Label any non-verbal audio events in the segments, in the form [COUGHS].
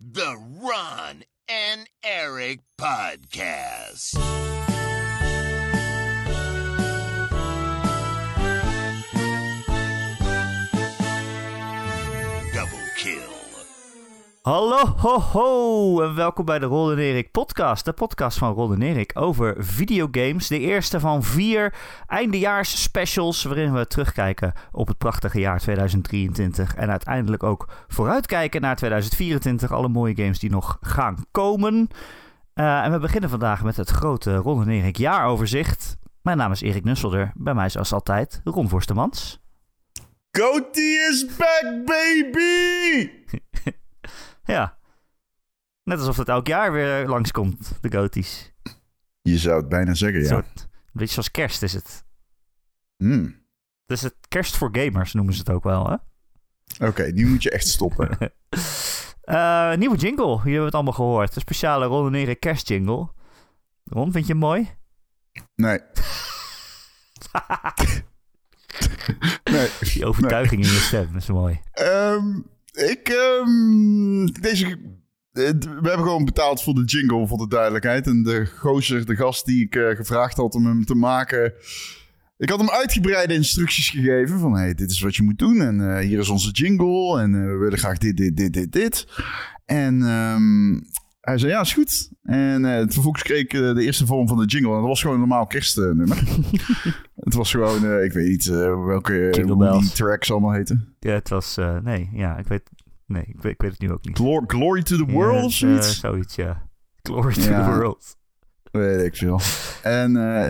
The Ron and Eric Podcast. Hallo, ho, ho, en welkom bij de Ron en Erik podcast. De podcast van Ron en Erik over videogames. De eerste van vier eindejaars specials waarin we terugkijken op het prachtige jaar 2023. En uiteindelijk ook vooruitkijken naar 2024. Alle mooie games die nog gaan komen. Uh, en we beginnen vandaag met het grote Ron en Erik jaaroverzicht. Mijn naam is Erik Nusselder. Bij mij zoals altijd Ron Forstemans. Goatee is back, baby! [LAUGHS] Ja. Net alsof het elk jaar weer langskomt, de goties. Je zou het bijna zeggen, ja. Een soort, een beetje zoals kerst is het. Hmm. Dus het kerst voor gamers noemen ze het ook wel, hè? Oké, nu moet je echt stoppen. uh, [LAUGHS] nieuwe jingle, jullie hebben het allemaal gehoord. Een speciale Ron en kerstjingle. Ron, vind je hem mooi? Nee. [LAUGHS] nee. Die overtuiging nee. in je stem is mooi. Um, ik, um, deze, we hebben gewoon betaald voor de jingle, voor de duidelijkheid. En de gozer, de gast die ik uh, gevraagd had om hem te maken... Ik had hem uitgebreide instructies gegeven van... hey, dit is wat je moet doen en uh, hier is onze jingle... en we willen graag dit, dit, dit, dit, dit. En um, hij zei, ja, is goed. En uh, vervolgens kreeg ik uh, de eerste vorm van de jingle. En dat was gewoon een normaal kerstnummer. [LAUGHS] het was gewoon, uh, ik weet niet welke die tracks allemaal heten. Ja, het was, nee, ja, ik weet, nee, ik weet, ik weet het nu ook niet. Glory, glory to the world ja, of zoiets? zoiets, ja. Glory to ja. the world. Weet ik veel. En uh,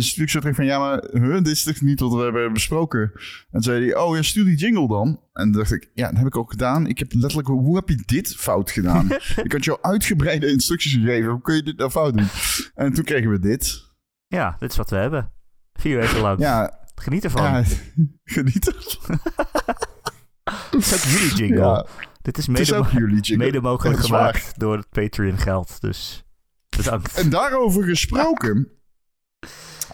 ze terug van, ja, maar huh, dit is toch niet wat we hebben besproken? En zei hij, oh, ja, stuur die jingle dan. En dacht ik, ja, dat heb ik ook gedaan. Ik heb letterlijk, hoe heb je dit fout gedaan? [LAUGHS] ik had jou uitgebreide instructies gegeven. Hoe kun je dit nou fout doen? En toen kregen we dit. Ja, dit is wat we hebben. Vier weken lang. Ja. Geniet ervan. Ja, [LAUGHS] geniet ervan. dit is ook jullie jingle. Ja. Dit is mede, is mede mogelijk gemaakt door het Patreon geld. Dus En daarover gesproken.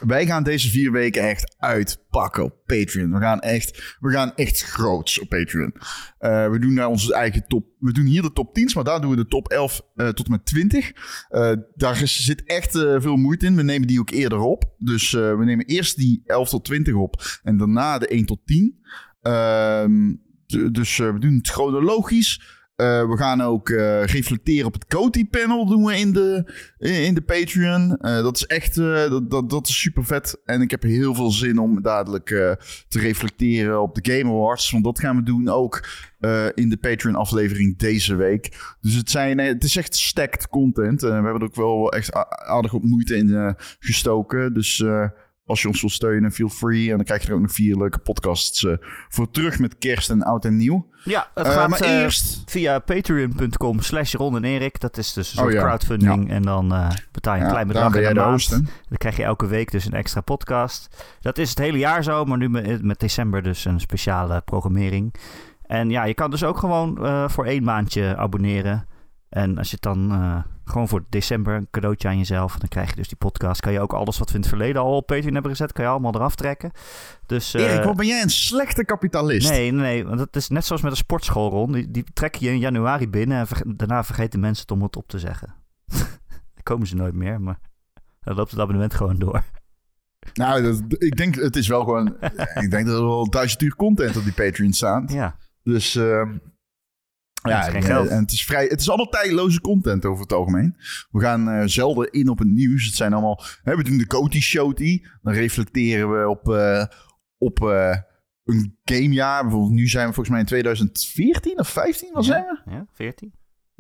Wij gaan deze vier weken echt uitpakken op Patreon. We gaan echt, we gaan echt groots op Patreon. Uh, we doen daar onze eigen top. We doen hier de top 10, maar daar doen we de top 11 uh, tot en met 20. Uh, daar is, zit echt veel moeite in. We nemen die ook eerder op. Dus we nemen eerst die 11 tot 20 op en daarna de 1 tot 10. dus we doen het chronologisch. Uh, we gaan ook uh, reflecteren op het Coty-panel doen we in de, in de Patreon. Uh, dat is echt dat, dat, dat is super vet. En ik heb heel veel zin om dadelijk te reflecteren op de Game Awards. Want dat gaan we doen ook in de Patreon-aflevering deze week. Dus het, zijn, het is echt stacked content. we hebben er ook wel echt aardig op moeite in gestoken. Dus als je ons wil steunen, feel free. En dan krijg je er ook nog vier leuke podcasts uh, voor terug met kerst en oud en nieuw. Ja, het gaat uh, maar eerst... via patreon.com slash Ron en Erik. Dat is dus een soort oh, ja. crowdfunding. Ja. En dan betaal je een ja, klein bedrag in de, de maand. host, dan krijg je elke week dus een extra podcast. Dat is het hele jaar zo, maar nu met, met december dus een speciale programmering. En ja, je kan dus ook gewoon voor één maandje abonneren. En als je het dan gewoon voor december een cadeautje aan jezelf, dan krijg je dus die podcast. Kan je ook alles wat we in het verleden al op Patreon hebben gezet, kan je allemaal eraf trekken. Dus, uh, Erik, wat ben jij een slechte kapitalist? Nee, nee, want dat is net zoals met een sportschool, Ron. Die, die trek je in januari binnen en ver, daarna vergeten mensen het om het op te zeggen. [LAUGHS] komen ze nooit meer, maar dan loopt het abonnement gewoon door. Nou, dat, ik denk, het is wel gewoon... [LAUGHS] ik denk dat er wel duizend uur content op die Patreon staat. Ja. Dus... Uh, ja, geld. en het is vrij. Het is allemaal tijdloze content over het algemeen. We gaan uh, zelden in op het nieuws. Het zijn allemaal. Hè, we doen de Coty Showty. Dan reflecteren we op, uh, op uh, een gamejaar. Bijvoorbeeld, nu zijn we volgens mij in 2014 of 15, wat ja, we? Ja, 14.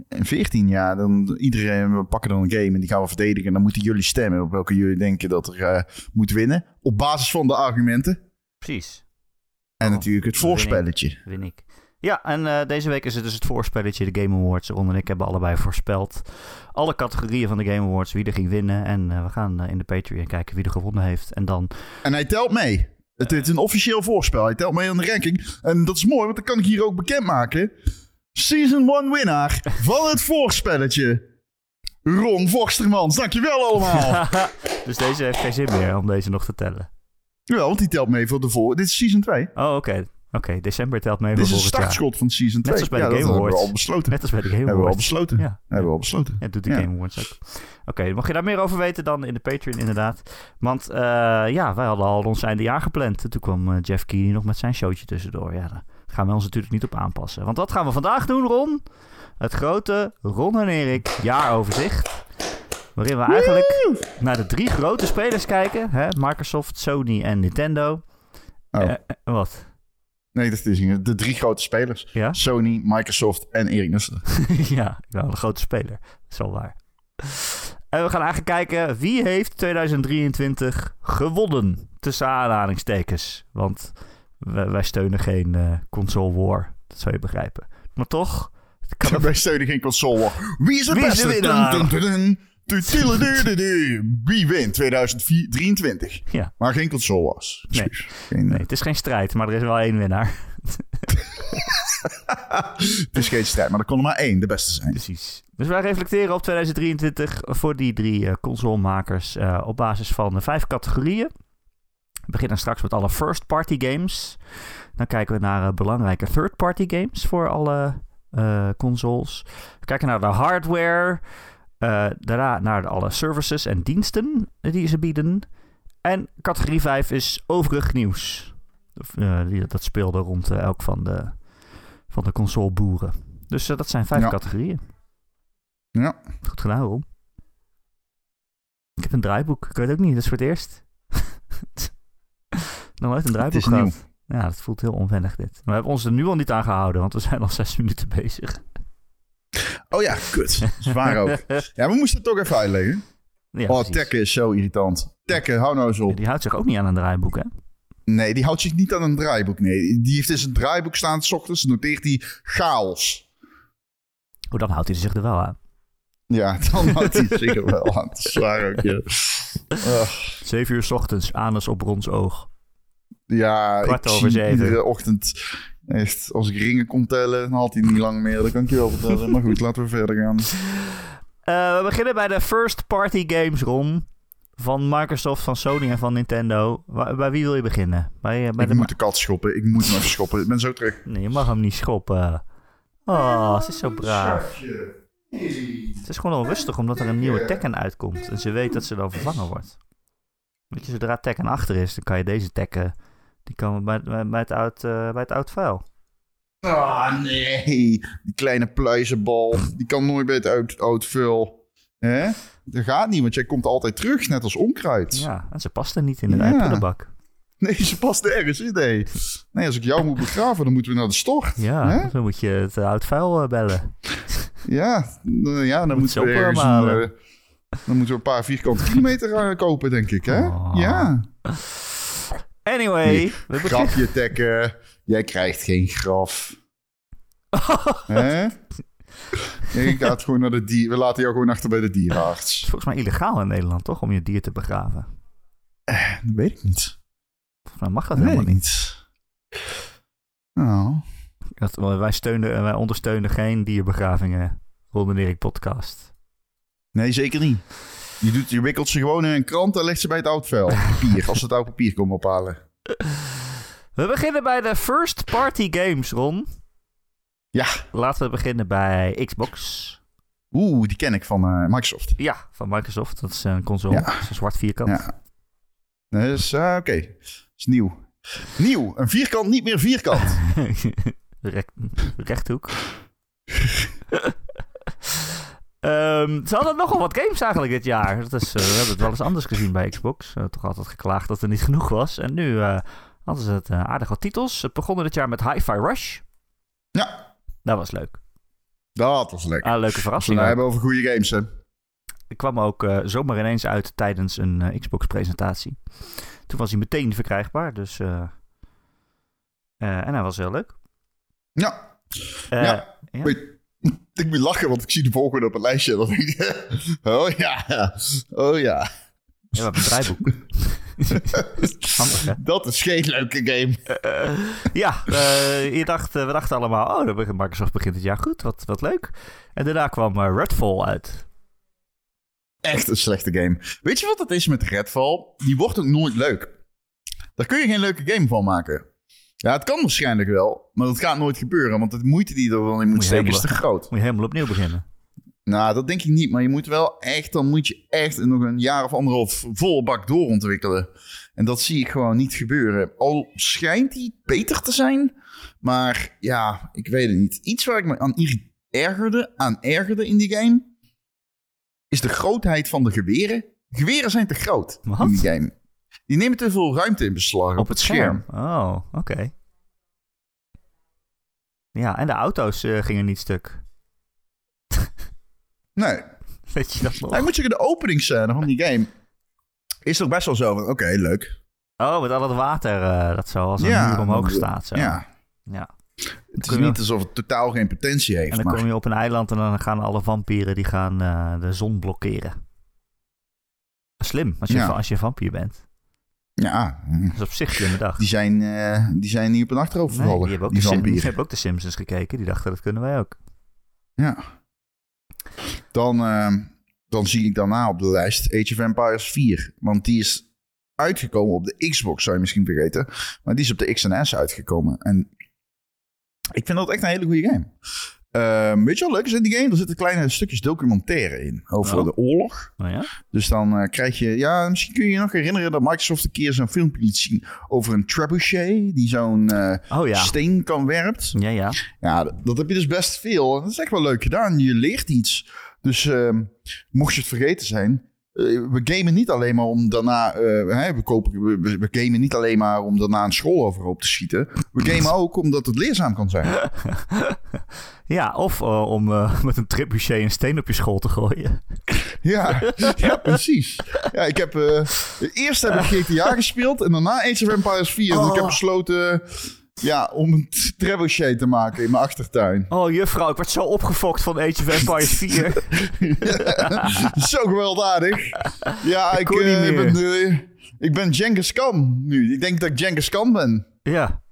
In 14 jaar, dan iedereen, we pakken dan een game en die gaan we verdedigen. En dan moeten jullie stemmen op welke jullie denken dat er moet winnen. Op basis van de argumenten. Precies. En oh, natuurlijk het voorspelletje. Win ik. Win ik. Ja, en uh, deze week is het dus het voorspelletje, de Game Awards. Ron en ik hebben allebei voorspeld alle categorieën van de Game Awards, wie er ging winnen. En uh, we gaan uh, in de Patreon kijken wie er gewonnen heeft. En dan... En hij telt mee. Het is een officieel voorspel. Hij telt mee aan de ranking. En dat is mooi, want dan kan ik hier ook bekendmaken. Season 1 winnaar van het voorspelletje. Ron Vorstermans. Dankjewel allemaal. [LAUGHS] dus deze heeft geen zin meer om deze nog te tellen. Ja, want die telt mee voor de voor. Dit is season 2. Oh, oké. Okay. Oké, december telt mee Dit is jaar. startschot van Season 2. als bij de ja, Game hebben we Awards. al besloten. Net als bij de Game hebben we al Awards. besloten. Ja. Hebben we al besloten. Ja, doet de. Game Awards ook. Oké, mocht je daar meer over weten dan in de Patreon inderdaad. Want eh, ja, wij hadden al ons eindejaar gepland. En toen kwam eh, Jeff Keighley nog met zijn showtje tussendoor. Ja, daar gaan we ons natuurlijk niet op aanpassen. Want wat gaan we vandaag doen, Ron? Het grote Ron en Erik jaaroverzicht. Waarin we eigenlijk naar de drie grote spelers kijken. Hè? Microsoft, Sony en Nintendo. Oh. Eh, wat? Nee, dat is. De drie grote spelers. Ja? Sony, Microsoft en Erik [LAUGHS] ja, een grote speler. Dat is wel waar. En we gaan eigenlijk kijken wie heeft 2023 gewonnen. Tussen aanhalingstekens. Want wij, steunen geen eh, console war. Dat zou je begrijpen. Maar toch... [LAUGHS] Wij steunen geen console war. Wie is het Wie is beste? Wie wint 2023? Ja. Maar geen console wars. Nee. Geen, Nee, het is geen strijd, maar er is wel één winnaar. [LAUGHS] Het is geen strijd, maar er kon er maar één de beste zijn. Precies. Dus wij reflecteren op 2023 voor die drie eh, consolemakers eh, op basis van eh, vijf categorieën. We beginnen straks met alle first-party games. Dan kijken we naar eh, belangrijke third-party games voor alle eh, consoles. We kijken naar de hardware. Eh, daarna naar alle services en diensten die ze bieden. En categorie 5 is overig nieuws. Eh, die, dat speelde rond eh, elk van de, van de consoleboeren. Dus dat zijn vijf Ja. categorieën. Ja. Goed gedaan, Ron. Ik heb een draaiboek. Ik weet ook niet, dat is voor het eerst. [LAUGHS] Nog nooit een draaiboek nieuw. gehad. Ja, dat voelt heel onwennig dit. Maar we hebben ons er nu al niet aan gehouden, want we zijn al zes [LAUGHS] minuten bezig. Oh ja, kut. Zwaar ook. Ja, we moesten het toch even uitleggen. Ja, oh. Tekken is zo irritant. Tekken, hou nou eens op. Die houdt zich ook niet aan een draaiboek, hè? Nee, die houdt zich niet aan een draaiboek. Nee, die heeft in zijn draaiboek staan, s ochtends noteert hij chaos. Oh, dan houdt hij zich er wel aan. Ja, dan houdt hij zich er wel aan. Zwaar ook, ja. Zeven uur 's ochtends, anus op Rons oog. Ja, Kwart over zeven. iedere ochtend... Echt, als ik ringen kon tellen, dan had hij niet lang meer. Dat kan ik je wel vertellen. Maar goed, laten we verder gaan. Eh, we beginnen bij de first party games, Ron. Van Microsoft, van Sony en van Nintendo. Wa- bij wie wil je beginnen? Bij, eh, bij ik de moet de kat schoppen. Ik moet hem even schoppen. Ik ben zo terug. Nee, je mag hem niet schoppen. Oh, ze is zo braaf. Het is gewoon onrustig omdat er een nieuwe Tekken uitkomt. En ze weet dat ze dan vervangen wordt. Weet je, zodra Tekken achter is, dan kan je deze Tekken... Die kan bij, bij, bij het oud, eh, bij het oud vuil. Ah, nee. Die kleine pluizenbal. Die kan nooit bij het oud, oud vul. Hè? Dat gaat niet, want jij komt altijd terug, net als onkruid. Ja, en ze past er niet in de Ja. prullenbak. Nee, ze past ergens in, nee. Nee, als ik jou moet begraven, dan moeten we naar de stort. Ja, Hè? dan moet je het oud vuil eh, bellen. [LAUGHS] Ja, dan- ja dan Moet moeten we ergens een, eh, Dan moeten we een paar vierkante kilometer kopen, denk ik, hè? Oh. Ja. Anyway. Grafje tekken. Jij krijgt geen graf. [LAUGHS] Hè? Je gaat gewoon naar de dier. We laten jou gewoon achter bij de Het is dierenarts. volgens mij illegaal in Nederland, toch? Om je dier te begraven. Dat weet ik niet. Volgens mij mag dat helemaal niet. Nou, wij, steunen, wij ondersteunen geen dierbegravingen. Ron Erik podcast. nee, zeker niet. Je, doet, je wikkelt ze gewoon in een krant en legt ze bij het oud vuil. Papier, als ze het oud papier komen ophalen. We beginnen bij de first party games, Ron. Ja. Laten we beginnen bij Xbox. Oeh, die ken ik van eh, Microsoft. Ja, van Microsoft. Dat is een console. Ja. Dat is een zwart vierkant. Ja. Dus, eh, oké. Dat is nieuw. Nieuw. Een vierkant, niet meer vierkant. [LAUGHS] Recht, rechthoek. [LAUGHS] Ehm, ze hadden nogal wat games eigenlijk dit jaar. Dat is, eh, we hebben het wel eens anders gezien bij Xbox. Uh, toch altijd geklaagd dat er niet [LAUGHS] genoeg was. En nu eh, hadden ze het aardig wat titels. Het begon dit jaar met Hi-Fi Rush. Ja. Dat was leuk. Dat was lekker. Ah, leuke Als we verrassing. nou hebben over goede games, hè. Ik kwam ook zomaar ineens uit tijdens een Xbox-presentatie. Toen was hij meteen verkrijgbaar, dus... en hij was heel leuk. Ja. Ja. ja. [LAUGHS] Ik moet lachen, want ik zie de volgende op het lijstje. Dan denk ik, [LAUGHS] oh ja, oh ja. Ja, een draaiboek. [LAUGHS] Handig, hè? Dat is geen leuke game. Eh, ja, eh, je dacht, eh, we dachten allemaal... Oh, Microsoft begint het jaar goed. Wat, wat leuk. En daarna kwam eh, Redfall uit. Echt een slechte game. Weet je wat het is met Redfall? Die wordt ook nooit leuk. Daar kun je geen leuke game van maken. Ja, het kan waarschijnlijk wel, maar dat gaat nooit gebeuren. Want de moeite die je er dan in moet steken is te groot. Moet je helemaal opnieuw beginnen. Nou, dat denk ik niet. Maar je moet wel echt, dan moet je echt nog een jaar of anderhalf volle bak doorontwikkelen. En dat zie ik gewoon niet gebeuren. Al schijnt die beter te zijn. Maar ja, ik weet het niet. Iets waar ik me aan ergerde, aan ergerde in die game, is de grootheid van de geweren. Geweren zijn te groot Wat? in die game. Die nemen te veel ruimte in beslag op, het scherm. Oh, oké. Ja, en de auto's eh, gingen niet stuk. [LAUGHS] Nee. Weet je dat nog? Ik moet zeggen, de openingsscène van die game is toch best wel zo van, oké, leuk. Oh, met al het water eh, dat zo als een Ja, muur omhoog staat. Zo. Ja, ja. het is niet alsof het totaal geen potentie heeft. En dan maar... kom je op een eiland en dan gaan alle vampieren die gaan eh, de zon blokkeren. Slim, als je, Ja. als je vampier bent. Ja, Dat is op zich slimme dag. die zijn, eh, die zijn niet op een achterhoofd Nee, gevallen, die hebben ook die de Sim- vampieren. die hebben ook de Simpsons gekeken. Die dachten, dat kunnen wij ook. Ja. Dan, eh, dan zie ik daarna op de lijst Age of Empires 4. Want die is uitgekomen op de Xbox, zou je misschien vergeten. Maar die is op de X en S uitgekomen. En ik vind dat echt een hele goede game. Ehm, weet je wat leuk is in die game? Er zitten kleine stukjes documentaire in over Oh. de oorlog. Nou ja? Dus dan eh, krijg je, ja, misschien kun je je nog herinneren dat Microsoft een keer zo'n filmpje liet zien over een trebuchet die zo'n eh, Oh ja. steen kan werpt. Ja, ja. Ja, dat, dat heb je dus best veel. En dat is echt wel leuk gedaan. Je leert iets. Dus ehm, mocht je het vergeten zijn, eh, we gamen niet alleen maar om daarna, eh, hè, we, kopen, we, gamen niet alleen maar om daarna een school overhoop te schieten. We gamen [LAUGHS] ook omdat het leerzaam kan zijn. [LAUGHS] Ja, of eh, om eh, [LAUGHS] met een trebuchet een steen op je school te gooien. Ja, ja precies. Ja, ik heb, eh, eerst heb ik GTA gespeeld en daarna Age of Empires 4. Dus ik heb Oh. besloten ja, om een trebuchet te maken in mijn achtertuin. [LAUGHS] Oh, juffrouw, ik werd zo opgefokt van Age of Empires [LAUGHS] 4. [LAUGHS] Zo gewelddadig. Ja, ik, niet eh, ben, eh, ik ben Genghis Khan nu. Ik denk dat ik Genghis Khan ben. ja.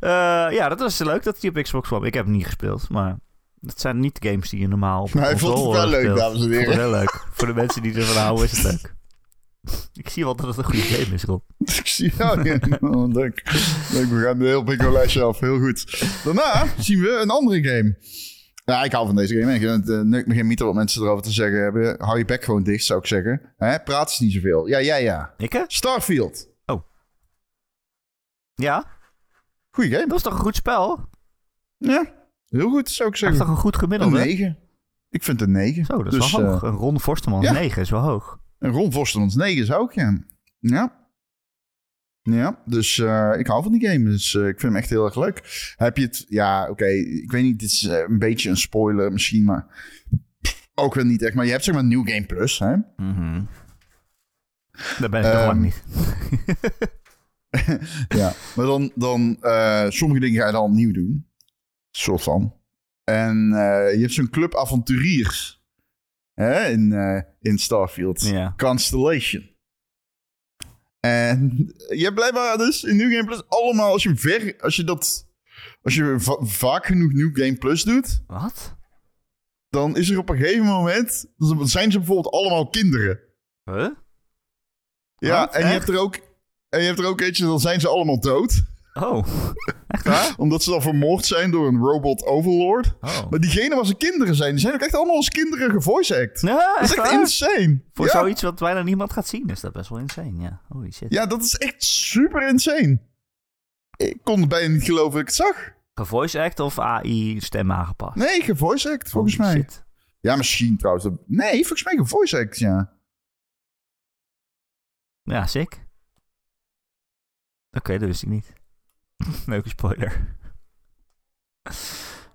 Eh, ja, dat was leuk dat hij op Xbox kwam. Ik heb hem niet gespeeld, maar dat zijn niet de games die je normaal op Maar hij vond het wel leuk, dames en Ik vond het heren. heel leuk. Voor de mensen die ervan houden is het leuk. [LAUGHS] Ik zie wel dat het een goede game is, Rob. [LAUGHS] Ik zie jou. Ja, oh, leuk. leuk. We gaan een heel bingo lijstje af. Heel goed. Daarna zien we een andere game. Ja, ik hou van deze game. Ik uh, me geen meter wat mensen erover te zeggen hebben. Hou je bek gewoon dicht, zou ik zeggen. Hè? Praat eens niet zoveel. Ja, ja, ja. Ik, hè? Starfield. Ja, Goeie game. dat is toch een goed spel? Ja, heel goed, zou ik Dat is zeggen. toch een goed Een gemiddelde? 9. Ik vind het een 9. Zo, dat is Dus, wel hoog. eh, Een Ron Forstemans ja. 9 is wel hoog. En Ron Vostermans 9 is ook, ja. Ja. Ja, dus eh, ik hou van die game. Dus eh, ik vind hem echt heel erg leuk. Heb je het... Ja, oké. ik weet niet, dit is eh, een beetje een spoiler misschien, maar... Ook wel niet echt. Maar je hebt zeg maar New Game Plus, hè? Mhm. Daar ben ik nog lang niet. [LAUGHS] [LAUGHS] Ja. Maar dan... dan sommige dingen ga je dan opnieuw doen. Soort van. En je hebt zo'n club avonturiers. Hè? In, eh, in Starfield. Ja. Constellation. En je hebt blijkbaar dus in New Game Plus allemaal, als je ver, als je dat, als je va- vaak genoeg New Game Plus doet, Wat? dan is er op een gegeven moment, dan zijn ze bijvoorbeeld allemaal kinderen. Huh? Ja, Wat? en je hebt er ook, en je hebt er ook eentje, dan zijn ze allemaal dood. Oh, [LAUGHS] echt waar? Omdat ze dan vermoord zijn door een robot overlord. Oh. Maar diegene waar ze kinderen zijn, die zijn ook echt allemaal als kinderen gevoice act. Ja, Dat is echt waar? insane. Voor ja. zoiets wat bijna niemand gaat zien is dat best wel insane, ja. Holy shit. ja, dat is echt super insane. Ik kon het bijna niet geloven dat ik het zag. Gevoice act of AI stem aangepast? Nee, gevoice act, volgens Holy mij. shit. Ja, misschien trouwens. Nee, volgens mij gevoice act, ja. Ja, sick. Oké, dat wist ik niet. [LAUGHS] Leuke spoiler.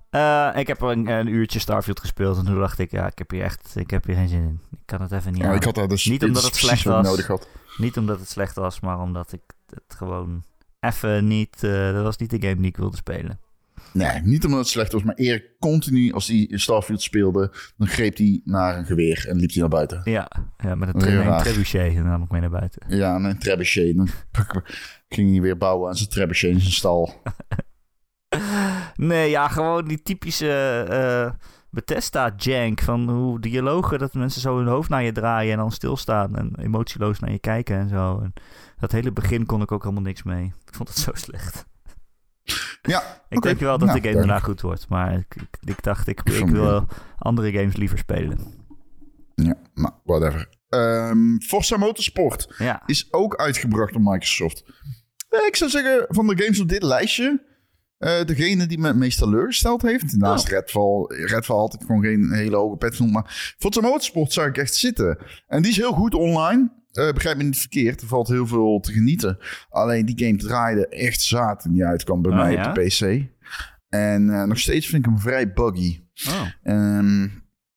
Eh, ik heb een, een uurtje Starfield gespeeld en toen dacht ik, ja, ik heb hier echt, ik heb hier geen zin in. Ik kan het even niet ja ik had daar dus Niet omdat het slecht was. nodig had. Niet omdat het slecht was, maar omdat ik het gewoon even niet, eh, dat was niet de game die ik wilde spelen. Nee, niet omdat het slecht was, maar Erik continu, als hij Starfield speelde, dan greep hij naar een geweer en liep hij naar buiten. Ja, ja met een, tre- trebuchet en dan nam ik mee naar buiten. Ja, en een trebuchet. Dan [LAUGHS] [LAUGHS] ging hij weer bouwen aan zijn trebuchet in zijn stal. [LAUGHS] Nee, ja, gewoon die typische... eh, Bethesda jank van hoe dialogen dat mensen zo hun hoofd naar je draaien en dan stilstaan en emotieloos naar je kijken en zo. En dat hele begin kon ik ook helemaal niks mee. Ik vond het zo slecht. Ja, [LAUGHS] Ik denk wel dat Nou, de game daarna goed wordt, maar ik, ik, ik dacht ik, ik wil andere games liever spelen. Ja, nou, whatever. Ehm Forza Motorsport Ja, is ook uitgebracht door Microsoft. Eh, Ik zou zeggen, van de games op dit lijstje... eh, degene die me het meest teleurgesteld heeft... Naast. Redfall... Redfall had ik gewoon geen hele hoge pet van. Maar Forza Motorsport zou ik echt zitten. En die is heel goed online. Eh, begrijp me niet verkeerd. Er valt heel veel te genieten. Alleen die game draaide echt zaad toen die uitkwam bij Oh, mij ja? op de PC. En nog steeds vind ik hem vrij buggy. oh. Ehm,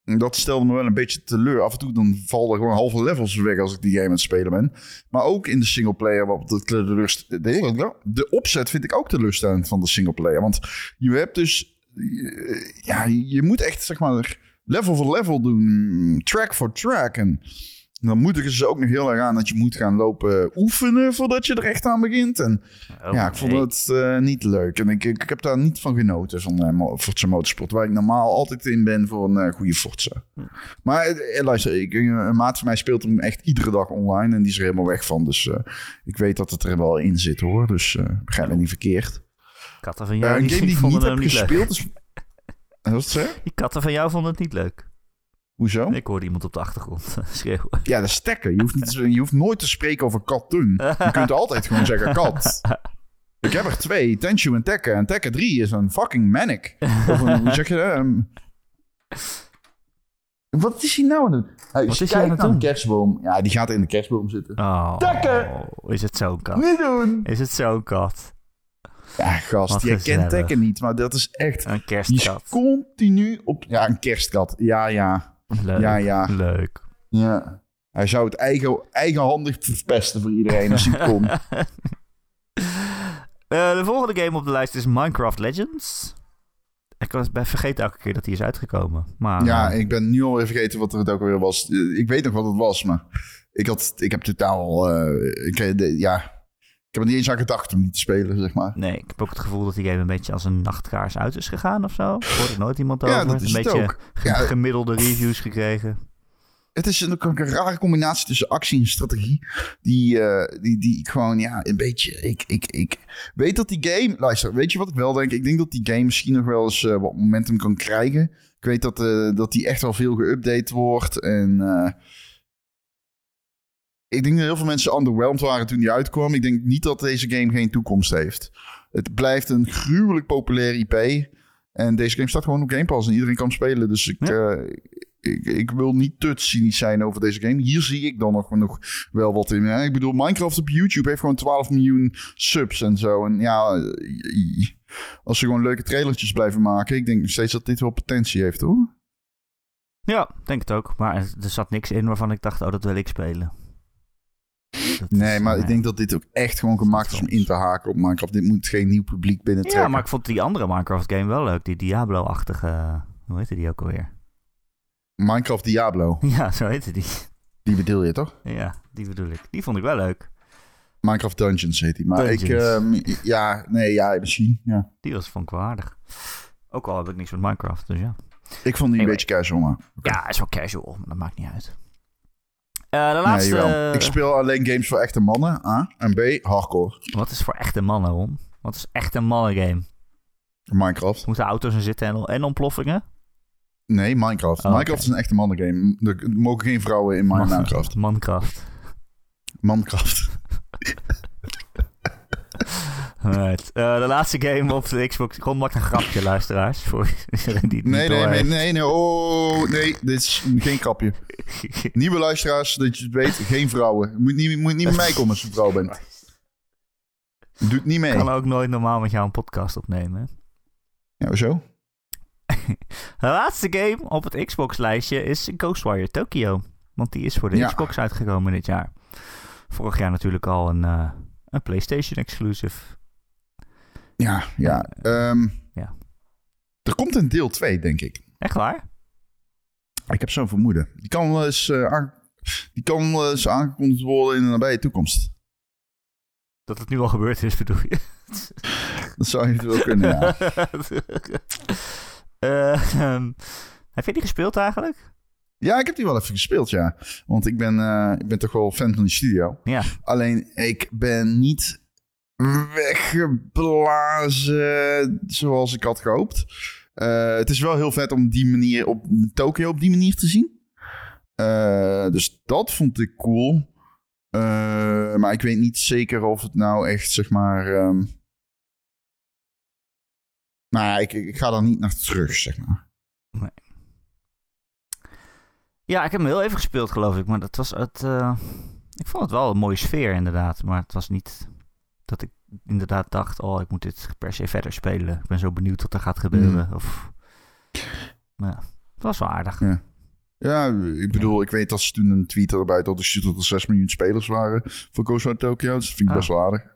dat stelde me wel een beetje teleur. Af en toe dan vallen gewoon halve levels weg als ik die game aan het spelen ben. Maar ook in de singleplayer. Wat de, teleurst- de, de opzet vind ik ook teleurstellend van de singleplayer. Want je hebt dus... Ja, je moet echt zeg maar level voor level doen. Track voor track. En dan moedigen ze ook nog heel erg aan dat je moet gaan lopen oefenen voordat je er echt aan begint. En Oh, ja, ik vond het eh, niet leuk. En ik, ik, heb daar niet van genoten, van mo- Forza Motorsport. Waar ik normaal altijd in ben voor een eh, goede Forza. Maar eh, luister, ik, een maat van mij speelt hem echt iedere dag online. En die is er helemaal weg van. Dus ik weet dat het er wel in zit hoor. Dus begrijp me niet verkeerd. Katten van jou een game die ik niet heb niet leuk. gespeeld is... Wat is het zeg? Die katten van jou vonden het niet leuk. Hoezo? Ik hoorde iemand op de achtergrond [LAUGHS] schreeuwen. Ja, dat is stekken. Je hoeft, niet, je hoeft nooit te spreken over katten. Je kunt altijd gewoon zeggen kat. Ik heb er twee, Tenshu en Tekken. En Tekken 3 is een fucking manic. Of een, hoe zeg je dat? Een- Wat is hij nou aan het doen? Hij Wat is hij aan het doen? de kerstboom. Ja, die gaat in de kerstboom zitten. Oh, Tekken! is het zo'n kat? Niet doen! Is het zo'n kat? Ja, gast, Wat jij kent. Tekken niet, maar dat is echt... Een Die is kerstkat. continu op... Ja, een kerstkat. Ja, ja. Leuk. Ja, ja. Leuk. ja. Hij zou het eigen, eigenhandig verpesten voor iedereen als hij kon. [LAUGHS] Eh, de volgende game op de lijst is Minecraft Legends. Ik was ben vergeten elke keer dat die is uitgekomen. Maar, Ja, ik ben nu alweer vergeten wat er het ook alweer was. Ik weet nog wat het was, maar ik, had, ik heb totaal... eh, ik, eh, de- ja, heb er niet eens aan gedacht om die te spelen, zeg maar. nee, ik heb ook het gevoel dat die game een beetje als een nachtkaars uit is gegaan of zo. Hoorde ik nooit iemand Ja, over. dat is een beetje ook. ge- Ja. gemiddelde reviews gekregen. Het is een, een rare combinatie tussen actie en strategie. Die, eh, die, die ik gewoon, ja, een beetje... Ik, ik, ik weet dat die game... Luister, weet je wat ik wel denk? Ik denk dat die game misschien nog wel eens eh, wat momentum kan krijgen. Ik weet dat, eh, dat die echt wel veel geüpdate wordt. En ik denk dat heel veel mensen underwhelmed waren toen die uitkwam. Ik denk niet dat deze game geen toekomst heeft. Het blijft een gruwelijk populair IP. En deze game staat gewoon op Game Pass en iedereen kan spelen. Dus ik, eh, ik, ik wil niet te cynisch zijn over deze game. Hier zie ik dan nog, nog wel wat in. Hè? Ik bedoel, Minecraft op YouTube heeft gewoon 12 miljoen subs en zo. En ja, eh, als ze gewoon leuke trailertjes blijven maken... ik denk nog steeds dat dit wel potentie heeft, hoor. Ja, denk het ook. Maar er zat niks in waarvan ik dacht, oh, dat wil ik spelen. Dat Nee, is, maar eh, ik denk dat dit ook echt gewoon gemaakt is om in te haken op Minecraft. Dit moet geen nieuw publiek binnentrekken. Ja, maar ik vond die andere Minecraft game wel leuk. Die Diablo-achtige... Hoe heette die ook alweer? Minecraft Diablo, [LAUGHS] Ja, zo heette die. die bedoel je toch? Ja, die bedoel ik. Die vond ik wel leuk. Minecraft Dungeons heet die. Maar ik, ehm, ja, nee, ja, misschien, ja. Die was vond ik wel aardig. Ook al heb ik niks met Minecraft, dus ja. Ik vond die een beetje casual, maar... Ja, is wel casual, maar dat maakt niet uit. Eh, de laatste... Nee, jawel. Ik speel alleen games voor echte mannen, A. En B, hardcore. Wat is voor echte mannen, Ron? Wat is echt een mannengame? Minecraft. Moeten auto's in zitten en, en ontploffingen? Nee, Minecraft. Oh, Minecraft is een echte mannengame. Er mogen geen vrouwen in Man- Minecraft. Minecraft. Minecraft. [LAUGHS] Alright. Eh, de laatste game op de Xbox. Ron maakt een grapje, luisteraars. Voor die Nee, nee, nee, nee, nee. Oh, nee, dit is geen grapje. [LAUGHS] Nieuwe luisteraars, dat je het weet, geen vrouwen. Je moet niet, moet niet met mij komen als je vrouw bent. Doe het niet mee. Ik kan ook nooit normaal met jou een podcast opnemen. Ja, hoezo? [LAUGHS] De laatste game op het Xbox-lijstje is Ghostwire Tokyo. Want die is voor de Ja. Xbox uitgekomen dit jaar. Vorig jaar natuurlijk al een, eh, een PlayStation exclusive. Ja, ja. ehm, Ja. Er komt een deel 2, denk ik. Echt waar? Ik heb zo'n vermoeden. Die kan wel eens, eh, aan- die kan wel eens aangekondigd worden in de nabije toekomst. Dat het nu al gebeurd is, bedoel je? [LAUGHS] Dat zou eventueel kunnen, ja. Eh, [LAUGHS] ehm, Heb je die gespeeld eigenlijk? Ja, ik heb die wel even gespeeld, ja. Want ik ben, eh, ik ben toch wel fan van die studio. Ja. Alleen, ik ben niet weggeblazen zoals ik had gehoopt. Eh, het is wel heel vet om die manier op Tokyo op die manier te zien. Eh, dus dat vond ik cool. Eh, maar ik weet niet zeker of het nou echt, zeg maar... ehm, Nou ik, ik ga daar niet naar terug, zeg maar. Ja, ik heb hem heel even gespeeld, geloof ik. Maar dat was het. ik vond het wel een mooie sfeer, inderdaad. Maar het was niet dat ik inderdaad dacht: oh, ik moet dit per se verder spelen. Ik ben zo benieuwd wat er gaat gebeuren. Of. Maar ja, het was wel aardig. Ja. Ja, ik bedoel, ik weet dat ze toen een tweet erbij dat er dat er 6 miljoen spelers waren voor Ghost of Tokyo. Dus dat vind ik Ah. best wel aardig.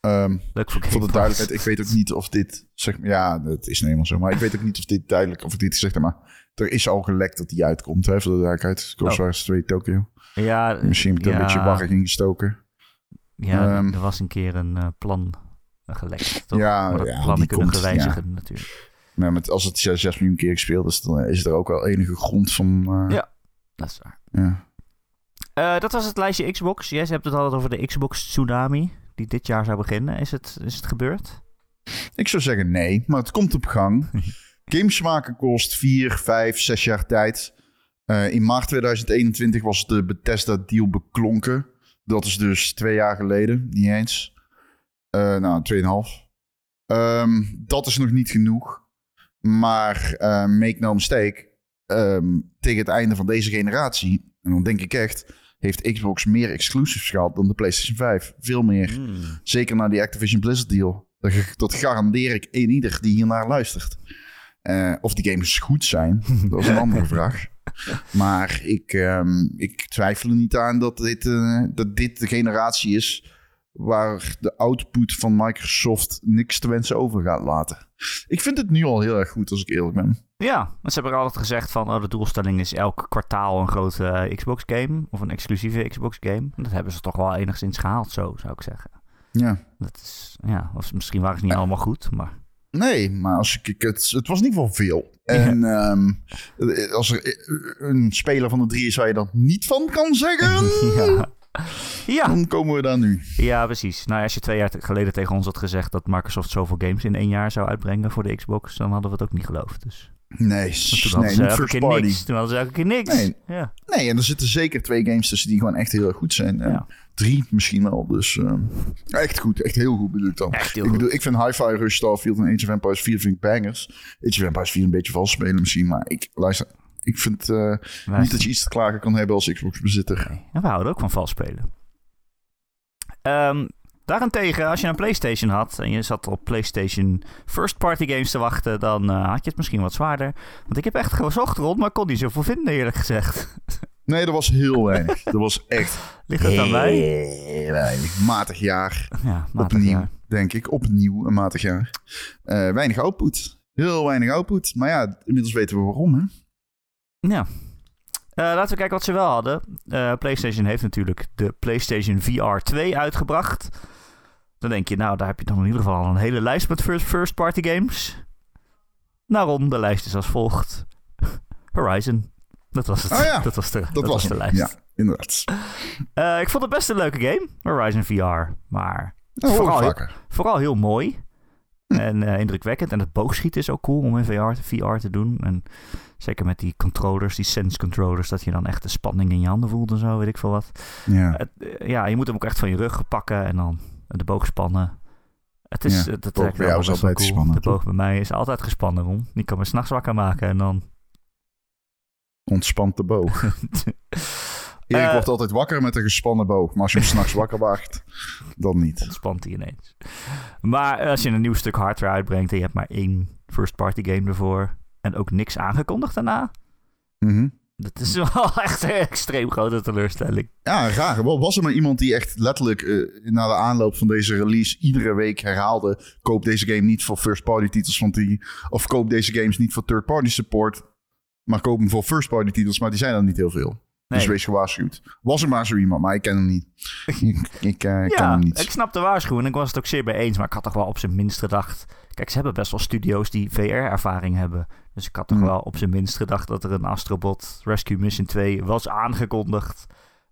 Ehm, Leuk voor voor de duidelijkheid, ik weet ook niet of dit, zeg maar, ja, het is nou eenmaal zo, maar ik weet ook niet of dit duidelijk, of ik dit zeg, maar er is al gelekt dat die uitkomt, hè, voor de duidelijkheid. Ghost Oh. Wars 2 Tokyo. Ja, Misschien een beetje warrig ingestoken. Ja, Ehm. er was een keer een eh, plan eh, gelekt. Toch? Ja, maar dat ja, plan kunnen komt, gewijzigen natuurlijk. Maar met, als het 6 miljoen keer gespeeld is, dan is er ook wel enige grond van, eh, Ja. Dat is waar. ja. Eh, dat was het lijstje Xbox. Jij hebt het altijd over de Xbox Tsunami. Die dit jaar zou beginnen. Is het, is het gebeurd? Ik zou zeggen nee, maar het komt op gang. [LAUGHS] Games maken kost 4, 5, 6 jaar tijd. Eh, in maart 2021 was de Bethesda-deal beklonken. Dat is dus twee jaar geleden, niet eens. Eh nou, 2,5. Ehm dat is nog niet genoeg. Maar eh, make no mistake, ehm, tegen het einde van deze generatie, en dan denk ik echt, heeft Xbox meer exclusives gehad dan de PlayStation 5. Veel meer. Hmm. Zeker na die Activision Blizzard deal. Dat, dat garandeer ik een ieder die hiernaar luistert. Eh, of die games goed zijn, dat is een andere [LAUGHS] vraag. Maar ik, ehm, ik twijfel er niet aan dat dit, eh, dat dit de generatie is waar de output van Microsoft niks te wensen over gaat laten. Ik vind het nu al heel erg goed, als ik eerlijk ben. Ja, want ze hebben altijd gezegd van oh, de doelstelling is elk kwartaal een grote eh, Xbox game. Of een exclusieve Xbox game. Dat hebben ze toch wel enigszins gehaald zo, zou ik zeggen. Ja. Dat is, ja, of misschien waren ze niet allemaal goed, maar... Nee, maar als ik, het, het was in ieder geval veel. En ehm, als er een speler van de drie is waar je dat niet van kan zeggen, [LAUGHS] ja. Ja, dan komen we daar nu. ja, precies. Nou, als je twee jaar geleden tegen ons had gezegd dat Microsoft zoveel games in één jaar zou uitbrengen voor de Xbox, dan hadden we het ook niet geloofd. Dus Nee, nee ze niet first party. niks. Toen hadden ze elke keer niks. Nee. Ja. Nee, en er zitten zeker twee games tussen die gewoon echt heel erg goed zijn. Ja. Drie misschien wel, dus ehm, echt goed. Echt heel goed bedoel ik dan. Echt heel ik goed. bedoel, ik vind Hi-Fi Rush, Starfield en Age of Empires 4 vind ik bangers. Age of Empires 4 een beetje vals spelen misschien, maar ik luister... Ik vind eh, niet dat je iets te klagen kan hebben als Xbox-bezitter. Nee. En we houden ook van vals spelen. Ehm, daarentegen, als je een PlayStation had en je zat op PlayStation First Party Games te wachten, dan eh, had je het misschien wat zwaarder. Want ik heb echt gezocht rond, maar kon niet zoveel vinden, eerlijk gezegd. [LAUGHS] Nee, dat was heel weinig. dat was echt Ligt het aan mij? heel weinig. Matig jaar. Ja, matig, Opnieuw, denk ik. Opnieuw een matig jaar. Eh, weinig output. Heel weinig output. Maar ja, inmiddels weten we waarom, hè? Ja. Eh, laten we kijken wat ze wel hadden. Eh, PlayStation heeft natuurlijk de PlayStation VR 2 uitgebracht. Dan denk je, nou, daar heb je dan in ieder geval al een hele lijst met first, first party games. Nou, de lijst is als volgt. [LAUGHS] Horizon. Dat was het. Oh ja, [LAUGHS] dat was de, dat Dat, was de lijst. Ja, inderdaad. Eh, ik vond het best een leuke game, Horizon VR. Maar Vooral- vaker. vooral heel mooi. Hm. En indrukwekkend. En het boogschieten is ook cool om in VR, VR te doen. En zeker met die controllers, die sense controllers, dat je dan echt de spanning in je handen voelt en zo, weet ik veel wat. Ja. Eh, ja, je moet hem ook echt van je rug pakken en dan de boog spannen. Het is, Ja, het, het boog werkt bij jou is altijd cool. spannend, De boog bij mij is altijd gespannen, Ron. Die kan me s'nachts wakker maken en dan... Ontspant de boog. [LAUGHS] Erik Eh, wordt altijd wakker met een gespannen boog. Maar als je hem s'nachts [LAUGHS] wakker wacht, dan niet. ontspant hij ineens. Maar als je een nieuw stuk hardware uitbrengt en je hebt maar één first-party game ervoor... en ook niks aangekondigd daarna... Mhm. Dat is wel [LAUGHS] echt een extreem grote teleurstelling. Ja, raar. Wel was er maar iemand die echt letterlijk eh, na de aanloop van deze release iedere week herhaalde: koop deze game niet voor first-party titels, want die, of koop deze games niet voor third-party support, maar koop hem voor first-party titels, maar die zijn er niet heel veel. Dus wees gewaarschuwd. Was er maar zo iemand, maar ik ken hem niet. ik ik eh, ken Ja, hem niet. ik snap de waarschuwing. Ik was het ook zeer bij eens. Maar ik had toch wel op zijn minst gedacht... Kijk, ze hebben best wel studio's die VR-ervaring hebben. Dus ik had toch Hmm. wel op zijn minst gedacht... dat er een Astrobot Rescue Mission 2 was aangekondigd.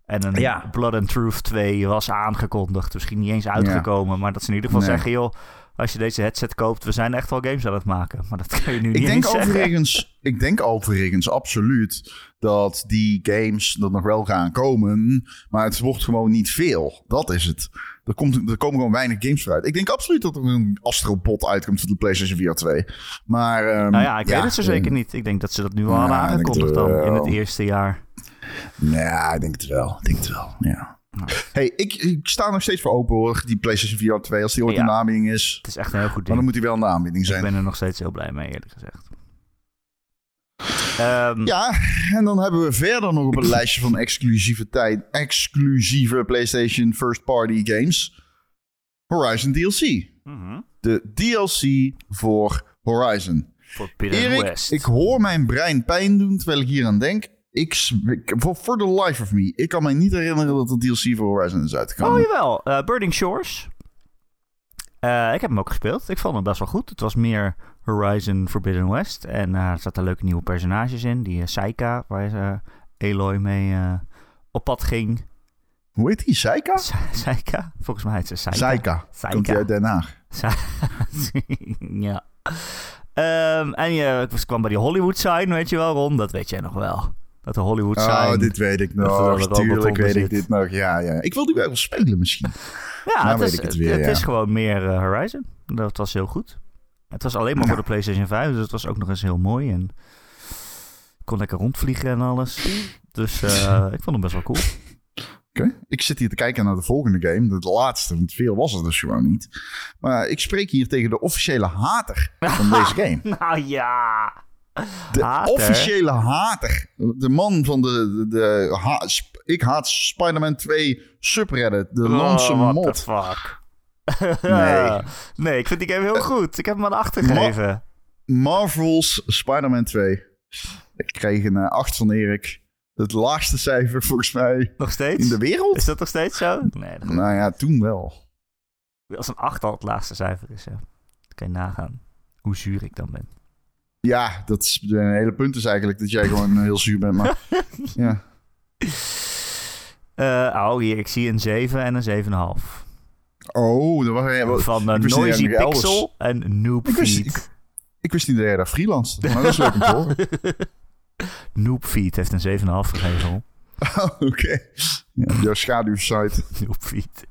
En een Ja. Blood and Truth 2 was aangekondigd. Misschien niet eens uitgekomen. Maar dat ze in ieder geval Nee. zeggen... joh, als je deze headset koopt... we zijn echt wel games aan het maken. Maar dat kan je nu Ik niet denk, zeggen. overigens, ik denk overigens absoluut dat die games er nog wel gaan komen. Maar het wordt gewoon niet veel. Dat is het. Er, komt, er komen gewoon weinig games vooruit. Ik denk absoluut dat er een Astrobot uitkomt voor de PlayStation VR 2. Maar, ehm, Nou ja, ik weet het zo zeker niet. Ik denk dat ze dat nu al Ja, denk aangekondigd dan in het eerste jaar. Nee, ik denk het wel. Ik denk het wel, ja. Nou. Hey, ik, ik sta nog steeds voor open hoor, die PlayStation VR 2. Als die ooit Ja. in de aanbieding is, Het is echt een heel goed maar ding. dan moet die wel de aanbieding Ik zijn. ben er nog steeds heel blij mee, eerlijk gezegd. Ehm, Ja, en dan hebben we verder nog op het [COUGHS] lijstje van exclusieve tijd, exclusieve PlayStation First Party games, Horizon DLC. mhm. De DLC voor Horizon. Forbidden Erik, West. ik hoor mijn brein pijn doen terwijl ik hier aan denk. Ik, voor, for the life of me, ik kan me niet herinneren dat de DLC voor Horizon is uitgekomen. Oh jawel, eh, Burning Shores. Eh, ik heb hem ook gespeeld. Ik vond hem best wel goed. Het was meer Horizon Forbidden West. En eh, er zaten leuke nieuwe personages in. Die uh, Saika, waar Aloy mee op pad ging. Hoe heet die? Saika? Sa- Saika? Volgens mij heet ze Saika. Saika. Saika. Komt uit Den Haag? [LAUGHS] ja. Ehm, en je kwam bij die Hollywood sign, weet je wel, Ron? Dat weet jij nog wel. Dat de Hollywood sign... Oh, dit weet ik nog. een robot Tuurlijk onder weet ik dit nog. Ja, ja. Ik wil die wel spelen misschien. [LAUGHS] Ja, Nou het, weet is, ik het het, weer, ja. is gewoon meer eh, Horizon. Dat was heel goed. Het was alleen maar voor de PlayStation 5, dus het was ook nog eens heel mooi. En kon lekker rondvliegen en alles. Dus eh, [LAUGHS] ik vond hem best wel cool. Oké. Ik zit hier te kijken naar de volgende game. De laatste, want veel was er dus gewoon niet. Maar ik spreek hier tegen de officiële hater [LAUGHS] van deze game. Nou ja. De Hater? officiële hater. De man van de... de, de ha- ik haat Spider-Man 2 subreddit. De Lonesome oh, what mod. the fuck. [LAUGHS] Nee. nee, ik vind die game heel goed. Ik heb hem aan achter gegeven. Marvel's Spider-Man 2. Ik kreeg een 8 van Erik. Het laagste cijfer volgens mij Nog steeds? in de wereld. Is dat nog steeds zo? Nee, dat Nou ja, toen wel. als een 8 al het laagste cijfer is, ja. Dan kan je nagaan hoe zuur ik dan ben. Ja, dat is een hele punt is eigenlijk dat jij gewoon heel zuur bent. Maar [LAUGHS] ja. Eh, oh, hier, ik zie een 7 en een 7,5. Oh, dat was, wat- Van uh, wist niet Noisy elders- Pixel en Noob Ik wist, ik, ik wist niet dat jij daar freelance. Maar dat is leuk om te horen. [LAUGHS] Noob Feed heeft een 7,5 gegeven. hoor. [LAUGHS] Oh, Oké. Ja, jouw schaduwsite. Noob Feed.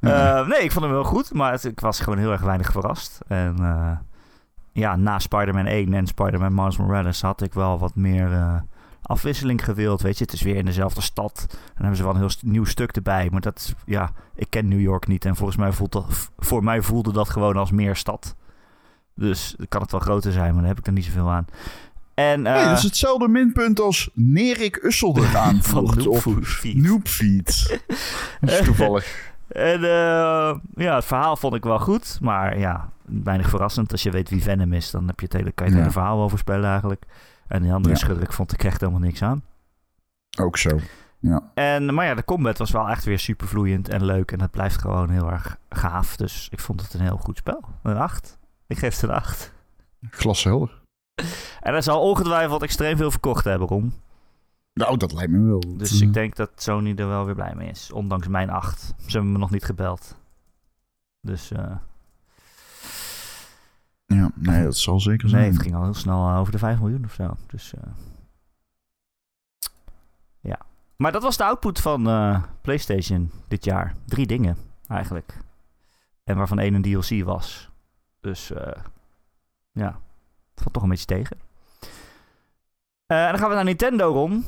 Eh, nee, ik vond hem wel goed, maar het- ik was gewoon heel erg weinig verrast. En eh, ja, na Spider-Man 1 en Spider-Man Miles Morales had ik wel wat meer eh, afwisseling gewild. Weet je, het is weer in dezelfde stad. En dan hebben ze wel een heel st- nieuw stuk erbij. Maar dat, is- ja, ik ken New York niet. En volgens mij voelt dat, voor mij voelde dat gewoon als meer stad. Dus kan het wel groter zijn, maar daar heb ik er niet zoveel aan. En, eh, Nee, dat is hetzelfde minpunt als Nerik Ussel eraan [LAUGHS] van voert Noob op Feed. Noobfeed. [LAUGHS] Dat is toevallig. En eh, ja, het verhaal vond ik wel goed. Maar ja, weinig verrassend. Als je weet wie Venom is, dan heb je het hele, kan je het Ja. hele verhaal wel voorspellen eigenlijk. En die andere Ja. schurk vond ik echt helemaal niks aan. Ook zo. Ja. En, maar ja, de combat was wel echt weer super vloeiend en leuk. En het blijft gewoon heel erg gaaf. Dus ik vond het een heel goed spel. Een 8. Ik geef het een 8. Glashelder. En er zal ongetwijfeld extreem veel verkocht hebben, Ron. Nou, dat lijkt me wel. Dus Dat, ik denk dat Sony er wel weer blij mee is. Ondanks mijn 8. Ze hebben me nog niet gebeld. Dus eh, Ja, nee, dat zal zeker zijn. Nee, het ging al heel snel eh, over de 5 miljoen of zo. Dus eh, ja. Maar dat was de output van eh, PlayStation dit jaar. Drie dingen eigenlijk. En waarvan één een DLC was. Dus eh, ja, het valt toch een beetje tegen. En dan gaan we naar Nintendo, Ron.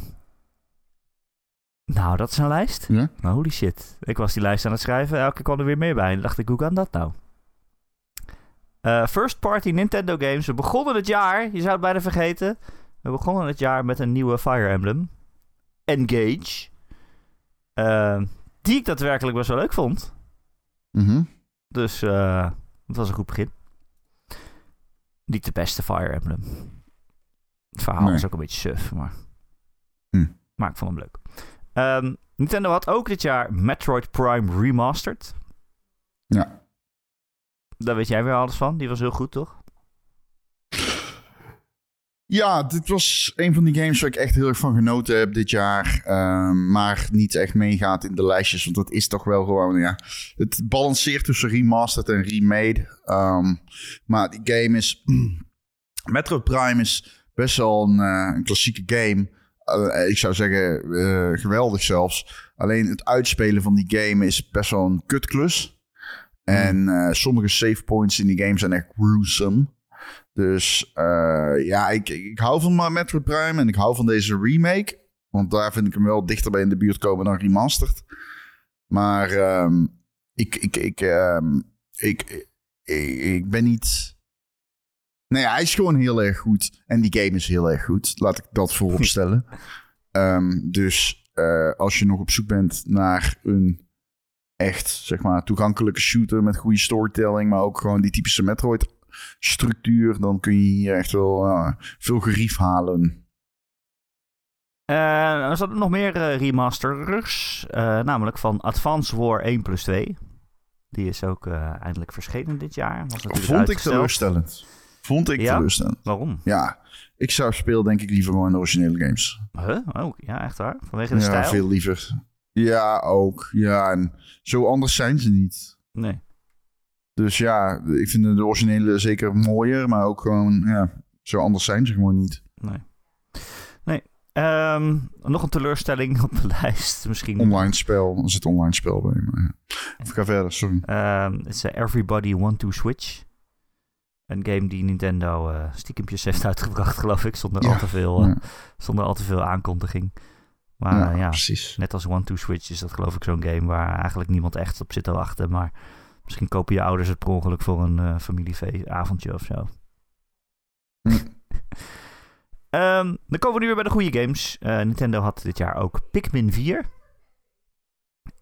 Nou, dat is een lijst. Ja? Holy shit. Ik was die lijst aan het schrijven. Elke keer kwam er weer meer bij. En dacht ik, hoe kan dat nou? Eh, first party Nintendo games. We begonnen het jaar, je zou het bijna vergeten. We begonnen het jaar met een nieuwe Fire Emblem. Engage. Eh, die ik daadwerkelijk best wel leuk vond. Mhm. Dus eh, het was een goed begin. Niet de beste Fire Emblem. Het verhaal Nee. is ook een beetje suf, maar... Hm. Maar ik vond hem leuk. Ehm, Nintendo had ook dit jaar Metroid Prime Remastered. Ja. Daar weet jij weer alles van. Die was heel goed, toch? Ja, dit was een van die games waar ik echt heel erg van genoten heb dit jaar. Ehm, maar niet echt meegaat in de lijstjes. Want dat is toch wel gewoon, ja. Het balanceert tussen remastered en remade. Ehm, maar die game is. [CLEARS THROAT] Metroid Prime is best wel een, eh, een klassieke game. Eh, ik zou zeggen, eh, geweldig zelfs. Alleen het uitspelen van die game is best wel een kutklus. En eh, sommige save points in die game zijn echt gruesome. Dus eh, ja, ik, ik hou van Metroid Prime en ik hou van deze remake. Want daar vind ik hem wel dichter bij in de buurt komen dan remastered. Maar ehm, ik, ik, ik, ehm, ik, ik, ik ben niet... Nee, hij is gewoon heel erg goed. En die game is heel erg goed. Laat ik dat voorop stellen. [LAUGHS] Ehm, dus eh, als je nog op zoek bent naar een echt, zeg maar, toegankelijke shooter met goede storytelling, maar ook gewoon die typische Metroid structuur, dan kun je hier echt wel veel gerief halen. Eh, er zaten nog meer eh, remasters, eh, namelijk van Advance War 1 plus 2. Die is ook eindelijk verschenen dit jaar. Was Vond ik teleurstellend. Vond ik Ja? teleurstellend. Waarom? Ja, ik zou speel denk ik liever gewoon de originele games. Huh? Oh, ja, echt waar? Vanwege de ja, stijl? veel liever. Ja, ook. Ja, en zo anders zijn ze niet. Nee. Dus ja, ik vind de originele zeker mooier, maar ook gewoon, ja, zo anders zijn ze gewoon niet. Nee. Nee. Ehm, nog een teleurstelling op de [LAUGHS] lijst. Misschien. Online spel, er zit online spel bij. Maar ja. Even ga verder, sorry. Ehm, Het is eh, Everybody Want to Switch. Een game die Nintendo eh stiekempjes [LAUGHS] heeft uitgebracht, geloof ik. Zonder, Ja, al, te veel, eh, ja. zonder al te veel aankondiging. Maar ja, ja, precies. net als One to Switch is dat geloof ik zo'n game waar eigenlijk niemand echt op zit te wachten. Maar misschien kopen je ouders het per ongeluk voor een eh familieavondje of zo. Hm. [LAUGHS] Ehm, dan komen we nu weer bij de goede games. Eh, Nintendo had dit jaar ook Pikmin 4.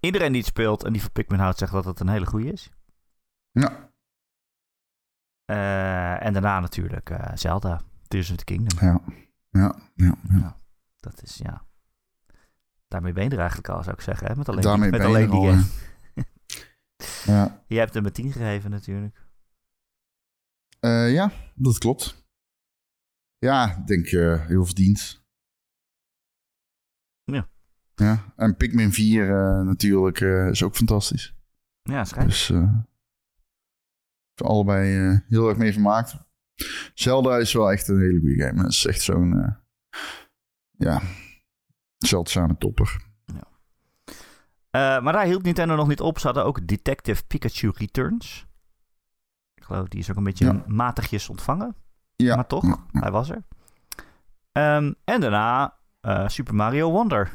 Iedereen die het speelt en die van Pikmin houdt, zegt dat het een hele goede is. Ja, Eh, en daarna natuurlijk eh, Zelda, Tears of the Kingdom. ja, ja, ja. ja. Dat is, ja... Daarmee ben je er eigenlijk al, zou ik zeggen. Hè? Met alleen, Daarmee met ben je alleen die al, game. Ja. [LAUGHS] Je hebt hem met 10 gegeven natuurlijk. Eh, ja, dat klopt. Ja, ik denk eh, heel verdiend. Ja. Ja, en Pikmin 4 eh, natuurlijk is ook fantastisch. Ja, schijnt. Dus allebei heel erg mee vermaakt. Zelda is wel echt een hele goede game. Dat is echt zo'n ja, zeldzame topper. Eh, maar daar hield Nintendo nog niet op. Ze hadden ook Detective Pikachu Returns. Ik geloof, die is ook een beetje Ja. matigjes ontvangen. Ja, Maar toch, ja, ja. hij was er. Ehm, en daarna eh, Super Mario Wonder.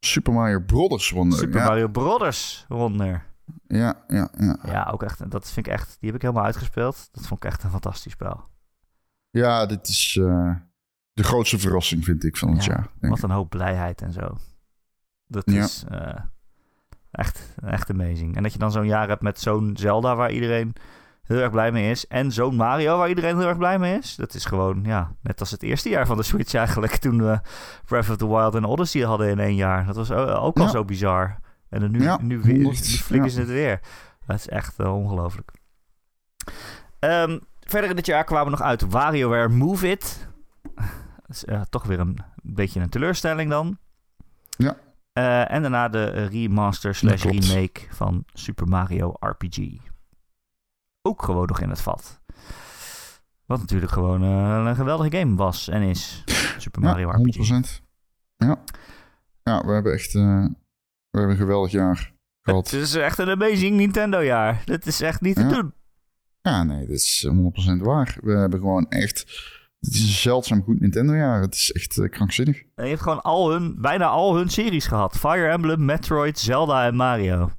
Super Mario Brothers Wonder. Super ja, Mario Brothers Wonder. ja, ja, ja. Ja, ook echt. Dat vind ik echt. Die heb ik helemaal uitgespeeld. Dat vond ik echt een fantastisch spel. Ja, dit is eh, de grootste verrassing, vind ik, van het Ja, jaar. Wat een hoop blijheid en zo. Dat Ja. is eh, echt, echt amazing. En dat je dan zo'n jaar hebt met zo'n Zelda waar iedereen heel erg blij mee is. En zo'n Mario waar iedereen heel erg blij mee is. Dat is gewoon, ja, net als het eerste jaar van de Switch eigenlijk. Toen we Breath of the Wild en Odyssey hadden in één jaar. Dat was ook al Ja. zo bizar. En dan nu, nu, weer, nu 100, flikken ja. ze het weer. Dat is echt eh, ongelooflijk. Ehm, verder in dit jaar kwamen nog uit WarioWare Move It. [LAUGHS] Is eh, toch weer een beetje een teleurstelling dan. Ja. Eh, en daarna de remaster slash remake van Super Mario RPG. Ook gewoon nog in het vat. Wat natuurlijk gewoon eh, een geweldige game was en is. Super Mario ja, RPG. 100%. Ja. ja, we hebben echt we hebben een geweldig jaar gehad. Het is echt een amazing Nintendo jaar. Dat is echt niet te Ja. doen. Ja, nee, dat is 100% waar. We hebben gewoon echt... Het is een zeldzaam goed Nintendo-jaar. Het is echt eh, krankzinnig. En je hebt gewoon al hun, bijna al hun series gehad. Fire Emblem, Metroid, Zelda en Mario.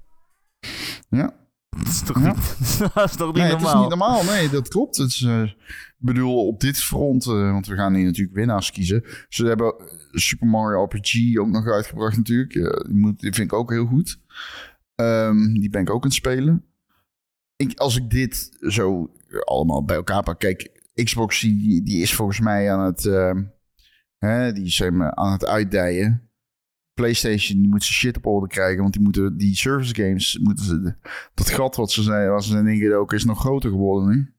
Ja. Dat is toch Ja. niet, [LAUGHS] dat is toch niet nee, normaal? het is niet normaal. Nee, dat klopt. Het is, eh, ik bedoel, op dit front... eh, want we gaan hier natuurlijk winnaars kiezen. Ze hebben Super Mario RPG ook nog uitgebracht natuurlijk. Ja, die, moet, die vind ik ook heel goed. Ehm, die ben ik ook aan het spelen. Ik, als ik dit zo allemaal bij elkaar pak... Kijk, Xbox die, die is volgens mij aan het... ehm, hè, die is hem aan het uitdijen. PlayStation die moet zijn shit op orde krijgen. Want die moeten die service games. Moeten ze, dat gat wat ze zijn, was ze in ook is nog groter geworden nu.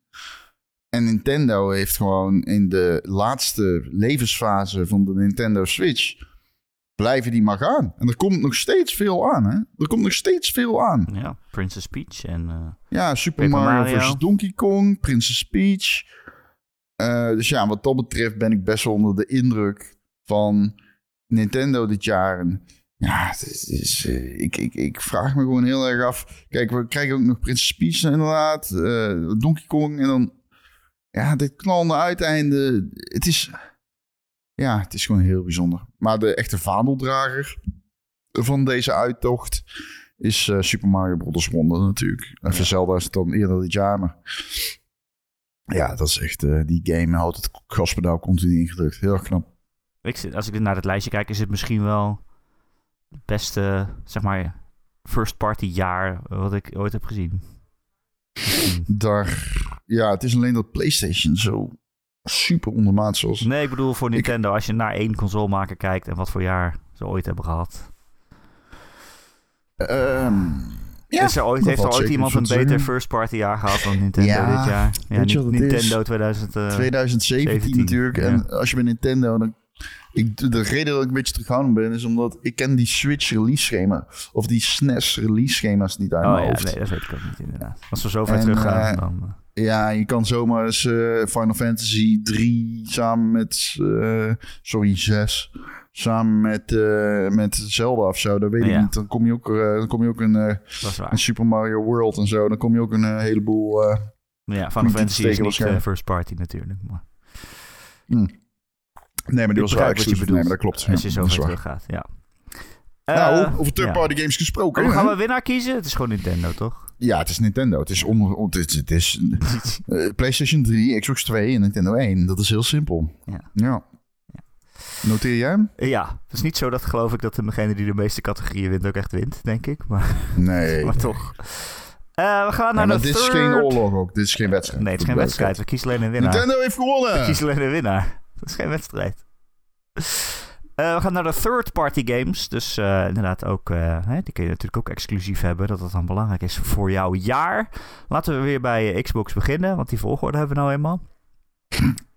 En Nintendo heeft gewoon in de laatste levensfase van de Nintendo Switch. Blijven die maar gaan. En er komt nog steeds veel aan, hè? Er komt nog steeds veel aan. Ja, Princess Peach en... eh, Ja, Super Mario, Mario. vs. Donkey Kong, Princess Peach. Eh, dus ja, wat dat betreft ben ik best wel onder de indruk van Nintendo dit jaar. En ja, het is, het is, eh, ik, ik, ik vraag me gewoon heel erg af. Kijk, we krijgen ook nog Princess Peach inderdaad, eh, Donkey Kong en dan... Ja, dit knalende uiteinde, het is... Ja, het is gewoon heel bijzonder. Maar de echte vaandeldrager van deze uittocht is Super Mario Bros. Wonder natuurlijk. En voor Zelda is het dan eerder dit jaar, maar... Ja, dat is echt... eh, die game houdt het gaspedaal continu ingedrukt. Heel erg knap. ik, zit- als ik naar het lijstje kijk, is het misschien wel het beste, zeg maar, first party jaar wat ik ooit heb gezien. [LAUGHS] Daar... Ja, het is alleen dat PlayStation zo super ondermaats was. Nee, ik bedoel voor Nintendo, als je naar één consolemaker kijkt en wat voor jaar ze ooit hebben gehad. Ehm, ja, is er ooit, heeft er ooit iemand van een te beter zeggen. first party jaar gehad dan Nintendo Ja, dit jaar? Ja, weet je Ni- wat het is? Nintendo 2000. eh, 2017 17, natuurlijk. ja. En als je bij Nintendo... Dan, ik, de reden dat ik een beetje terughoudend ben... is omdat ik ken die Switch release schema... of die SNES release schema's niet uit Oh mijn ja, hoofd. nee, dat weet ik ook niet inderdaad. Als we zo ver En, teruggaan, eh, dan... eh, Ja, je kan zomaar eens eh, Final Fantasy 3 samen met... eh, sorry, 6. Samen met, eh, met Zelda of zo. Dat weet ik niet. Dan kom je ook, eh, dan kom je ook een, eh, een Super Mario World en zo. Dan kom je ook een heleboel... Ja, Final Fantasy is niet first party natuurlijk. Maar nee, maar die was wel je exclusief. bedoelt. Nee, maar dat klopt. als je zo ver terug gaat, ja. Nou, over third-party games gesproken. Oh, gaan we winnaar kiezen? Het is gewoon Nintendo, toch? Ja, het is Nintendo. Het is, onder, on- het is, het is [LAUGHS] PlayStation 3, Xbox 2 en Nintendo 1. Dat is heel simpel. Ja. ja. Noteer jij hem? ja, het is niet zo dat geloof ik dat degene die de meeste categorieën wint ook echt wint, denk ik. Maar, Nee. [LAUGHS] maar toch. Eh, we gaan naar de dit is geen oorlog ook. Dit is geen wedstrijd. Nee, het is geen wedstrijd. We kiezen alleen een winnaar. Nintendo heeft We gewonnen! kiezen alleen een winnaar. Dat is geen wedstrijd. Eh, we gaan naar de third-party games. Dus eh, inderdaad ook, hè, die kun je natuurlijk ook exclusief hebben. Dat dat dan belangrijk is voor jouw jaar. Laten we weer bij Xbox beginnen, want die volgorde hebben we nou eenmaal.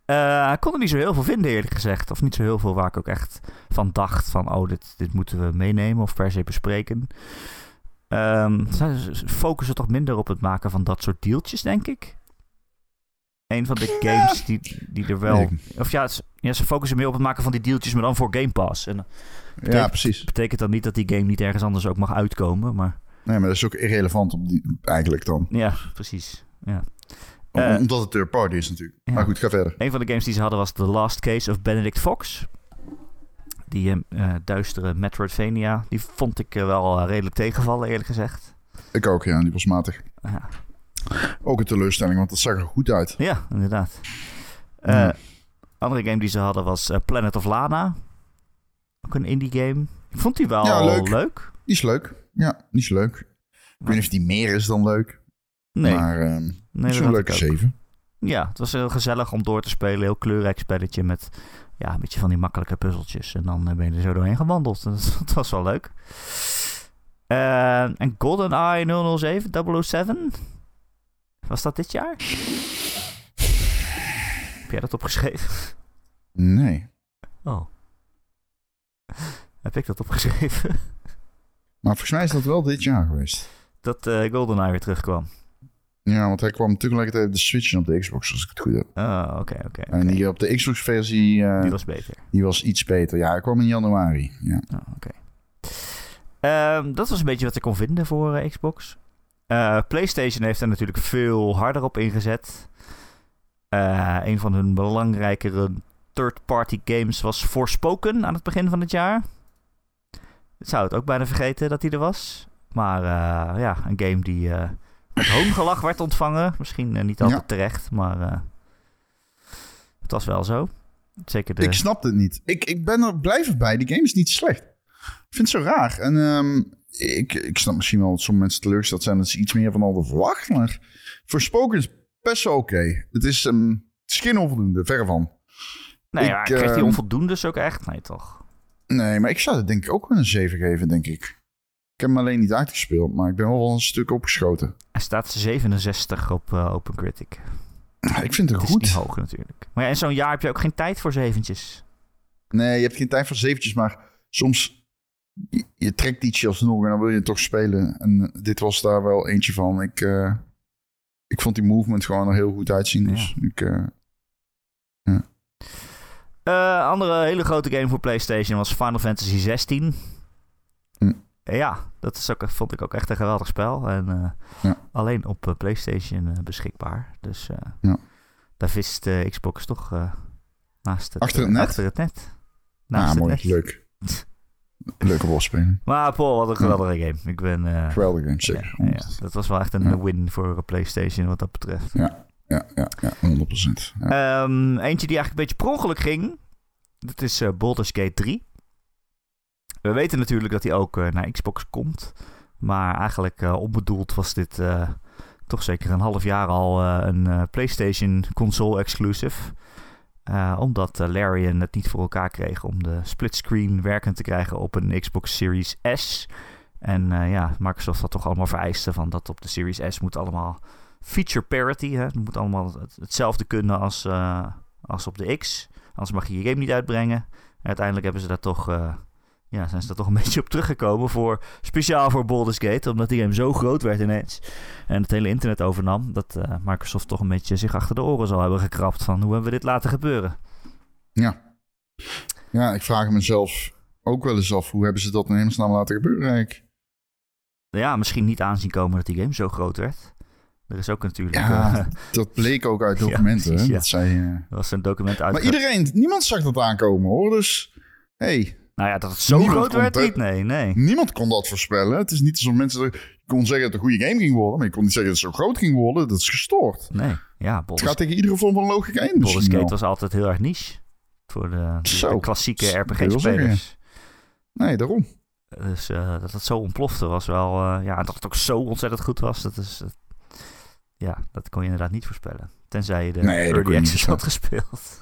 Eh, ik kon er niet zo heel veel vinden eerlijk gezegd. Of niet zo heel veel waar ik ook echt van dacht van... oh, dit, dit moeten we meenemen of per se bespreken. Ehm, ze focussen toch minder op het maken van dat soort deeltjes, denk ik. Een van de games die, die er wel... Of ja, ze, ja, ze focussen meer op het maken van die deeltjes, maar dan voor Game Pass. En dat Ja, precies. betekent dan niet dat die game niet ergens anders ook mag uitkomen, maar Nee, maar dat is ook irrelevant op die, eigenlijk dan. ja, precies. Ja. Om- Omdat het third party is natuurlijk. ja. Maar goed, ga verder. Een van de games die ze hadden was The Last Case of Benedict Fox. Die eh, eh, duistere Metroidvania, die vond ik eh, wel redelijk tegenvallen, eerlijk gezegd. Ik ook, ja. Die was matig. Ja, Ook een teleurstelling, want dat zag er goed uit. ja inderdaad. Ja. Andere game die ze hadden was Planet of Lana. Ook een indie game. Ik vond die wel Ja, leuk. leuk. Die is leuk. Ja, die is leuk. Ik weet niet of die meer is dan leuk. Nee, Maar ehm nee zo'n leuke ik ook. 7. Ja, het was heel gezellig om door te spelen. Heel kleurrijk spelletje met ja, een beetje van die makkelijke puzzeltjes. En dan eh, ben je er zo doorheen gewandeld. Dat, [LAUGHS] dat was wel leuk. Eh, en GoldenEye 007, 007? Was dat dit jaar? Heb jij dat opgeschreven? Nee. Oh. Heb ik dat opgeschreven? Maar volgens mij is dat wel dit jaar geweest. Dat eh GoldenEye weer terugkwam. Ja, want hij kwam tegelijkertijd op de Switch en op de Xbox, als ik het goed heb. Oh, oké, oké. En die op de Xbox-versie, eh, Die die, was beter. was iets beter. Ja, hij kwam in januari. Ja. Oh, oké. Ehm, dat was een beetje wat ik kon vinden voor eh, Xbox. Eh, PlayStation heeft er natuurlijk veel harder op ingezet. Een van hun belangrijkere third-party games was Forspoken aan het begin van het jaar. Ik zou het ook bijna vergeten dat die er was. Maar ja, een game die met hoongelach werd ontvangen. Misschien eh, niet altijd Ja. terecht, maar eh, het was wel zo. Zeker de... Ik snap het niet. Ik, ik ben er blijven bij. Die game is niet slecht. Ik vind het zo raar. En ehm, ik, ik snap misschien wel dat sommige mensen teleurgesteld zijn dat ze iets meer van hadden verwacht. Maar Forspoken is best wel oké. Het, is, ehm, het is geen onvoldoende, verre van. Nee, Ik, ja, kreeg die ehm, onvoldoendes ook echt? Nee, toch? Nee, maar ik zou het denk ik ook wel een 7 geven, denk ik. Ik heb hem alleen niet uitgespeeld, maar ik ben wel een stuk opgeschoten. Hij staat 67 op uh, OpenCritic. Ik vind het, het goed. Is niet hoog natuurlijk. Maar ja, in zo'n jaar heb je ook geen tijd voor zeventjes. Nee, je hebt geen tijd voor zeventjes, maar soms je, je trekt ietsje alsnog en dan wil je het toch spelen. En dit was daar wel eentje van. Ik, uh, ik vond die movement gewoon er heel goed uitzien. Dus ja. ik, uh, ja. Uh, andere hele grote game voor PlayStation was Final Fantasy 16. Hm. Ja, dat is ook, vond ik ook echt een geweldig spel. En uh, ja. alleen op uh, PlayStation beschikbaar. Dus ja. daar vist Xbox toch naast het, achter het net. Achter het net. Naast ah, mooi, net. leuk. [LAUGHS] Leuke bosspelen. Maar Paul, wat een geweldige game. Ik ben... geweldige game, zeker. Ja, ja, dat was wel echt een win voor PlayStation wat dat betreft. Ja, ja, ja, ja 100%. Ja. Um, eentje die eigenlijk een beetje per ongeluk ging. Dat is uh, Baldur's Gate 3. We weten natuurlijk dat hij ook uh, naar Xbox komt. Maar eigenlijk uh, onbedoeld was dit toch zeker een half jaar al een PlayStation console exclusive. omdat Larian het niet voor elkaar kreeg om de splitscreen werkend te krijgen op een Xbox Series S. En ja, Microsoft had toch allemaal vereisten van dat op de Series S moet allemaal feature parity. Hè? Het moet allemaal hetzelfde kunnen als, uh, als op de X. Anders mag je je game niet uitbrengen. En uiteindelijk hebben ze daar toch, uh, ja, zijn ze daar toch een [LAUGHS] beetje op teruggekomen. Voor, speciaal voor Baldur's Gate. Omdat die game zo groot werd ineens. En het hele internet overnam. Dat uh, Microsoft toch een beetje zich achter de oren zal hebben gekrapt. Van hoe hebben we dit laten gebeuren? Ja. Ja, ik vraag mezelf ook wel eens af. Hoe hebben ze dat in hemelsnaam laten gebeuren eigenlijk? Ja, misschien niet aanzien komen dat die game zo groot werd. Er is ook natuurlijk... Ja, uh, dat bleek ook uit [LAUGHS] documenten. Ja, precies, hè? ja. Dat zij, uh... Er was een document uit... Maar iedereen, niemand zag dat aankomen hoor. Dus, hey. Nou ja, dat het zo Niemand groot werd niet, nee, nee. Niemand kon dat voorspellen. Het is niet alsof mensen... Je kon zeggen dat het een goede game ging worden. Maar je kon niet zeggen dat het zo groot ging worden. Dat is gestoord. Nee, ja, Het Baldur's, gaat tegen iedere vorm van logica in. Baldur's wel. was altijd heel erg niche. Voor de, de Zo, klassieke RPG-spelers. Nee, daarom. Dus eh, dat het zo ontplofte was wel... eh, ja, dat het ook zo ontzettend goed was. Dat is... eh, ja, dat kon je inderdaad niet voorspellen. Tenzij je de Nee, Early Access had gespeeld. [LAUGHS]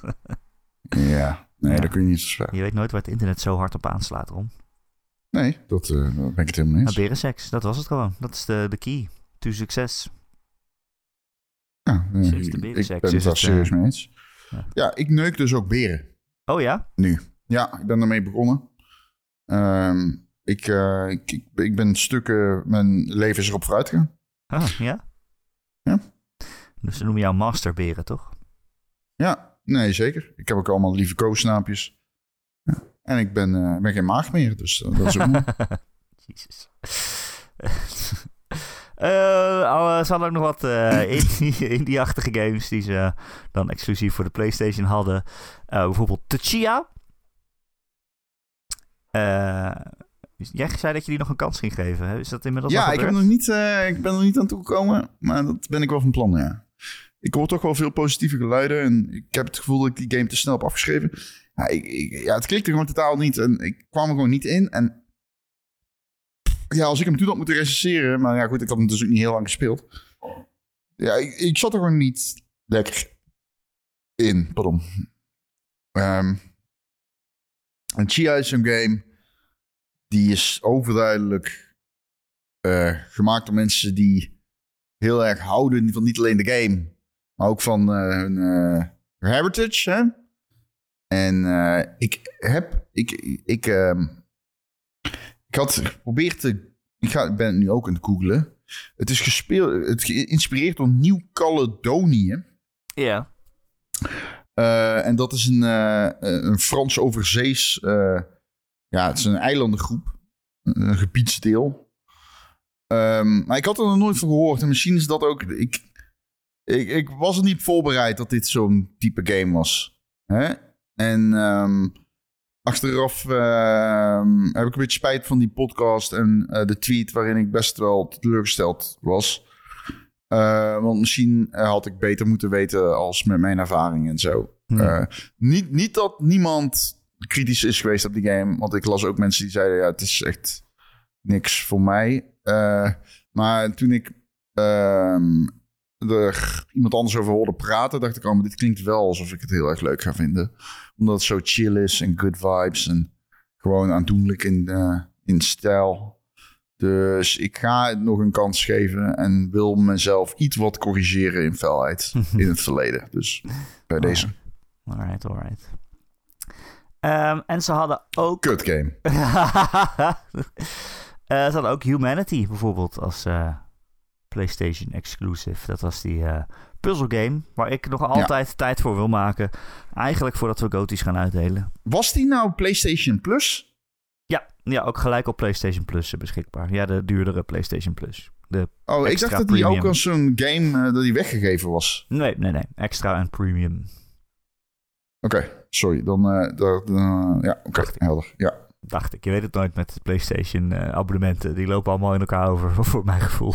Ja, nee, Ja. dat kun je niet voorspellen. je weet nooit waar het internet zo hard op aanslaat, Ron. Nee, dat eh, daar ben ik het helemaal niet Nou, eens. berenseks, dat was het gewoon. Dat is de, de key to succes. Ja, nee, Sinds de ik ben het daar het, serieus eh, mee eens. ja. Ja, ik neuk dus ook beren. Oh ja? Nu. Ja, ik ben daarmee begonnen. Ehm, ik, eh, ik, ik, ik ben stukken... Mijn leven is erop vooruit gegaan. Ah, ja? Ja. Dus ze noemen jou masterberen, toch? Ja, nee, zeker. Ik heb ook allemaal lieve koosnaampjes. Ja. En ik ben, eh, ben geen maag meer, dus eh, dat is ook mooi. [LAUGHS] Jezus. [LAUGHS] Oh, ze hadden ook nog wat indie- [LAUGHS] indie-achtige games die ze dan exclusief voor de PlayStation hadden. Bijvoorbeeld Tchia. Eh jij zei dat je die nog een kans ging geven. hè? Is dat inmiddels al ja, ik, heb nog niet, ik ben er niet aan toegekomen, maar dat ben ik wel van plan, ja. Ik hoor toch wel veel positieve geluiden en ik heb het gevoel dat ik die game te snel heb afgeschreven. Ja, ik, ja het klikte gewoon totaal niet en ik kwam er gewoon niet in. En ja, als ik hem toen had moeten recenseren, maar ja goed, ik had hem dus ook niet heel lang gespeeld. Ja, ik, zat er gewoon niet lekker in, pardon. Ehm en Chia is zo'n game, die is overduidelijk eh, gemaakt door mensen die heel erg houden van niet alleen de game, maar ook van eh, hun eh, heritage. Hè? En eh, ik heb, ik, ik, ehm, ik had geprobeerd te, ik, ga, ik ben nu ook aan het googlen. Het is gespeeld, het geïnspireerd door Nieuw Caledonië. Ja. En dat is een, een Frans overzees. ja, het is een eilandengroep. Een gebiedsdeel. Ehm, maar ik had er nog nooit van gehoord. En misschien is dat ook. Ik, ik, ik was er niet voorbereid dat dit zo'n type game was. Hè? En ehm, achteraf ehm, heb ik een beetje spijt van die podcast en eh, de tweet waarin ik best wel teleurgesteld was. Eh, want misschien had ik beter moeten weten als met mijn ervaring en zo. Ja. Eh, niet, niet dat niemand kritisch is geweest op die game. Want ik las ook mensen die zeiden: ja, het is echt niks voor mij. Maar toen ik ehm, er iemand anders over hoorde praten, dacht ik: oh, maar dit klinkt wel alsof ik het heel erg leuk ga vinden. Omdat het zo chill is en good vibes. En gewoon aandoenlijk in, eh, in stijl. Dus ik ga het nog een kans geven en wil mezelf iets wat corrigeren in felheid [LAUGHS] in het verleden. Dus bij deze. Alright, alright. Ehm, en ze hadden ook... Kut game. [LAUGHS] Eh, ze hadden ook Humanity bijvoorbeeld als eh, PlayStation exclusive. Dat was die uh, puzzelgame waar ik nog altijd tijd voor wil maken. Eigenlijk voordat we GOTY's gaan uitdelen. Was die nou PlayStation Plus? Ja, ja, ook gelijk op PlayStation Plus beschikbaar. Ja, de duurdere PlayStation Plus. De oh, ik dacht dat die ook als zo'n game dat die weggegeven was. Nee, nee, nee. Extra en premium. Oké, sorry. Dan, ja, oké, helder. Ja dacht ik. Je weet het nooit met PlayStation abonnementen. Die lopen allemaal in elkaar over, [LAUGHS] voor mijn gevoel.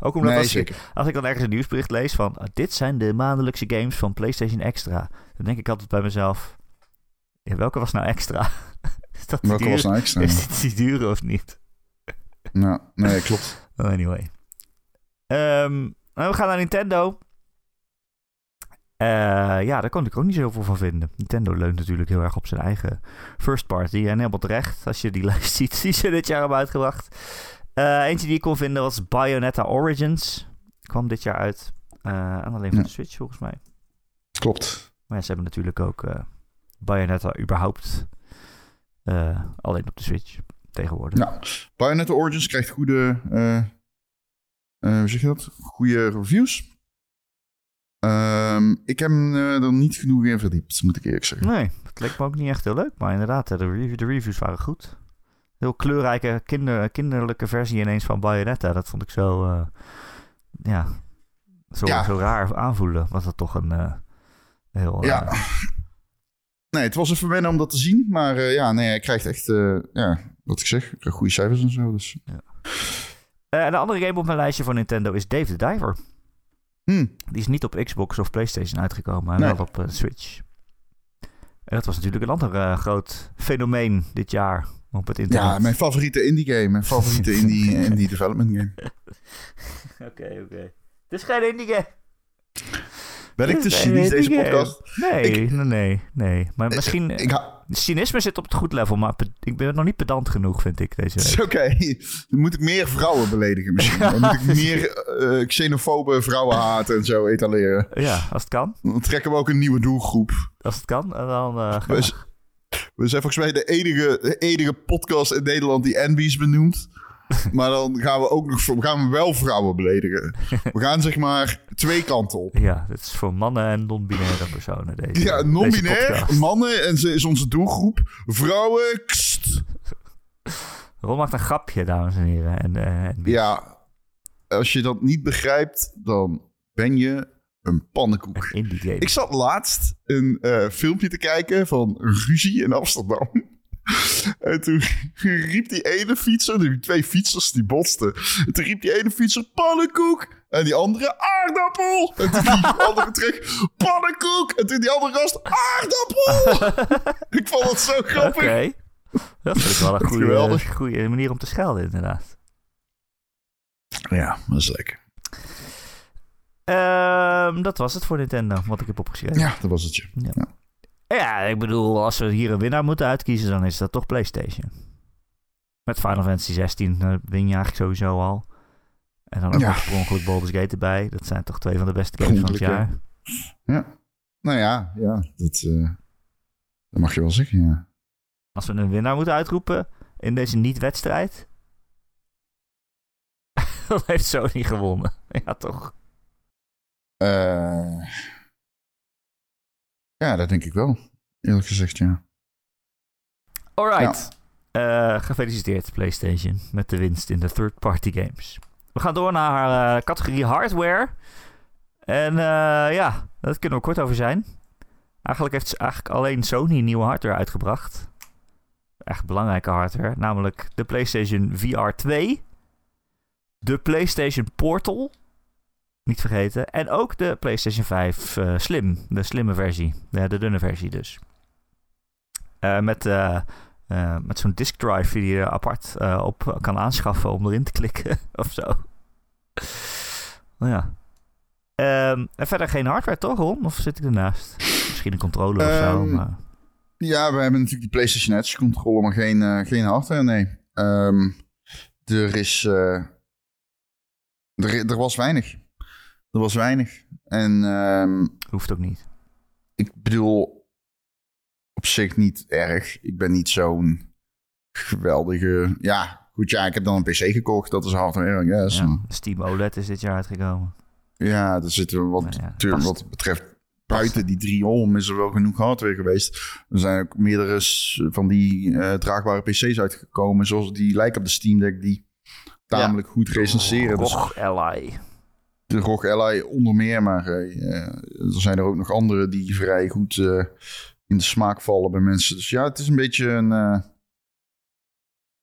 Ook omdat als, ik, als ik dan ergens een nieuwsbericht lees van... Ah, dit zijn de maandelijkse games van PlayStation Extra. Dan denk ik altijd bij mezelf... Ja, welke was nou extra? [LAUGHS] is dat welke was nou extra? Is dit die duur of niet? [LAUGHS] nou, nee, klopt. Oh, anyway. Um, we gaan naar Nintendo. Uh, ja, daar kon ik ook niet zoveel van vinden. Nintendo leunt natuurlijk heel erg op zijn eigen first party. En helemaal terecht, als je die [LAUGHS] lijst ziet die ze dit jaar hebben uitgebracht. Uh, eentje die ik kon vinden was Bayonetta Origins. Kwam dit jaar uit. Uh, en alleen voor de Switch volgens mij. Klopt. Maar ja, ze hebben natuurlijk ook Bayonetta überhaupt alleen op de Switch tegenwoordig. Nou, Bayonetta Origins krijgt goede, hoe zeg je dat? Goede reviews. Um, ik heb er niet genoeg in verdiept, moet ik eerlijk zeggen. Nee, het leek me ook niet echt heel leuk. Maar inderdaad, de reviews waren goed. Heel kleurrijke, kinder, kinderlijke versie ineens van Bayonetta. Dat vond ik zo, uh, ja, zo, zo raar aanvoelen. Was dat toch een uh, heel... Ja. Nee, het was even wennen om dat te zien. Maar ja, nee, hij krijgt echt, ja, wat ik zeg, goede cijfers en zo. Dus. Ja. de andere game op mijn lijstje van Nintendo is Dave the Diver. Hmm. Die is niet op Xbox of PlayStation uitgekomen, maar wel op Switch. En dat was natuurlijk een ander groot fenomeen dit jaar op het internet. Ja, mijn favoriete indie game. Mijn favoriete indie, [LAUGHS] indie development game. Oké, oké. Het is geen indie game. Ben ik te cynisch deze podcast? Nee, nee, nee, nee. Maar misschien... Ik, cynisme zit op het goed level, maar ik ben nog niet pedant genoeg, vind ik, deze week. Oké, dan moet ik meer vrouwen beledigen misschien. Dan moet ik [LAUGHS] meer uh, xenofobe vrouwen haten en zo etaleren. Ja, als het kan. Dan trekken we ook een nieuwe doelgroep. Als het kan, en dan... Uh, we, we, zijn volgens mij de enige, de enige podcast in Nederland die Envies benoemt. [LAUGHS] Maar dan gaan we ook nog we gaan wel vrouwen beledigen. We gaan zeg maar twee kanten op. Ja, dit is voor mannen en non-binaire personen. Deze, ja, non-binair, mannen en ze is onze doelgroep. Vrouwen, kst. Ron maakt een grapje, dames en heren. En, uh, ja, als je dat niet begrijpt, dan ben je een pannenkoek. Ik zat laatst een uh, filmpje te kijken van ruzie in Amsterdam. [LAUGHS] En toen riep die ene fietser, die twee fietsers die botsten. En toen riep die ene fietser pannenkoek. En die andere aardappel. En toen die andere [LAUGHS] terug pannenkoek. En toen die andere gast aardappel. [LAUGHS] ik vond het zo grappig. Oké. Dat vind ik wel een goede, goede manier om te schelden, inderdaad. Ja, dat is lekker. Um, dat was het voor Nintendo, wat ik heb opgeschreven. Ja, dat was het. Ja. ja. Ja, ik bedoel, als we hier een winnaar moeten uitkiezen, dan is dat toch PlayStation. Met Final Fantasy 16 uh, win je eigenlijk sowieso al. En dan ook ja. oorspronkelijk Baldur's Gate erbij. Dat zijn toch twee van de beste games van het jaar. Ja. Nou ja, ja dat, uh, dat mag je wel zeggen, ja. Als we een winnaar moeten uitroepen in deze niet-wedstrijd... [LAUGHS] dan heeft Sony gewonnen. Ja, toch? Uh, ja, dat denk ik wel. Eerlijk gezegd, ja. Alright. Ja. Uh, gefeliciteerd PlayStation met de winst in de third-party games. We gaan door naar uh, categorie hardware. En ja, daar kunnen we kort over zijn. Eigenlijk heeft eigenlijk alleen Sony nieuwe hardware uitgebracht. Echt belangrijke hardware. Namelijk de PlayStation VR 2. De PlayStation Portal. Niet vergeten. En ook de PlayStation 5 uh, eh, Slim. De slimme versie. De, de dunne versie dus. Uh, met uh, met zo'n disk drive die je apart op kan aanschaffen om erin te klikken [LAUGHS] of zo. nou ja. Um, en verder geen hardware toch, Ron? Of zit ik ernaast? Misschien een controller um, of zo. Ehm, maar... Ja, we hebben natuurlijk die PlayStation Edge controller, maar geen, eh, geen hardware, nee. Ehm, er is... eh, er, er was weinig. Er was weinig. En ehm, Hoeft ook niet. ik bedoel, op zich niet erg. Ik ben niet zo'n geweldige... Ja, goed, ja, ik heb dan een PC gekocht. Dat is hardware, yes. Ja, Steam OLED is dit jaar uitgekomen. Ja, er zitten wat, ja, wat betreft buiten die drie ohm is er wel genoeg hardware geweest. Er zijn ook meerdere van die eh, draagbare PC's uitgekomen, zoals die lijken op de Steam Deck, die tamelijk goed recenseren. Dus Och, Ally. De ROG Ally onder meer, maar eh, eh, er zijn er ook nog andere die vrij goed eh, in de smaak vallen bij mensen. Dus ja, het is een beetje een...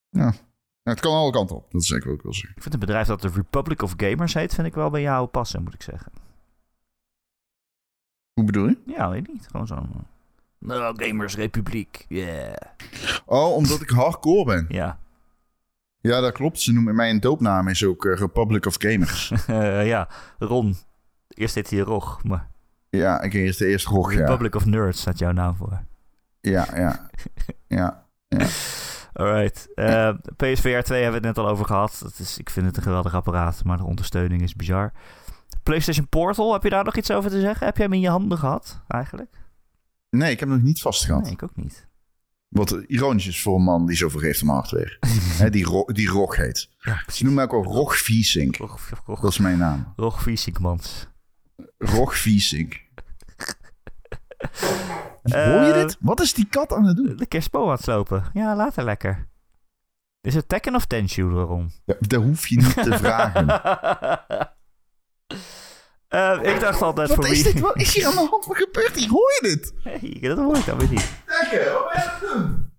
ja, het kan alle kanten op. Dat is wat ik wil zeggen. Ik vind een bedrijf dat de Republic of Gamers heet, vind ik wel bij jou passen, moet ik zeggen. Hoe bedoel je? Ja, weet niet. Gewoon zo'n... Nou, Gamers Republiek. Yeah. Oh, omdat ik hardcore ben. Ja. Ja, dat klopt. Ze noemen mijn doopnaam is ook eh, Republic of Gamers. [LAUGHS] Eh, ja, Ron. Eerst heet hij Rog, maar ja, ik is de eerste rog, ja. Republic of Nerds staat jouw naam voor. Ja, ja. [LAUGHS] Ja. Alright. Eh, PSVR 2 hebben we het net al over gehad. Dat is, ik vind het een geweldig apparaat, maar de ondersteuning is bizar. PlayStation Portal, heb je daar nog iets over te zeggen? Heb jij hem in je handen gehad, eigenlijk? Nee, ik heb hem nog niet vastgehad. Nee, ik ook niet. Wat ironisch is voor een man die zoveel heeft om hardware. [LAUGHS] Die, ro die Rog heet. Ja, Ze noemen mij ook Rog Viesink. Rog, Rog, Dat is mijn naam. Rog Viesinkmans. Rog Viesink. [LAUGHS] Eh, Hoor je dit? Wat is die kat aan het doen? De kerstboom aan het slopen. Ja, later lekker. Is het Tekken of Tenshu erom? Ja, dat hoef je niet te vragen. [LAUGHS] Eh, ik dacht altijd voor Wat is wie... dit? Wat is hier aan de hand? Wat gebeurt hier? Hoor je dit? Nee, dat hoor ik dan weer niet. Lekker, wat ben je aan het doen?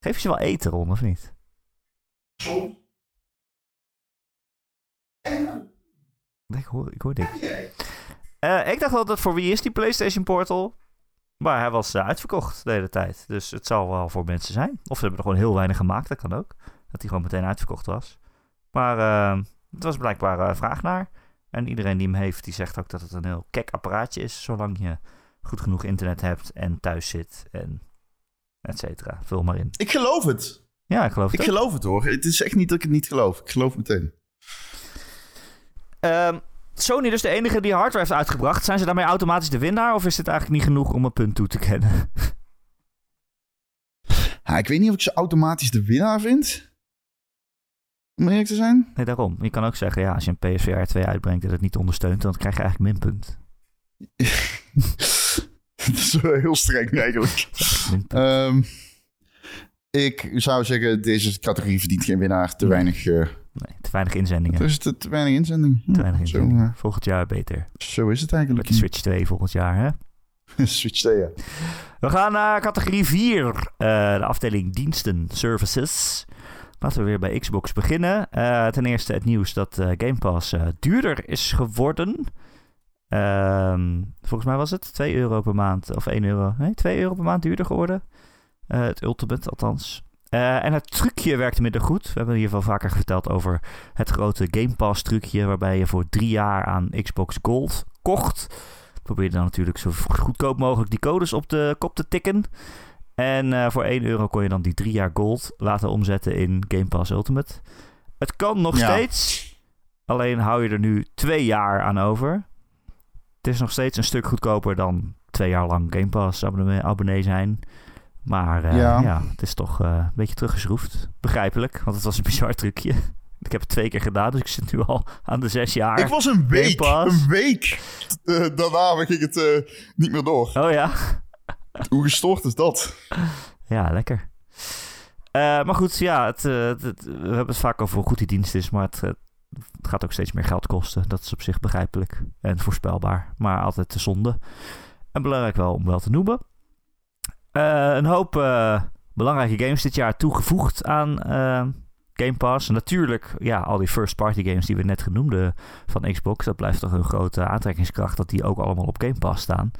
Geef je ze wel eten, Ron, of niet? Ik hoor, ik hoor niks. Eh, ik dacht altijd voor wie is die PlayStation Portal? Maar hij was eh, uitverkocht de hele tijd. Dus het zal wel voor mensen zijn. Of ze hebben er gewoon heel weinig gemaakt, dat kan ook. Dat hij gewoon meteen uitverkocht was. Maar het was blijkbaar vraag naar. En iedereen die hem heeft, die zegt ook dat het een heel kek apparaatje is. Zolang je goed genoeg internet hebt en thuis zit en et cetera. Vul maar in. Ik geloof het. Ja, ik geloof het Ik ook. geloof het hoor. Het is echt niet dat ik het niet geloof. Ik geloof meteen. Ehm, Sony dus de enige die hardware heeft uitgebracht. Zijn ze daarmee automatisch de winnaar? Of is dit eigenlijk niet genoeg om een punt toe te kennen? Ja, ik weet niet of ik ze automatisch de winnaar vind. Om eerlijk te zijn. Nee, daarom. Je kan ook zeggen, ja, als je een PSVR 2 uitbrengt en het niet ondersteunt, dan krijg je eigenlijk minpunt. [LAUGHS] dat is wel heel streng eigenlijk. Ehm, ik zou zeggen, deze categorie verdient geen winnaar. Te Nee. weinig, eh, nee, te weinig inzendingen. is te, te weinig inzending. Te weinig zo, inzendingen. Volgend jaar beter. zo is het Met eigenlijk. de Switch 2 volgend jaar, hè? [LAUGHS] Switch 2, ja. We gaan naar categorie 4. eh, de afdeling diensten, services. Laten we weer bij Xbox beginnen. Eh, ten eerste het nieuws dat eh, Game Pass eh, duurder is geworden. Ehm, volgens mij was het 2 euro per maand. Of 1 euro. Nee, 2 euro per maand duurder geworden. Het Ultimate althans. En het trucje werkte minder goed. We hebben hier wel vaker verteld over het grote Game Pass trucje. Waarbij je voor drie jaar aan Xbox Gold kocht. Probeerde dan natuurlijk zo goedkoop mogelijk die codes op de kop te tikken. En eh, voor 1 euro kon je dan die drie jaar gold laten omzetten in Game Pass Ultimate. Het kan nog Ja. steeds. Alleen hou je er nu twee jaar aan over. Het is nog steeds een stuk goedkoper dan twee jaar lang Game Pass abonnee, abonnee zijn. Maar eh, ja. Ja. het is toch eh, een beetje teruggeschroefd. Begrijpelijk, want het was een [LAUGHS] bizar trucje. Ik heb het twee keer gedaan, dus ik zit nu al aan de zes jaar. Ik was een week, een week. eh, daarna ging het niet meer door. Oh ja? Hoe gestoord is dat? Ja, lekker. Eh, maar goed, ja, eh, het- we hebben het vaak over hoe goed die dienst is, maar het, eh, het gaat ook steeds meer geld kosten. Dat is op zich begrijpelijk en voorspelbaar, maar altijd te zonde. En belangrijk wel om wel te noemen. Een hoop belangrijke games dit jaar toegevoegd aan Game Pass. Natuurlijk, ja, al die first-party games die we net genoemden van Xbox, dat blijft toch een grote aantrekkingskracht dat die ook allemaal op Game Pass staan.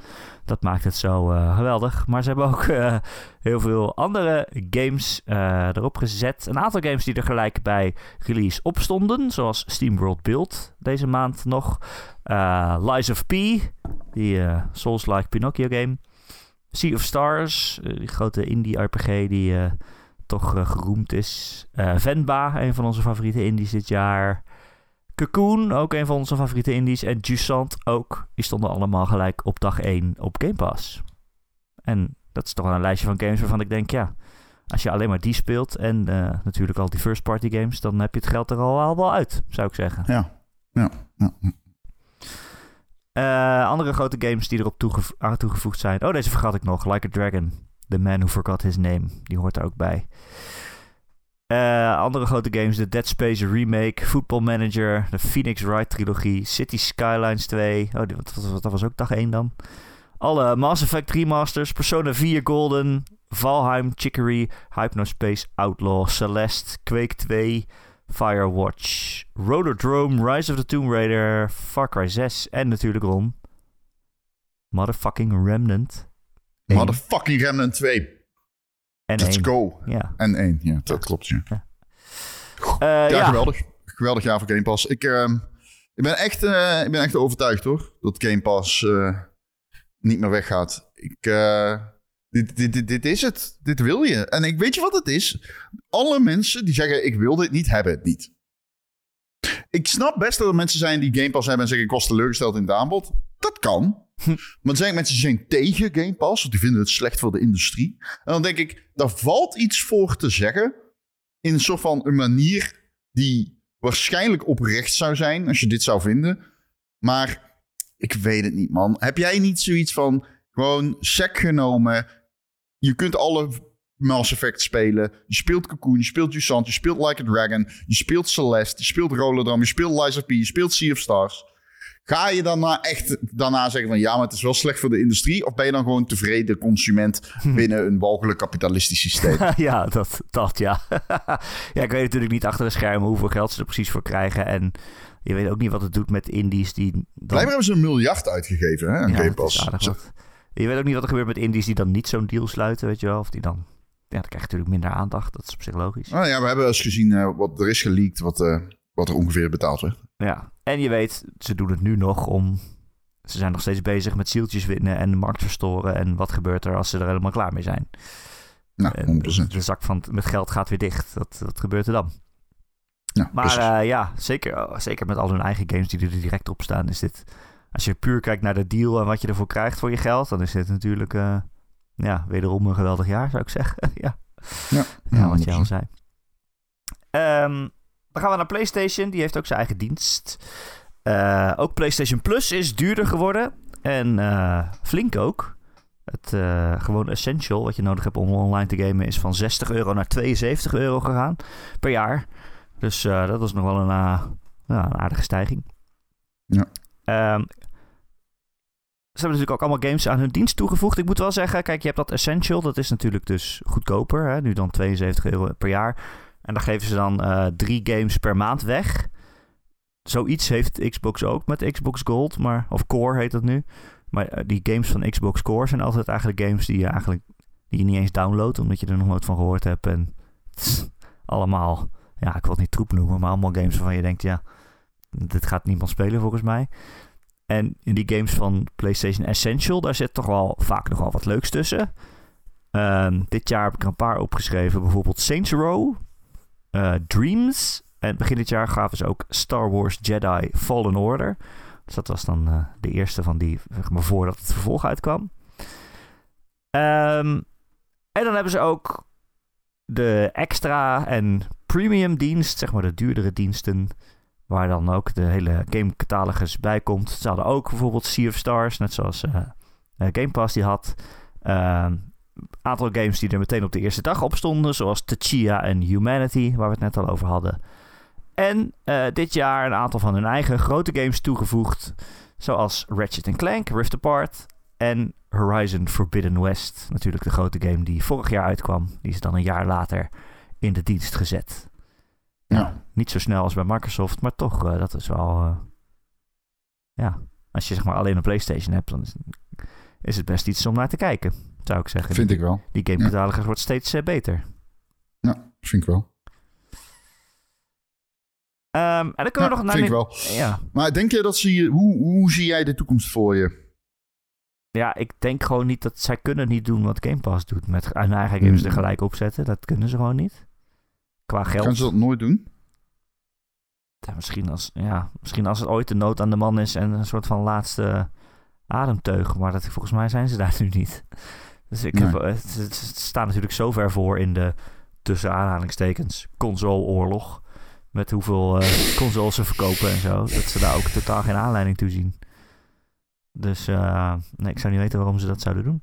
Dat maakt het zo eh, geweldig. Maar ze hebben ook eh, heel veel andere games eh, erop gezet. Een aantal games die er gelijk bij release op stonden. Zoals SteamWorld Build deze maand nog. Lies of P, die Souls-like Pinocchio game. Sea of Stars, die grote indie-RPG die eh, toch eh, geroemd is. Eh, Venba, een van onze favoriete indies dit jaar. Cocoon, ook een van onze favoriete indies. En Jusant ook. Die stonden allemaal gelijk op dag 1 op Game Pass. En dat is toch wel een lijstje van games waarvan ik denk, ja... Als je alleen maar die speelt en eh, natuurlijk al die first-party games... dan heb je het geld er al wel- uit, zou ik zeggen. Ja. Ja. ja. Andere grote games die erop aan toegevoegd zijn. Oh, deze vergat ik nog. Like a Dragon. The Man Who Forgot His Name. Die hoort er ook bij. Eh, andere grote games. De Dead Space Remake. Football Manager. De Phoenix Wright trilogie. City Skylines 2. Oh, dat, was- dat was ook dag 1 dan. Alle Mass Effect remasters. Persona 4 Golden. Valheim, Chicory. Hypnospace Outlaw. Celeste. Quake 2. Firewatch, Rododrome, Rise of the Tomb Raider, Far Cry 6 en natuurlijk Ron. Motherfucking Remnant. Eén Motherfucking Remnant 2. en Let's één. go. Ja. En één, ja, dat klopt. Ja, Eh, ja, ja. geweldig. Geweldig jaar voor Game Pass. Ik, ehm, ik, ben echt, eh, ik ben echt overtuigd hoor, dat Game Pass eh, niet meer weggaat. Ik, dit, dit, dit, dit is het. Dit wil je. En ik weet je wat het is? Alle mensen die zeggen ik wil dit niet, hebben het niet. Ik snap best dat er mensen zijn die Game Pass hebben en zeggen ik was teleurgesteld in het aanbod. Dat kan. Maar er zijn mensen die zijn tegen Game Pass, want die vinden het slecht voor de industrie. En dan denk ik, daar valt iets voor te zeggen. In een soort van een manier die waarschijnlijk oprecht zou zijn als je dit zou vinden. Maar ik weet het niet, man. Heb jij niet zoiets van gewoon sec genomen? Je kunt alle Mass Effect spelen. Je speelt Cocoon, je speelt Jusant, je speelt Like a Dragon, je speelt Celeste, je speelt Rolodrome, je speelt Lies of P, je speelt Sea of Stars. Ga je daarna echt daarna zeggen van ja, maar het is wel slecht voor de industrie? Of ben je dan gewoon tevreden consument binnen een walgelijk kapitalistisch systeem? [LAUGHS] ja, dat, dat ja. [LAUGHS] ja, ik weet natuurlijk niet achter de schermen hoeveel geld ze er precies voor krijgen. En je weet ook niet wat het doet met indies die... Dan, Blijkbaar hebben ze een miljard uitgegeven hè, aan ja, Game Pass. Je weet ook niet wat er gebeurt met indies die dan niet zo'n deal sluiten, weet je wel. Of die dan... Ja, dan krijg je natuurlijk minder aandacht. Dat is op zich logisch. Nou ja, we hebben eens gezien eh, wat er is geleakt, wat, eh, wat er ongeveer betaald werd. Ja, en je weet, ze doen het nu nog om... Ze zijn nog steeds bezig met zieltjes winnen en de markt verstoren. En wat gebeurt er als ze er helemaal klaar mee zijn? Nou, En 100%. de zak van, met geld gaat weer dicht. Wat, wat gebeurt er dan? Maar eh, ja, zeker, oh, zeker met al hun eigen games die er direct op staan, is dit... Als je puur kijkt naar de deal en wat je ervoor krijgt voor je geld, dan is dit natuurlijk eh, ja, wederom een geweldig jaar, zou ik zeggen. [LAUGHS] ja. Ja, ja, wat je 100%. al zei. Ehm, dan gaan we naar PlayStation. Die heeft ook zijn eigen dienst. Eh, ook PlayStation Plus is duurder geworden. En eh, flink ook. Het eh, gewoon essential wat je nodig hebt om online te gamen is van 60 euro naar 72 euro gegaan per jaar. Dus dat was nog wel een, ja, een aardige stijging. Ja. Ehm, ze hebben natuurlijk ook allemaal games aan hun dienst toegevoegd. Ik moet wel zeggen, kijk, je hebt dat Essential. Dat is natuurlijk dus goedkoper. Hè? Nu dan 72 euro per jaar. En dan geven ze dan eh, drie games per maand weg. Zoiets heeft Xbox ook met Xbox Gold. Maar, of Core heet dat nu. Maar eh, die games van Xbox Core zijn altijd eigenlijk games die je eigenlijk die je niet eens downloadt. Omdat je er nog nooit van gehoord hebt. En [LAUGHS] allemaal, ja, ik wil het niet troep noemen. Maar allemaal games waarvan je denkt, ja, dit gaat niemand spelen volgens mij. En in die games van PlayStation Essential, daar zit toch wel vaak nog wel wat leuks tussen. Ehm, dit jaar heb ik er een paar opgeschreven. Bijvoorbeeld Saints Row, eh, Dreams. En begin dit jaar gaven ze ook Star Wars Jedi Fallen Order. Dus dat was dan eh, de eerste van die, zeg maar, voordat het vervolg uitkwam. Ehm, en dan hebben ze ook de extra en premium dienst, zeg maar de duurdere diensten. Waar dan ook de hele game catalogus bij komt. Ze hadden ook bijvoorbeeld Sea of Stars, net zoals eh, Game Pass die had. Ehm aantal games die er meteen op de eerste dag op stonden, zoals Tachia en Humanity, waar we het net al over hadden. En eh, dit jaar een aantal van hun eigen grote games toegevoegd, zoals Ratchet Clank, Rift Apart en Horizon Forbidden West. Natuurlijk de grote game die vorig jaar uitkwam. Die is dan een jaar later in de dienst gezet. Ja. Niet zo snel als bij Microsoft, maar toch, eh, dat is wel... eh, ja, als je zeg maar alleen een PlayStation hebt, dan is, is het best iets om naar te kijken, zou ik zeggen. Vind ik wel. Die game catalogus wordt steeds eh, beter. Ja, vind ik wel. Ehm, en dan kunnen we nog naar... vind ik Nin- wel. Ja, Maar denk je dat ze. Hoe, hoe zie jij de toekomst voor je? Ja, ik denk gewoon niet dat zij kunnen niet doen wat Game Pass doet. Met hun eigen games Hmm. er gelijk opzetten. Dat kunnen ze gewoon niet. Qua geld. Gaan ze dat nooit doen? Ja, misschien, als, ja, misschien als het ooit de nood aan de man is en een soort van laatste ademteug. Maar dat, volgens mij zijn ze daar nu niet. Dus ik heb, Nee. staat natuurlijk zo ver voor in de tussen aanhalingstekens console-oorlog. Met hoeveel eh, [LAUGHS] consoles ze verkopen en zo. Dat ze daar ook totaal geen aanleiding toe zien. Dus eh, nee, ik zou niet weten waarom ze dat zouden doen.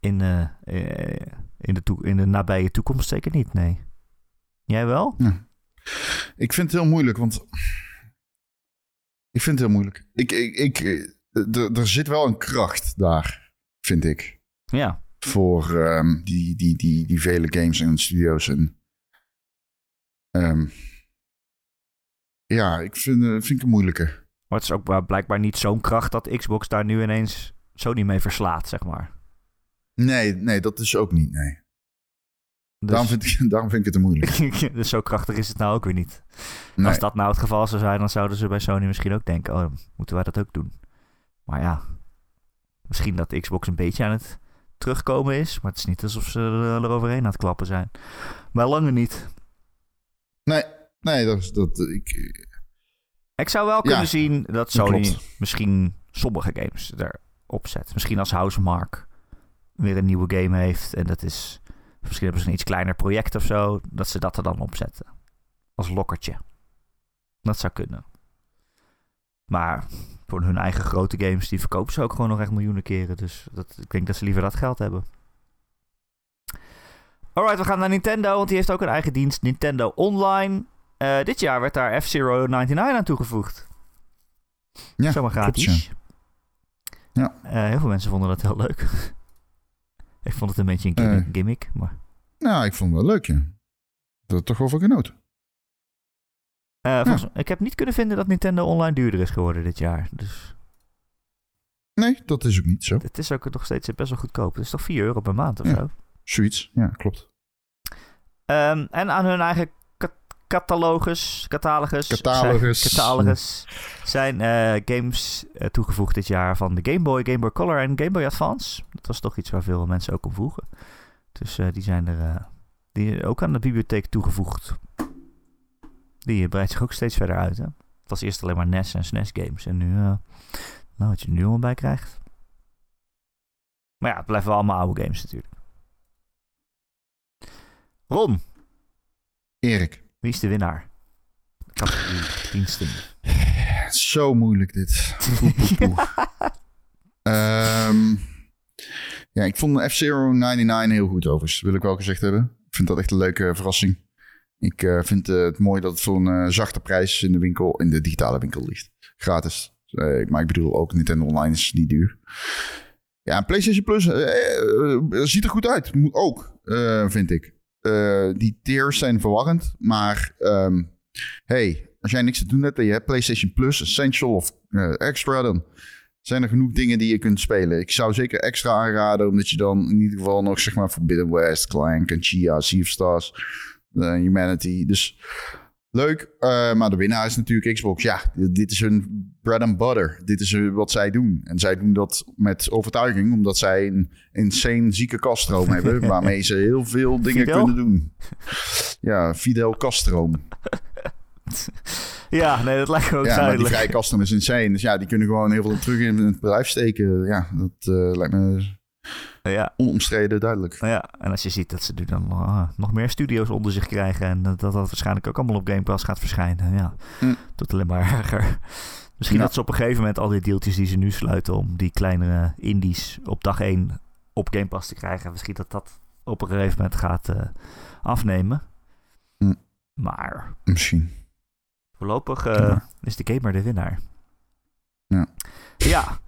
In, eh, eh, in, de, in de nabije toekomst zeker niet, nee. Jij wel? Ik vind het heel moeilijk, want... Ik vind het heel moeilijk. Ik, ik, ik, eh, er zit wel een kracht daar, vind ik. Ja. Voor ehm, die, die, die, die vele games en studio's. En, ehm, ja, ik vind, eh, vind ik een moeilijke. Maar het is ook blijkbaar niet zo'n kracht dat Xbox daar nu ineens Sony mee verslaat, zeg maar. Nee, nee, dat is ook niet, nee. Dus, Daarom, vind ik, [LAUGHS] daarom vind ik het een moeilijk. [LAUGHS] dus zo krachtig is het nou ook weer niet. Nee. Als dat nou het geval zou zijn, dan zouden ze bij Sony misschien ook denken: oh, dan moeten wij dat ook doen. Maar ja, misschien dat Xbox een beetje aan het terugkomen is. Maar het is niet alsof ze er eroverheen aan het klappen zijn. Maar lange niet. Nee, nee, dat is dat. Ik, Ik zou wel Ja, kunnen zien dat Sony klopt. misschien sommige games erop zet. Misschien als Housemark weer een nieuwe game heeft. En dat is. Misschien hebben ze een iets kleiner project of zo. Dat ze dat er dan opzetten. Als lokkertje. Dat zou kunnen. Maar voor hun eigen grote games, die verkopen ze ook gewoon nog echt miljoenen keren. Dus dat, ik denk dat ze liever dat geld hebben. Alright, we gaan naar Nintendo, want die heeft ook een eigen dienst, Nintendo Online. Eh, dit jaar werd daar F-Zero 99 aan toegevoegd. Ja, Zomaar gratis. Ja. Eh, heel veel mensen vonden dat heel leuk. [LAUGHS] ik vond het een beetje een gimmick, Eh. gimmick maar... nou, ik vond het wel leuk, ja. Dat toch wel van genoten. Eh, volgens- Ik heb niet kunnen vinden dat Nintendo Online duurder is geworden dit jaar. Dus Nee, dat is ook niet zo. het is ook nog steeds best wel goedkoop. Het is toch 4 euro per maand of Ja. zo? Zoiets, ja, klopt. Ehm, en aan hun eigen ca- catalogus, catalogus, Catalogus. zijn, [LAUGHS] catalogus zijn eh, games eh, toegevoegd dit jaar van de Game Boy, Game Boy Color en Game Boy Advance. Dat was toch iets waar veel mensen ook om vroegen. Dus die zijn er die ook aan de bibliotheek toegevoegd. Die breidt zich ook steeds verder uit. Hè? Het was eerst alleen maar NES en SNES games. En nu, eh, nou, wat je er nu al bij krijgt. Maar ja, het blijven wel allemaal oude games natuurlijk. Ron, Erik. wie is de winnaar? Categorie [LAUGHS] diensten. Zo moeilijk dit. [LAUGHS] Ehm, ja, ik vond F-Zero 99 heel goed overigens. Wil ik wel gezegd hebben. Ik vind dat echt een leuke verrassing. Ik eh, vind eh, het mooi dat het een eh, zachte prijs in de winkel, in de digitale winkel ligt. Gratis. Maar ik bedoel ook Nintendo Online is niet duur. Ja, PlayStation Plus ziet er goed uit. Moet Ook, vind ik. Die tiers zijn verwarrend, maar ehm, hey, als jij niks te doen hebt en je hebt PlayStation Plus, Essential of Extra, dan zijn er genoeg dingen die je kunt spelen. Ik zou zeker extra aanraden, omdat je dan in ieder geval nog zeg maar Forbidden West, Clank en Chia, Sea of Stars, Humanity. Dus leuk, eh, maar de winnaar is natuurlijk Xbox. Ja, dit, is hun bread and butter. Dit is eh, wat zij doen. En zij doen dat met overtuiging, omdat zij een insane zieke kaststroom [LAUGHS] hebben, waarmee ze heel veel dingen Fidel? kunnen doen. Ja, Fidel kaststroom. Ja, nee, dat lijkt me ook Ja, maar die duidelijk. vrije kasten is insane. Dus ja, die kunnen gewoon heel veel terug in het bedrijf steken. Ja, dat eh, lijkt me Ja, onomstreden duidelijk. nou ja, en als je ziet dat ze nu dan ah, nog meer studio's onder zich krijgen en dat dat waarschijnlijk ook allemaal op Game Pass gaat verschijnen, ja, Hm. doet alleen maar erger. Misschien Ja. dat ze op een gegeven moment al die deeltjes die ze nu sluiten om die kleinere indies op dag 1 op Game Pass te krijgen, misschien dat dat op een gegeven moment gaat eh, afnemen. Hm. Maar Misschien. voorlopig eh, Ja. is de gamer de winnaar. Ja. Ja.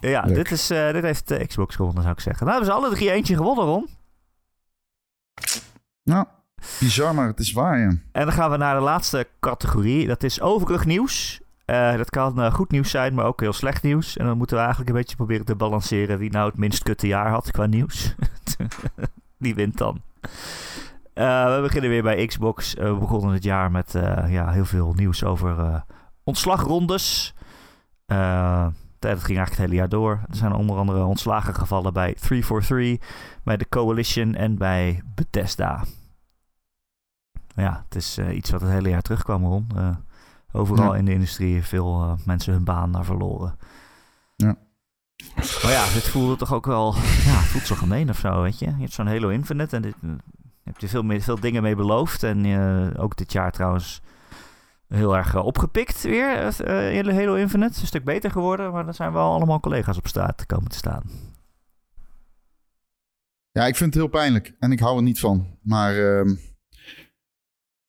Ja, Leuk. dit, is, eh, dit heeft eh, Xbox gewonnen, zou ik zeggen. Nou, hebben ze alle drie eentje gewonnen, Ron. Nou, bizar, maar het is waar, ja. En dan gaan we naar de laatste categorie. Dat is overig nieuws. Eh, dat kan goed nieuws zijn, maar ook heel slecht nieuws. En dan moeten we eigenlijk een beetje proberen te balanceren wie nou het minst kutte jaar had qua nieuws. [LAUGHS] Die wint dan. We beginnen weer bij Xbox. We begonnen het jaar met ja, heel veel nieuws over eh, ontslagrondes. Eh, dat ging eigenlijk het hele jaar door. Er zijn onder andere ontslagen gevallen bij 343, bij de Coalition en bij Bethesda. Ja, het is iets wat het hele jaar terugkwam, Ron. overal in de industrie veel mensen hun baan naar verloren. Ja. Maar ja, dit voelde toch ook wel... [LAUGHS] Ja, het voelt zo gemeen of zo, weet je. Je hebt zo'n Halo Infinite en dit, je hebt er veel, meer, veel dingen mee beloofd. En ook dit jaar trouwens heel erg eh, opgepikt weer. Uh, Halo Infinite. Een stuk beter geworden. Maar dan zijn wel allemaal collega's op straat komen te staan. Ja, ik vind het heel pijnlijk. En ik hou er niet van. Maar uh,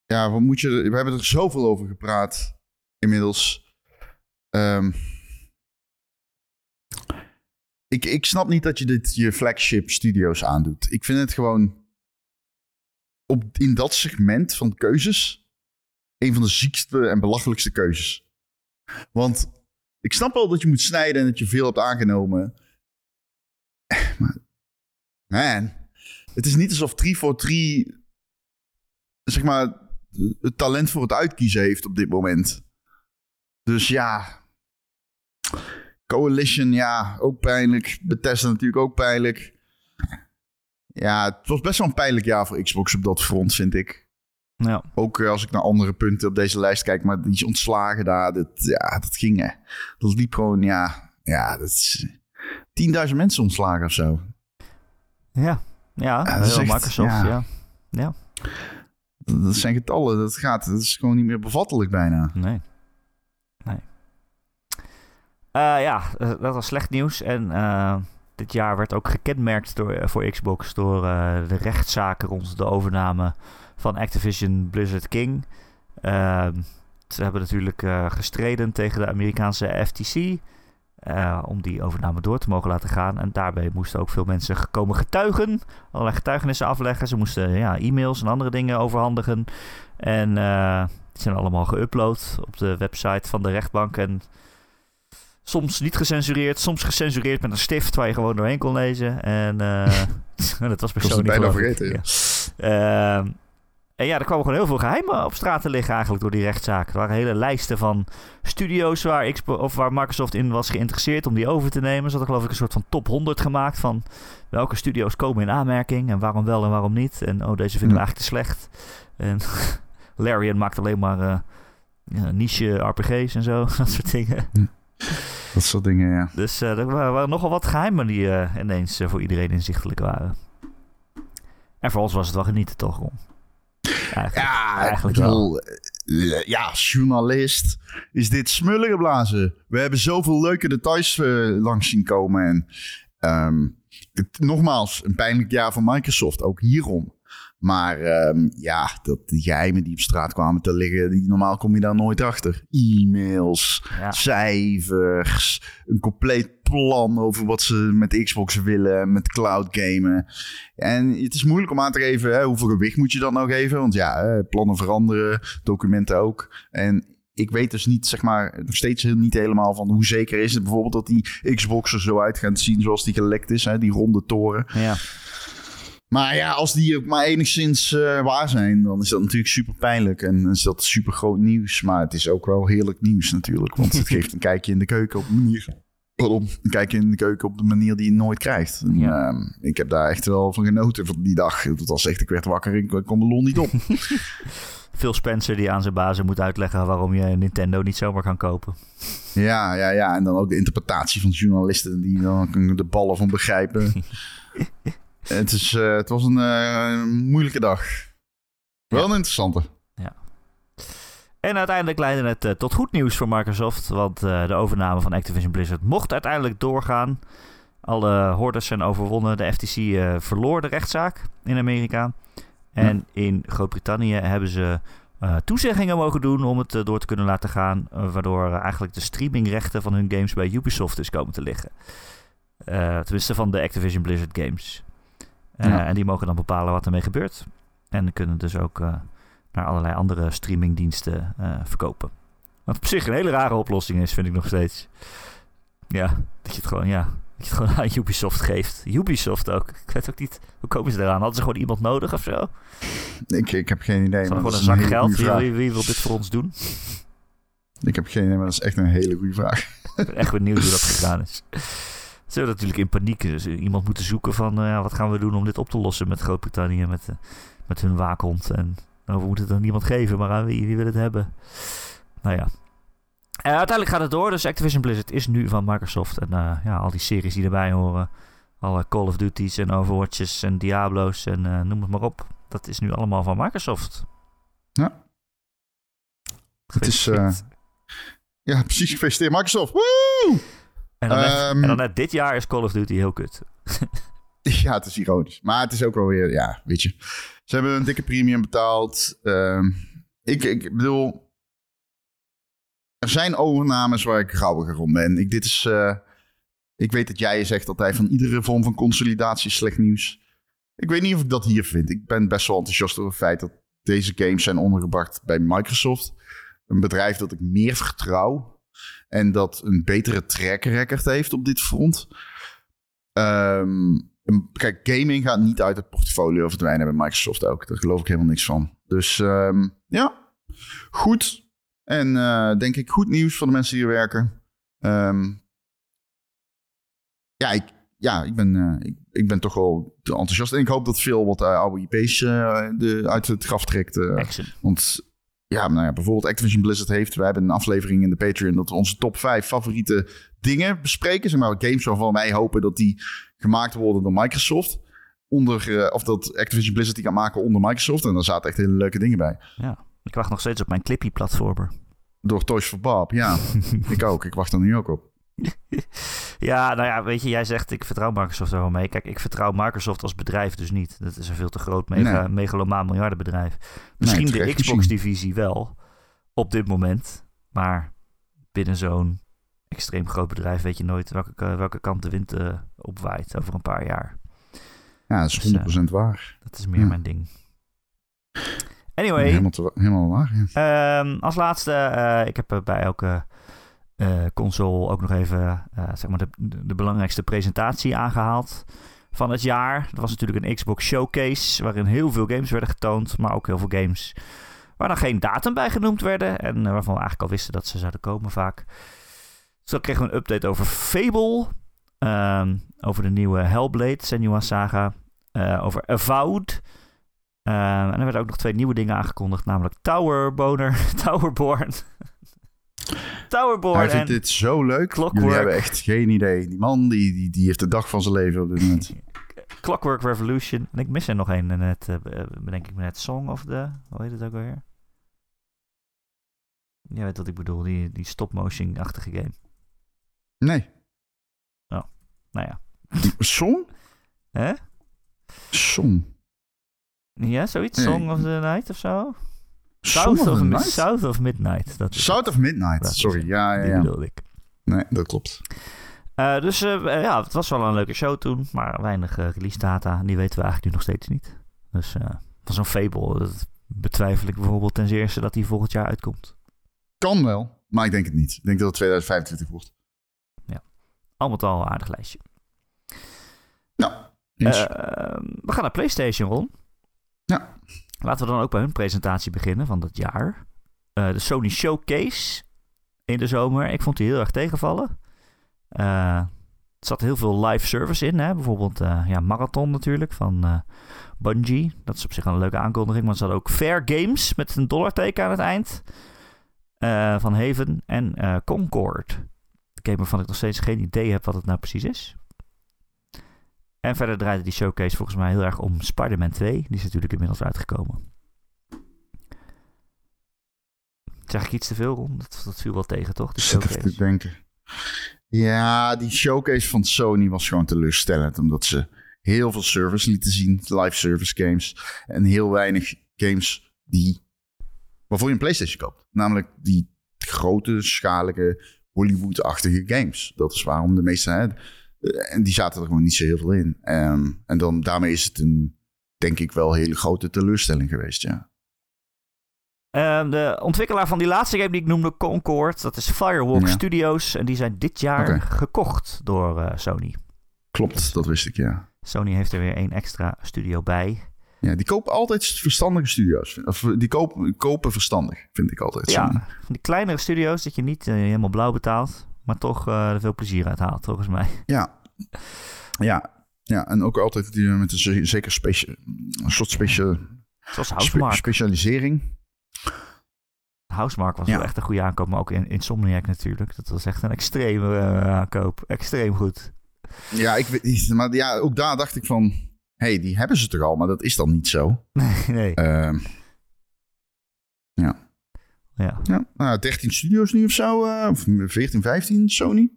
ja, wat moet je... We hebben er zoveel over gepraat inmiddels. Um, ik, ik snap niet dat je dit je flagship studio's aandoet. Ik vind het gewoon... Op, in dat segment van keuzes een van de ziekste en belachelijkste keuzes. Want ik snap wel dat je moet snijden en dat je veel hebt aangenomen. Maar, man, het is niet alsof 3 voor 3, zeg maar, het talent voor het uitkiezen heeft op dit moment. Dus ja, Coalition, ja, ook pijnlijk. Bethesda natuurlijk ook pijnlijk. Ja, het was best wel een pijnlijk jaar voor Xbox op dat front, vind ik. Ja. Ook eh, als ik naar andere punten op deze lijst kijk, maar die ontslagen daar, dat, ja, dat ging. Hè. Dat liep gewoon, ja, ja, dat is 10.000 mensen ontslagen of zo. Ja, ja, ja dat is echt, Microsoft, ja. ja. ja. Dat, zijn getallen, dat gaat, dat is gewoon niet meer bevattelijk bijna. Nee. Nee. Uh, ja, eh, dat was slecht nieuws. En uh, dit jaar werd ook gekenmerkt door, voor Xbox door de rechtszaken rond de overname van Activision Blizzard King. Uh, ze hebben natuurlijk uh, gestreden tegen de Amerikaanse FTC. Uh, eh, om die overname door te mogen laten gaan. En daarbij moesten ook veel mensen komen getuigen. Allerlei getuigenissen afleggen. Ze moesten ja, e-mails en andere dingen overhandigen. En uh, die zijn allemaal geüpload op de website van de rechtbank. En soms niet gecensureerd, soms gecensureerd met een stift waar je gewoon doorheen kon lezen. En [LAUGHS] [LAUGHS] dat was persoonlijk. bijna vergeten, ja. Ehm, en ja, er kwamen gewoon heel veel geheimen op straat te liggen eigenlijk door die rechtszaak. Er waren hele lijsten van studio's waar, of waar Microsoft in was geïnteresseerd om die over te nemen. Ze hadden geloof ik een soort van top 100 gemaakt van welke studio's komen in aanmerking en waarom wel en waarom niet. En oh, deze vinden we eigenlijk te slecht. En [LAUGHS] Larian maakt alleen maar uh, ja, niche RPG's en zo, [LAUGHS] dat soort dingen. Hm. Dat soort dingen, ja. Dus uh, er waren nogal wat geheimen die uh, ineens voor iedereen inzichtelijk waren. En voor ons was het wel genieten toch, Ja, eigenlijk wel. Eh, ja, journalist is dit smullen geblazen. We hebben zoveel leuke details uh, langs zien komen. En um, nogmaals, een pijnlijk jaar voor Microsoft, ook hierom. Maar um, ja, dat, die geheimen die op straat kwamen te liggen, die, normaal kom je daar nooit achter. E-mails, cijfers, een compleet plan over wat ze met Xbox willen, met cloud gamen. En het is moeilijk om aan te geven hè, hoeveel gewicht moet je dan nou geven. Want ja, plannen veranderen, documenten ook. En ik weet dus niet, zeg maar, nog steeds niet helemaal van hoe zeker is het bijvoorbeeld dat die Xbox er zo uit gaat zien zoals die gelekt is, hè, die ronde toren. Ja. Maar ja, als die ook maar enigszins uh, waar zijn, dan is dat natuurlijk super pijnlijk. En is dat super groot nieuws. Maar het is ook wel heerlijk nieuws natuurlijk. Want het [LAUGHS] geeft een kijkje in de keuken op een manier. Pardon, een kijkje in de keuken op de manier die je nooit krijgt. En, ja. uh, ik heb daar echt wel van genoten van die dag. Dat was echt, ik werd wakker en ik kon de lol niet op. [LAUGHS] Phil Spencer die aan zijn bazen moet uitleggen waarom je Nintendo niet zomaar kan kopen. Ja, ja, ja. En dan ook de interpretatie van journalisten die dan de ballen van begrijpen. [LAUGHS] Het, is, uh, het was een uh, moeilijke dag. Wel een interessante. Ja. En uiteindelijk leidde het uh, tot goed nieuws voor Microsoft. Want de overname van Activision Blizzard mocht uiteindelijk doorgaan. Alle hordes zijn overwonnen. De FTC verloor de rechtszaak in Amerika. En in Groot-Brittannië hebben ze toezeggingen mogen doen om het door te kunnen laten gaan. waardoor eigenlijk de streamingrechten van hun games bij Ubisoft is komen te liggen. tenminste van de Activision Blizzard games. Uh, En die mogen dan bepalen wat ermee gebeurt. En kunnen dus ook uh, naar allerlei andere streamingdiensten uh, verkopen. Wat op zich een hele rare oplossing is, vind ik nog steeds. Ja, dat je het gewoon, ja, dat je het gewoon [LAUGHS] aan Ubisoft geeft. Ubisoft ook. Ik weet ook niet, hoe komen ze eraan? Hadden ze gewoon iemand nodig of zo? Ik, ik heb geen idee. Gewoon een zak geld. Wie, wie, wie wil dit voor ons doen? Ik heb geen idee, maar dat is echt een hele goede vraag. Ik ben echt benieuwd hoe dat gegaan is. Ze hebben natuurlijk in paniek dus iemand moeten zoeken van... eh, ja, wat gaan we doen om dit op te lossen met Groot-Brittannië, met, eh, met hun waakhond. En nou, we moeten het aan niemand geven, maar aan wie, wie wil het hebben? Nou ja. Eh, uiteindelijk gaat het door, dus Activision Blizzard is nu van Microsoft. En eh, ja, al die series die erbij horen... Alle Call of Duty's en Overwatches en Diablo's en noem het maar op. Dat is nu allemaal van Microsoft. Ja. Het is. Ja, precies. Gefeliciteerd Microsoft. Woe! En, dan net, ehm, en dan net dit jaar is Call of Duty heel kut. [LAUGHS] Ja, het is ironisch. Maar het is ook wel weer, ja, weet je. Ze hebben een dikke premium betaald. Ehm, ik, ik bedoel, er zijn overnames waar ik gauwiger om ben. Ik, dit is, eh, ik weet dat jij zegt altijd van iedere vorm van consolidatie is slecht nieuws. Ik weet niet of ik dat hier vind. Ik ben best wel enthousiast over het feit dat deze games zijn ondergebracht bij Microsoft. Een bedrijf dat ik meer vertrouw. En dat een betere track record heeft op dit front. Ehm, een- kijk, gaming gaat niet uit het portfolio verdwijnen bij Microsoft ook. Daar geloof ik helemaal niks van. Dus ehm, ja, goed. En eh, denk ik goed nieuws voor de mensen die hier werken. Ehm, ja, ik, ja, ik ben, eh, ik, ik ben toch wel enthousiast. En ik hoop dat veel wat eh, oude IP's de, uit het graf trekt. want ja, nou ja, bijvoorbeeld Activision Blizzard heeft... wij hebben een aflevering in de Patreon... dat we onze top 5 favoriete dingen bespreken. Zeg maar games waarvan wij hopen dat die gemaakt worden door Microsoft. Onder, eh, of dat Activision Blizzard die kan maken onder Microsoft. En daar zaten echt hele leuke dingen bij. Ja. Ik wacht nog steeds op mijn Clippy-platformer. Door Toys for Bob, ja. [LAUGHS] ik ook. Ik wacht er nu ook op. [LAUGHS] Ja, nou ja, weet je, jij zegt ik vertrouw Microsoft er wel mee. Kijk, ik vertrouw Microsoft als bedrijf dus niet. Dat is een veel te groot mega, Nee. megalomaan miljardenbedrijf. Misschien de. Xbox-divisie wel, op dit moment. Maar binnen zo'n extreem groot bedrijf weet je nooit welke, ka- welke kant de wind eh, opwaait over een paar jaar. Ja, dat is Dus, eh, 100% waar. Dat is meer Ja. mijn ding. Anyway, Helemaal, te- helemaal waar, ja. Ehm, als laatste, eh, ik heb eh, bij elke eh, console ook nog even eh, zeg maar de, de, belangrijkste presentatie aangehaald van het jaar. Dat was natuurlijk een Xbox Showcase, waarin heel veel games werden getoond, maar ook heel veel games waar dan geen datum bij genoemd werden en eh, waarvan we eigenlijk al wisten dat ze zouden komen vaak. Dus dan kregen we een update over Fable, ehm, over de nieuwe Hellblade, Senua Saga, eh, over Avowed. Ehm, en er werden ook nog twee nieuwe dingen aangekondigd, namelijk Towerboner, [LAUGHS] Towerborn. Towerborn Hij en vindt dit zo leuk. Clockwork. Jullie hebben echt geen idee. Die man die, die, die heeft de dag van zijn leven op dit moment. [LAUGHS] Clockwork Revolution. En ik mis er nog een en net, eh, bedenk ik me net, Song of the... Hoe heet het ook alweer? Je weet wat ik bedoel, die, die stop-motion-achtige game. Nee. Nou ja. Song? Hè? Song. Ja, zoiets? Nee. Song of the Night of zo? South, of? South Midnight. Dat South of Midnight. Dat Sorry, ja, ja, die ja. bedoelde ik. Nee, dat klopt. Eh, dus eh, ja, het was wel een leuke show toen, maar weinig eh, release data. Die weten we eigenlijk nu nog steeds niet. Dus eh van zo'n Fable, dat betwijfel ik bijvoorbeeld ten eerste dat die volgend jaar uitkomt. Kan wel, maar ik denk het niet. Ik denk dat het 2025 wordt. Al met al een aardig lijstje. Nou. Eh, we gaan naar PlayStation, Ron. Ja. Laten we dan ook bij hun presentatie beginnen van dat jaar. Eh, de Sony Showcase in de zomer. Ik vond die heel erg tegenvallen. Eh, er zat heel veel live service in. Hè? Bijvoorbeeld eh, ja, Marathon natuurlijk van Bungie. Dat is op zich een leuke aankondiging. Maar er zat ook Fair Games met een dollarteken aan het eind. van Haven en Concord. Een game waarvan ik nog steeds geen idee heb wat het nou precies is. En verder draaide die showcase volgens mij heel erg om Spider-Man 2. Die is natuurlijk inmiddels uitgekomen. Zeg ik iets te veel, Ron? Dat, dat viel wel tegen, toch? Die zit te denken. Ja, die showcase van Sony was gewoon teleurstellend. Omdat ze heel veel service lieten zien. Live service games. En heel weinig games die... Waarvoor je een Playstation koopt. Namelijk die grote, schalige, Hollywood-achtige games. Dat is waarom de meeste... Hè, en die zaten er gewoon niet zo heel veel in. Ehm, en dan, daarmee is het een, denk ik wel, hele grote teleurstelling geweest, ja. Ehm, de ontwikkelaar van die laatste game die ik noemde, Concord, dat is Firewalk Ja. Studios. En die zijn dit jaar gekocht door eh, Sony. Klopt, dat wist ik, ja. Sony heeft er weer één extra studio bij. Ja, die kopen altijd verstandige studio's. Of die kopen, kopen verstandig, vind ik altijd. Ja, van die kleinere studio's dat je niet eh, helemaal blauw betaalt. Maar toch eh, er veel plezier uit haalt, volgens mij. Ja. Ja. Ja, en ook altijd die, met een ze- zeker specia- een soort specia- Zoals spe- Housemark. specialisering. Housemark was Ja. wel echt een goede aankoop, maar ook in Insomniac natuurlijk. Dat was echt een extreme eh, aankoop. Extreem goed. Ja, ik weet niet. Maar ja, ook daar dacht ik van... Hé, hey, die hebben ze toch al, maar dat is dan niet zo. Nee, [LAUGHS] nee. Ehm, ja. Ja, nou, 13 studio's nu of zo. eh, of 14, 15 Sony.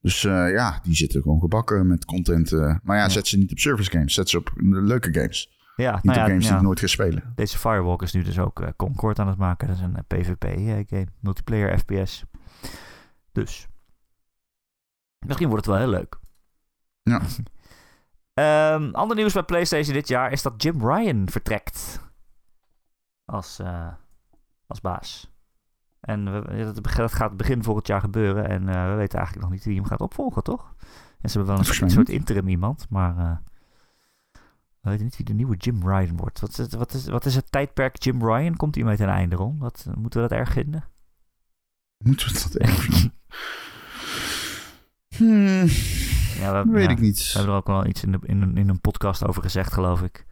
Dus eh, ja, die zitten gewoon gebakken met content. eh. maar ja, Ja. zet ze niet op service games. Zet ze op leuke games. Ja, Niet nou op ja, games ja. die ik nooit ga spelen. Deze Firewalk is nu dus ook Concord aan het maken. Dat is een PvP-game, multiplayer FPS. Dus. Misschien wordt het wel heel leuk. Ja. [LAUGHS] Ehm, ander nieuws bij PlayStation dit jaar is dat Jim Ryan vertrekt. Als, als baas. En we, dat, dat gaat begin volgend jaar gebeuren. En eh, we weten eigenlijk nog niet wie hem gaat opvolgen, toch? En ze hebben wel een soort interim iemand, maar... eh, we weten niet wie de nieuwe Jim Ryan wordt. Wat is het, wat is, wat is het tijdperk Jim Ryan? Komt hij mee ten einde, Ron? Wat, moeten we dat erg vinden? Moeten we dat even... [LAUGHS] hmm, Ja, we, weet ja, ik We niet. hebben er ook wel iets in, de, in, een, in een podcast over gezegd, geloof ik.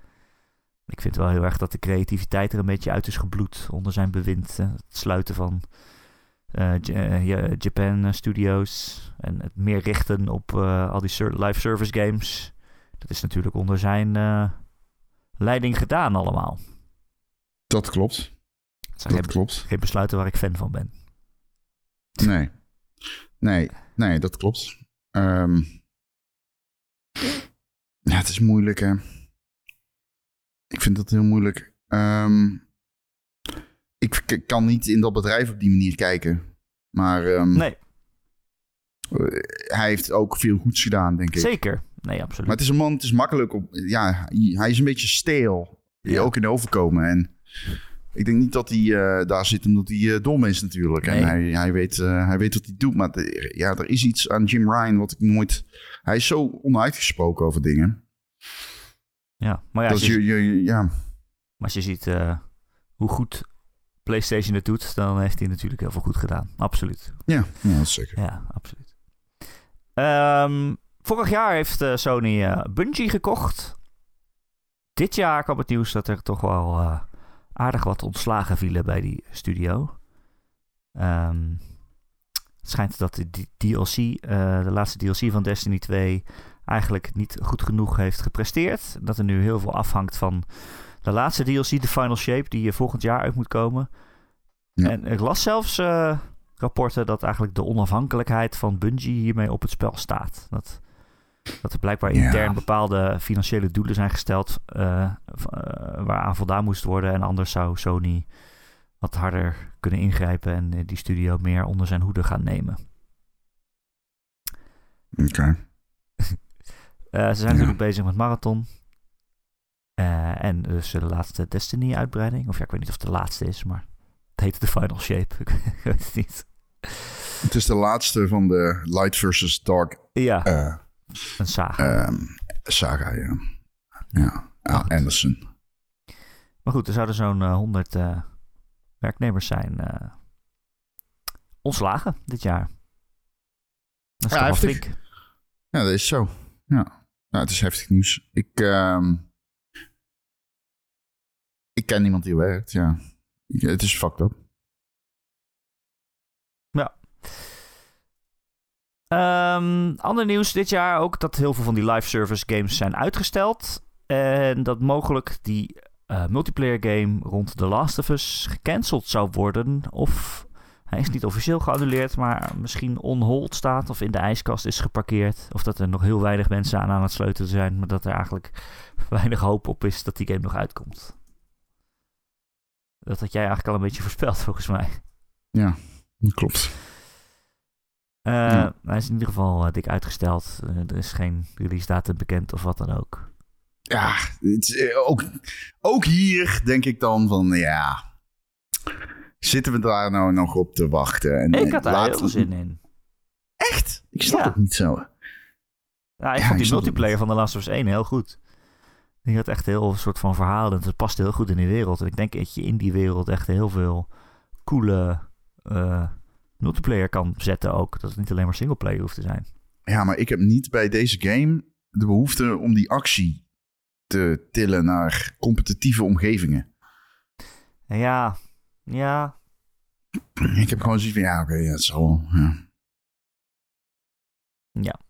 Ik vind wel heel erg dat de creativiteit er een beetje uit is gebloed onder zijn bewind. eh, Het sluiten van eh, eh, ja, Japan eh, Studios en het meer richten op eh, al die live service games. Dat is natuurlijk onder zijn eh, leiding gedaan allemaal. Dat klopt. Dat geen, klopt. geen besluiten waar ik fan van ben. Nee. Nee, nee, dat klopt. Ehm, ja, het is moeilijk, hè. Ik vind dat heel moeilijk. Ehm, ik kan niet in dat bedrijf op die manier kijken. Maar ehm, Nee, eh, hij heeft ook veel goeds gedaan, denk ik. zeker. Nee, absoluut. Maar het is een man, het is makkelijk om... Ja, hij is een beetje steel. Ja. Ook in de overkomen. En ik denk niet dat hij eh, daar zit omdat hij eh, dom is natuurlijk. Nee. En hij, hij, weet, hij weet wat hij doet. Maar de- ja, er is iets aan Jim Ryan wat ik nooit... Hij is zo onuitgesproken over dingen. Ja, maar ja, als je, je, je, ja, maar als je ziet eh, hoe goed PlayStation het doet, dan heeft hij natuurlijk heel veel goed gedaan. Absoluut. ja, ja, zeker. Ja, absoluut. Ehm, vorig jaar heeft eh, Sony eh, Bungie gekocht. Dit jaar kwam het nieuws dat er toch wel aardig wat ontslagen vielen bij die studio. Ehm, het schijnt dat de DLC, de laatste DLC van Destiny 2, eigenlijk niet goed genoeg heeft gepresteerd. Dat er nu heel veel afhangt van de laatste DLC, de Final Shape, die eh, volgend jaar uit moet komen. Ja. En ik las zelfs eh, rapporten dat eigenlijk de onafhankelijkheid van Bungie hiermee op het spel staat. Dat, dat er blijkbaar Ja. intern bepaalde financiële doelen zijn gesteld v- eh, waaraan voldaan moest worden. En anders zou Sony wat harder kunnen ingrijpen en die studio meer onder zijn hoede gaan nemen. Oké. Ze zijn Ja. natuurlijk bezig met Marathon. Eh, en dus de laatste Destiny-uitbreiding. Of ja, ik weet niet of het de laatste is, maar het heet de Final Shape. [LAUGHS] ik weet het niet. Het is de laatste van de Light versus Dark Ja, eh, een saga. ehm, saga, ja. Ja. Anderson. Maar goed, er zouden zo'n eh, 100 eh, werknemers zijn eh, ontslagen dit jaar. Dat is Ja, toch wel flink. Ja, dat is zo. Ja, ja het is heftig nieuws. Ik, ehm, ik ken niemand die werkt, ja. Het is fucked up. Ehm, ander nieuws dit jaar ook dat heel veel van die live service games zijn uitgesteld. En dat mogelijk die eh, multiplayer game rond The Last of Us gecanceld zou worden. Of hij is niet officieel geannuleerd, maar misschien on hold staat of in de ijskast is geparkeerd. Of dat er nog heel weinig mensen aan aan het sleutelen zijn, maar dat er eigenlijk [LAUGHS] weinig hoop op is dat die game nog uitkomt. Dat had jij eigenlijk al een beetje [LAUGHS] voorspeld volgens mij. Ja, dat klopt. Eh, Ja. Hij is in ieder geval eh, dik uitgesteld. Eh, er is geen release datum bekend of wat dan ook. Ja, het is, ook, ook hier denk ik dan van, ja... Zitten we daar nou nog op te wachten? En, Ik had daar heel zin in. Echt? Ik snap Ja. het niet zo. Ja, ik Ja, vond die multiplayer van The Last of Us 1 heel goed. Die had echt heel een soort van verhaal. En het paste heel goed in die wereld. En ik denk dat je in die wereld echt heel veel coole, eh, multiplayer kan zetten ook. Dat het niet alleen maar singleplayer hoeft te zijn. Ja, maar ik heb niet bij deze game de behoefte om die actie te tillen naar competitieve omgevingen. En ja, ja, Ik heb gewoon zoiets van, ja, oké, ja, het zal. Ja. ja.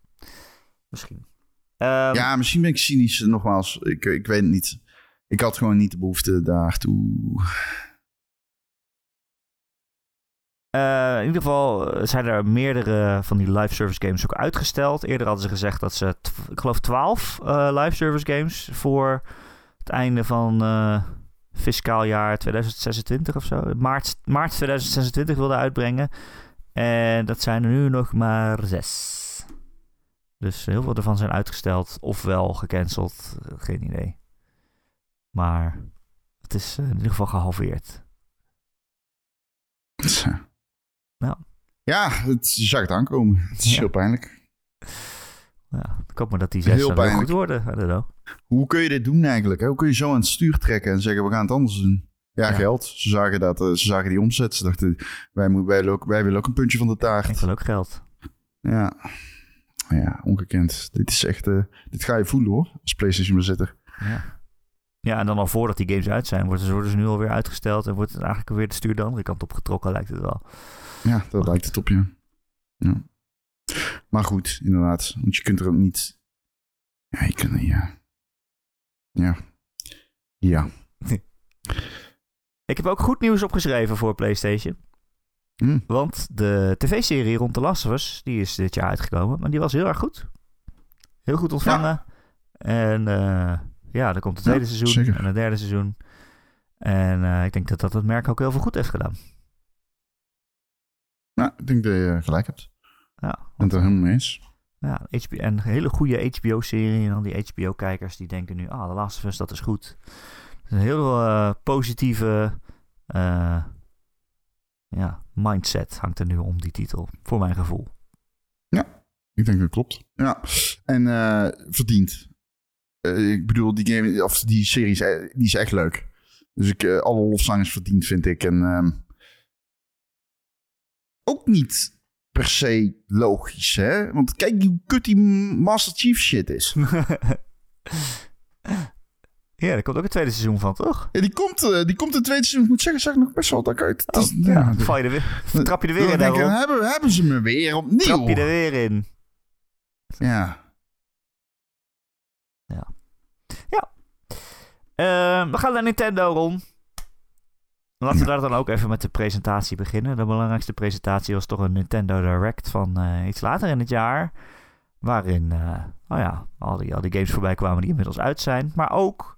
Misschien. Ehm, ja, misschien ben ik cynisch, nogmaals. Ik, ik weet het niet. Ik had gewoon niet de behoefte daartoe. Eh, in ieder geval eh, zijn er meerdere van die live service games ook uitgesteld. Eerder hadden ze gezegd dat ze, ik geloof, 12 eh, live service games voor het einde van eh, fiscaal jaar 2026 of zo. Maart, maart 2026 wilden uitbrengen. En dat zijn er nu nog maar zes. Dus heel veel ervan zijn uitgesteld, ofwel gecanceld. eh, geen idee. Maar het is eh, in ieder geval gehalveerd. Ja. Ja, het zag het aankomen. Het is Ja. heel pijnlijk. Ja, ik hoop maar dat die zes Heel goed worden. I don't know. Hoe kun je dit doen eigenlijk? Hoe kun je zo aan het stuur trekken en zeggen, we gaan het anders doen? Ja, Ja. geld. Ze zagen, dat, eh, ze zagen die omzet. Ze dachten, wij, wij, willen ook, wij willen ook een puntje van de Ik taart. wil ook geld. Ja. Ja, ongekend. Dit is echt... eh, dit ga je voelen hoor, als PlayStation bezitter. Ja. ja, en dan al voordat die games uit zijn, worden ze, worden ze nu alweer uitgesteld en wordt het eigenlijk weer de stuur de andere kant opgetrokken, lijkt het wel. Ja, dat lijkt het op je. Ja. Maar goed, inderdaad. Want je kunt er ook niet... Ja, je kunt... Ja. Ja. Ja. [LAUGHS] Ik heb ook goed nieuws opgeschreven voor PlayStation. Hm. Want de tv-serie rond The Last of Us, die is dit jaar uitgekomen. Maar die was heel erg goed. Heel goed ontvangen. En eh, ja, er komt een tweede Ja, seizoen zeker. en een derde seizoen. En eh, ik denk dat dat het merk ook heel veel goed heeft gedaan. Nou, ik denk dat je gelijk hebt. Ja, ben het er helemaal mee eens. Ja, HBO, en een hele goede HBO-serie. En dan die HBO-kijkers die denken nu... Ah, Last of Us, dat is goed. Een heel eh, positieve... eh, ja, mindset hangt er nu om die titel. Voor mijn gevoel. Ik denk dat klopt. Ja. En eh verdiend. Ik bedoel, die game, of die serie is, die is echt leuk. Dus ik, alle lofzang is verdiend, vind ik. En ehm, ook niet per se logisch, hè? Want kijk hoe kut die Master Chief shit is. [LAUGHS] ja, er komt ook een tweede seizoen van, toch? Ja, die komt, eh, die komt in het tweede seizoen. Ik moet zeggen, zag nog best wel dat uit. Is- Oh, ja, ja, [LAUGHS] dan val je er weer, trap je er weer dan in, denk ik, daarom. hebben, hebben ze me weer opnieuw. Trap je er weer in. Ja. Ehm, we gaan naar Nintendo, Ron. Laten we daar dan ook even met de presentatie beginnen. De belangrijkste presentatie was toch een Nintendo Direct van eh, iets later in het jaar. Waarin, eh oh ja, al die, al die games voorbij kwamen die inmiddels uit zijn. Maar ook,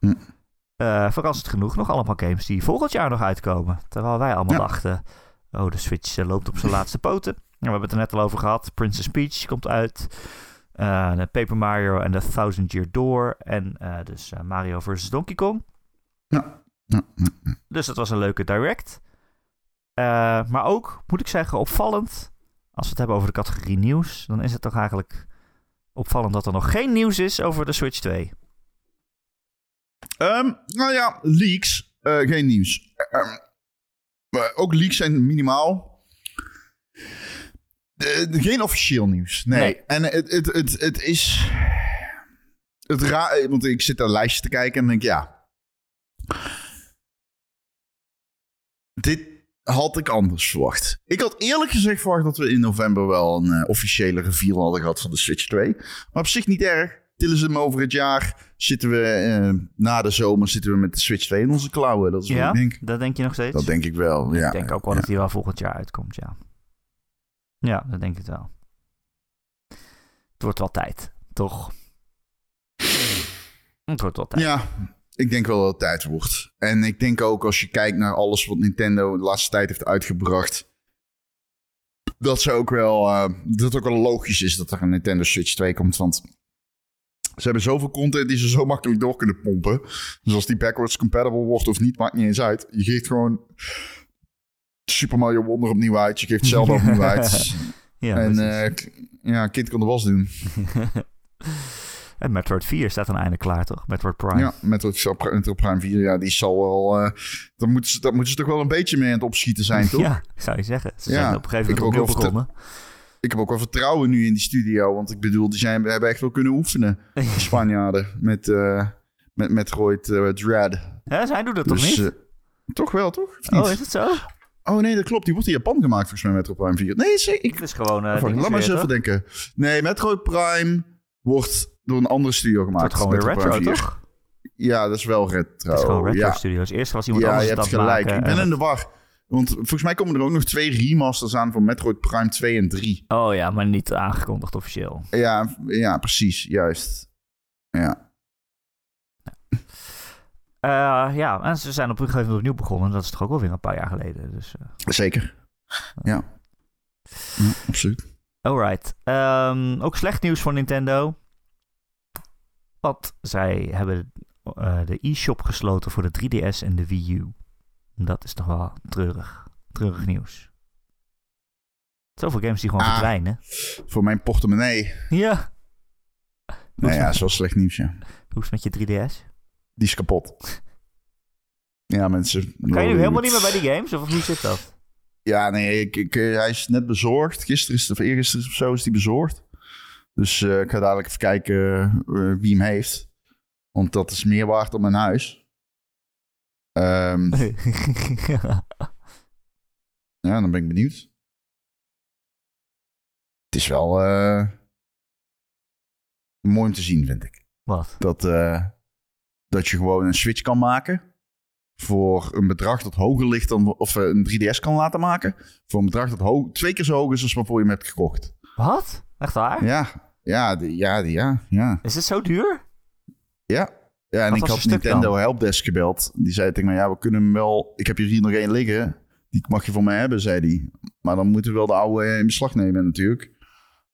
eh, verrassend genoeg, nog allemaal games die volgend jaar nog uitkomen. Terwijl wij allemaal Ja. dachten, oh de Switch loopt op zijn [LAUGHS] laatste poten. Nou, we hebben het er net al over gehad. Princess Peach komt uit. Paper Mario en The Thousand Year Door. En dus Mario vs. Donkey Kong. Ja. Dus dat was een leuke direct. Eh, maar ook, moet ik zeggen, opvallend. Als we het hebben over de categorie nieuws, dan is het toch eigenlijk opvallend dat er nog geen nieuws is over de Switch 2. Ehm, nou ja, leaks. eh, geen nieuws. Ehm, maar ook leaks zijn minimaal. Geen officieel nieuws. Nee. Nee. En het, het, het, het is. Het raar, want ik zit een lijstje te kijken en denk ja. Dit had ik anders verwacht. Ik had eerlijk gezegd verwacht dat we in november wel een eh, officiële reveal hadden gehad van de Switch 2. Maar op zich niet erg. Tillen ze hem over het jaar. Zitten we eh, na de zomer zitten we met de Switch 2 in onze klauwen. Dat is wat Ja, ik denk. dat denk je nog steeds? Dat denk ik wel. Ja, ik denk ook wel ja. dat die wel volgend jaar uitkomt, ja. Ja, dat denk ik wel. Het wordt wel tijd, toch? Het wordt wel tijd. Ja, ik denk wel dat het tijd wordt. En ik denk ook als je kijkt naar alles wat Nintendo de laatste tijd heeft uitgebracht. Dat ze ook wel. eh, dat het ook wel logisch is dat er een Nintendo Switch 2 komt. Want ze hebben zoveel content die ze zo makkelijk door kunnen pompen. Dus als die backwards compatible wordt of niet, maakt niet eens uit. Je geeft gewoon Super Mario Wonder opnieuw uit. Je geeft Zelda opnieuw [LAUGHS] uit. Ja, en eh, ja, kind kan de was doen. [LAUGHS] En Metroid 4 staat aan einde klaar, toch? Metroid Prime. Ja, Metroid, Metroid Prime 4, ja, die zal wel... eh dan moeten ze, moeten ze toch wel een beetje mee aan het opschieten zijn, [LAUGHS] toch? Ja, zou je zeggen. Ze Ja, zijn op een gegeven moment ook wel begonnen. Ik heb ook wel vertrouwen nu in die studio. Want ik bedoel, die zijn, we hebben echt wel kunnen oefenen. [LAUGHS] De Spanjaarden. Met, eh met Metroid eh, Dread. Ja, zij doen dat toch Dus, niet? toch wel, toch? Oh, is het zo? Oh nee, dat klopt. Die wordt in Japan gemaakt volgens mij, Metroid Prime 4. Nee, zeker. Ik, Het is gewoon... dinges laat maar eens even denken. Nee, Metroid Prime wordt door een andere studio Het gemaakt. wordt gewoon weer retro, Prime 4. toch? Ja, dat is wel retro. Het is gewoon retro ja. studios. Eerst was iemand ja, anders je het hebt het gelijk. maken ik ben en in de war. Want volgens mij komen er ook nog twee remasters aan van Metroid Prime 2 en 3. Oh ja, maar niet aangekondigd officieel. Ja, ja precies. Juist. Ja. Eh, ja, en ze zijn op een gegeven moment opnieuw begonnen. Dat is toch ook alweer een paar jaar geleden. Dus, eh, Zeker. Ja. ja absoluut. alright. Ehm, ook slecht nieuws voor Nintendo. Want zij hebben eh, de e-shop gesloten voor de 3DS en de Wii U. Dat is toch wel treurig. Treurig nieuws. Zoveel games die gewoon Ah. verdwijnen. Voor mijn portemonnee. Ja. Nou ja, zo slecht nieuws, ja. Hoe is het met je 3DS? Die is kapot. Ja, mensen. Kan je nu helemaal niet meer bij die games? Of hoe zit dat? Ja, nee, ik, ik, eh, hij is net bezorgd. Gisteren is het, of eergisteren of zo is hij bezorgd. Dus eh, ik ga dadelijk even kijken eh, wie hem heeft. Want dat is meer waard dan mijn huis. Ehm, [LAUGHS] ja, dan ben ik benieuwd. Het is wel eh, mooi om te zien, vind ik. Wat? Dat, dat je gewoon een Switch kan maken. Voor een bedrag dat hoger ligt dan. Of een 3DS kan laten maken. Voor een bedrag dat twee keer zo hoog is als waarvoor je hem hebt gekocht. Wat? Echt waar? Ja, ja, die- ja, die- ja, ja. Is het zo duur? Ja. Ja, en Wat ik had Nintendo dan? Helpdesk gebeld. Die zei tegen mij, ja, we kunnen hem wel... Ik heb hier nog één liggen. Die mag je voor mij hebben, zei hij. Maar dan moeten we wel de oude in beslag nemen natuurlijk.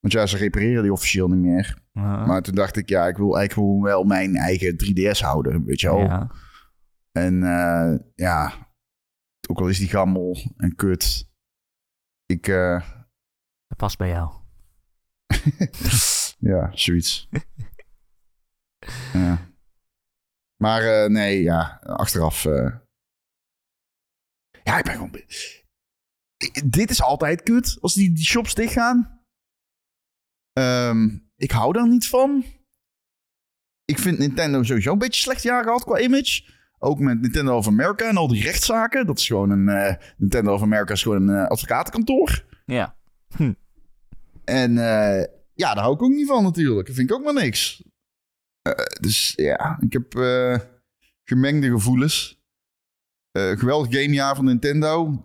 Want ja, ze repareren die officieel niet meer. Uh, Maar toen dacht ik, ja, ik wil eigenlijk gewoon wel mijn eigen 3DS houden, weet je wel. ja. En eh, ja, ook al is die gammel en kut. Ik, eh, Dat past bij jou. [LAUGHS] ja, zoiets. [LAUGHS] ja. Maar eh, nee, ja, achteraf. eh, ja, ik ben gewoon. Dit is altijd kut als die, die shops dichtgaan. Ehm, ik hou daar niet van. Ik vind Nintendo sowieso een beetje slecht jaar gehad qua image. Ook met Nintendo of America en al die rechtszaken. Dat is gewoon een. eh, Nintendo of America is gewoon een advocatenkantoor. Ja. En eh, ja, daar hou ik ook niet van natuurlijk. Dat vind ik ook maar niks. Eh, dus ja, ik heb eh, gemengde gevoelens. Eh, geweldig gamejaar van Nintendo.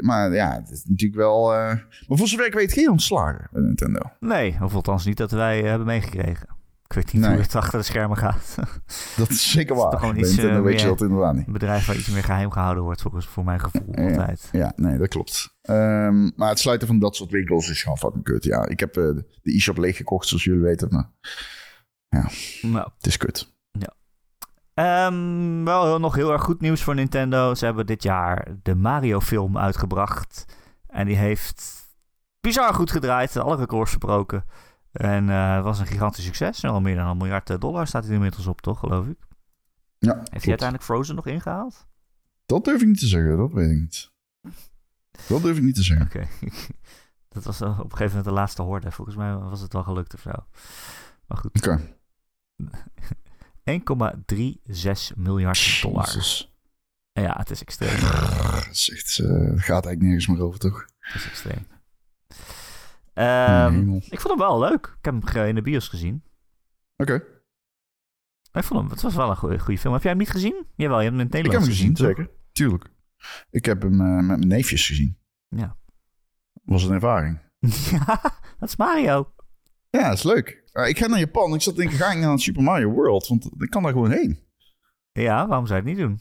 Maar ja, het is natuurlijk wel... Maar voor zover ik weet geen ontslagen bij Nintendo. Nee, of althans niet dat wij hebben meegekregen. Ik weet niet Nee. hoe het achter de schermen gaat. [LAUGHS] Dat is zeker is waar. toch gewoon iets, eh, weet je meer- dat inderdaad niet. Een bedrijf waar iets meer geheim gehouden wordt, volgens voor mijn gevoel Ja. altijd. Ja, nee, dat klopt. Ehm, maar het sluiten van dat soort winkels is gewoon fucking kut. Ja, ik heb eh, de e-shop leeggekocht, zoals jullie weten. Maar Nou, het is kut. Ehm, wel nog heel erg goed nieuws voor Nintendo. Ze hebben dit jaar de Mario-film uitgebracht. En die heeft bizar goed gedraaid, alle records verbroken. En eh, het was een gigantisch succes. Al meer dan een miljard eh, dollar staat hij inmiddels op, toch, geloof ik? Ja, Heeft hij uiteindelijk Frozen nog ingehaald? Dat durf ik niet te zeggen, dat weet ik niet. Dat durf ik niet te zeggen. Oké. [LAUGHS] Dat was op een gegeven moment de laatste hoorde. Volgens mij was het wel gelukt of zo. Maar goed. Oké. [LAUGHS] 1,36 miljard dollar. Ja, het is extreem. [LAUGHS] Is echt, eh, het gaat eigenlijk nergens meer over, toch? Het is extreem. Ehm, ik vond hem wel leuk. Ik heb hem in de bios gezien. Oké, Ik vond hem, het was wel een goede, goede film. Heb jij hem niet gezien? Jawel, je hebt hem in het ik heb hem gezien, zeker. Tuurlijk. Ik heb hem eh, met mijn neefjes gezien. Ja. Was een ervaring. [LAUGHS] ja, dat is Mario. Ja, dat is leuk. Ik ga naar Japan. Ik zat te denken, ga ik naar Super Mario World? Want ik kan daar gewoon heen. Ja, waarom zou je het niet doen?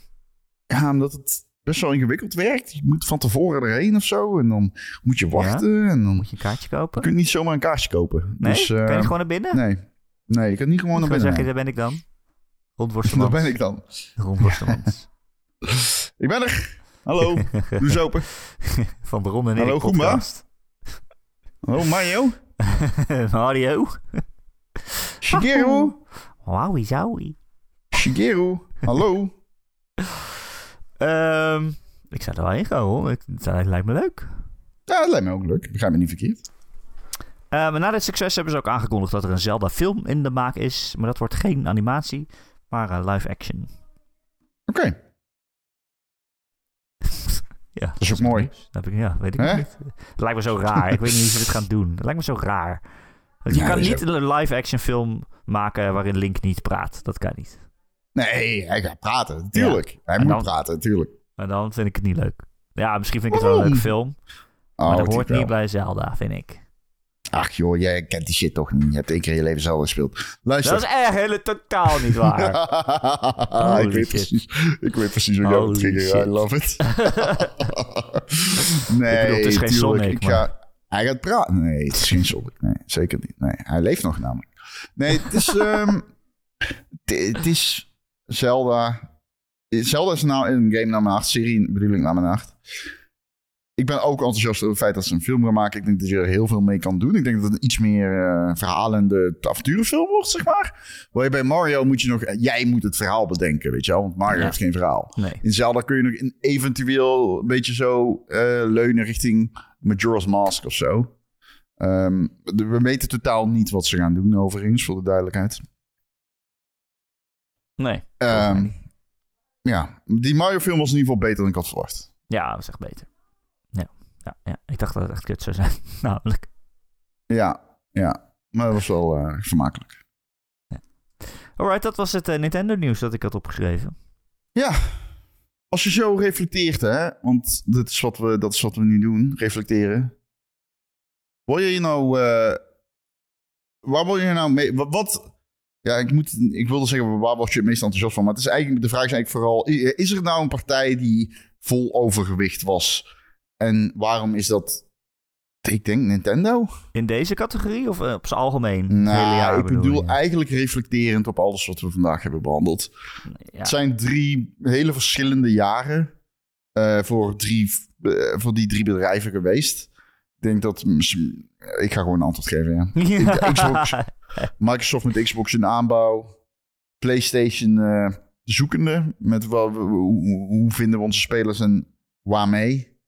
Ja, omdat het best wel ingewikkeld werkt. Je moet van tevoren erheen of zo. En dan moet je wachten. En dan Moet je een kaartje kopen? je niet zomaar een kaartje kopen. Nee? Dus, kan je eh, niet gewoon naar binnen? Nee. Nee, je kan niet gewoon naar Dan binnen. zeg je, daar ben ik dan. [LAUGHS] Daar Rondworstelmans. ben ik dan. Rondworstelmans. [LAUGHS] Ik ben er. Hallo. [LAUGHS] Doe eens open. Van de en Hallo, podcast. Hallo Mario. Mario. Shigeru? Wowie zowie. Shigeru? Hallo? Ehm, ik zou er wel in gaan hoor. Ik- Dat lijkt me leuk. Ja, dat lijkt me ook leuk. Begrijp me niet verkeerd. Maar na dit succes hebben ze ook aangekondigd dat er een Zelda-film in de maak is. Maar dat wordt geen animatie, maar eh, live action. Oké. [LAUGHS] Ja, is ook mooi. Dat heb ik, ja, weet ik niet. Het lijkt me zo raar. ik weet niet hoe ze dit gaan doen. Het lijkt me zo raar. Je Ja, kan dat niet een live-action film maken waarin Link niet praat. Dat kan niet. Nee, hij gaat praten. Natuurlijk. Hij En moet dan- praten, natuurlijk. En dan vind ik het niet leuk. Ja, misschien vind ik het wel een leuke film. Oh, Maar dat het hoort niet bij Zelda, vind ik. Ach joh, jij kent die shit toch niet. Je hebt één keer in je leven zelf gespeeld. Luister. Dat is echt hele totaal niet [LAUGHS] waar. ik, weet shit. precies, ik weet precies hoe het trigger. I shit. love it. [LAUGHS] nee, Ik bedoel, het is geen tuurlijk, Sonic, ik ga, Hij gaat praten. Nee, het is geen Sonic. Nee, zeker niet. Nee, hij leeft nog namelijk. Nee, het is... [LAUGHS] ehm, het is Zelda. Zelda is nou een game naar mijn hart. Serie bedoel ik naar mijn hart. Ik ben ook enthousiast over het feit dat ze een film gaan maken. Ik denk dat je er heel veel mee kan doen. Ik denk dat het een iets meer eh, verhalende avonturenfilm wordt, zeg maar. Waar bij Mario moet je nog... Jij moet het verhaal bedenken, weet je wel. Want Mario Ja. heeft geen verhaal. Nee. In Zelda kun je nog in, eventueel een beetje zo eh, leunen richting Majora's Mask of zo. Ehm, we weten totaal niet wat ze gaan doen, overigens, voor de duidelijkheid. Nee. Ehm, ja, die Mario-film was in ieder geval beter dan ik had verwacht. Ja, dat is echt beter. Ja. Ja, ja. Ik dacht dat het echt kut zou zijn. [LAUGHS] Namelijk. Ja, ja. Maar dat was wel eh, vermakelijk. Alright, dat was het eh, Nintendo nieuws dat ik had opgeschreven. Ja, als je zo reflecteert, hè, want dat is wat we, dat is wat we nu doen, reflecteren. Word je nou, eh, waar word je nou mee, wat- ja, ik, moet, ik wilde zeggen, waar word je het meest enthousiast van? Maar het is eigenlijk, de vraag is eigenlijk vooral, is er nou een partij die vol overgewicht was? En waarom is dat, ik denk Nintendo? In deze categorie of eh, op zijn algemeen? Nou, jaar ik bedoel eigenlijk reflecterend op alles wat we vandaag hebben behandeld. Ja. Het zijn drie hele verschillende jaren eh, voor, drie, eh, voor die drie bedrijven geweest. Ik denk dat... Ik ga gewoon een antwoord geven, ja. Ja. [LAUGHS] Xbox. Microsoft met Xbox in aanbouw. PlayStation eh, zoekende. Met wel, hoe, hoe vinden we onze spelers en waarmee.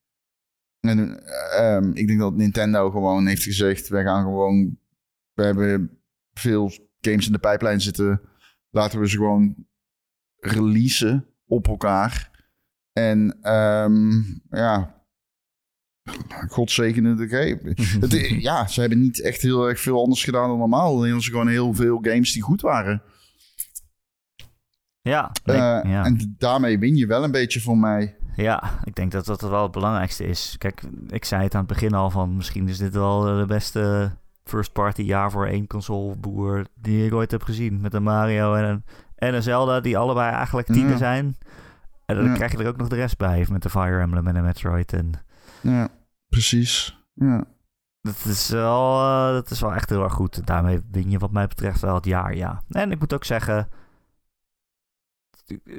En eh, ehm, ik denk dat Nintendo gewoon heeft gezegd... wij gaan gewoon... We hebben veel games in de pijplijn zitten. Laten we ze gewoon releasen op elkaar. En ehm, ja... God zegene de game. [LAUGHS] Het, ja, ze hebben niet echt heel erg veel anders gedaan dan normaal. Alleen ze gewoon heel veel games die goed waren. Ja, nee, Eh, ja. En daarmee win je wel een beetje voor mij. ja, ik denk dat dat wel het belangrijkste is. Kijk, ik zei het aan het begin al van misschien is dit wel eh, de beste first party jaar voor één consoleboer die ik ooit heb gezien. Met een Mario en een, en een Zelda die allebei eigenlijk tienen Ja. zijn. En dan Ja. krijg je er ook nog de rest bij met de Fire Emblem en de Metroid. En Ja, precies. Ja. dat is wel, eh, dat is wel echt heel erg goed. Daarmee win je wat mij betreft wel het jaar, ja. En ik moet ook zeggen,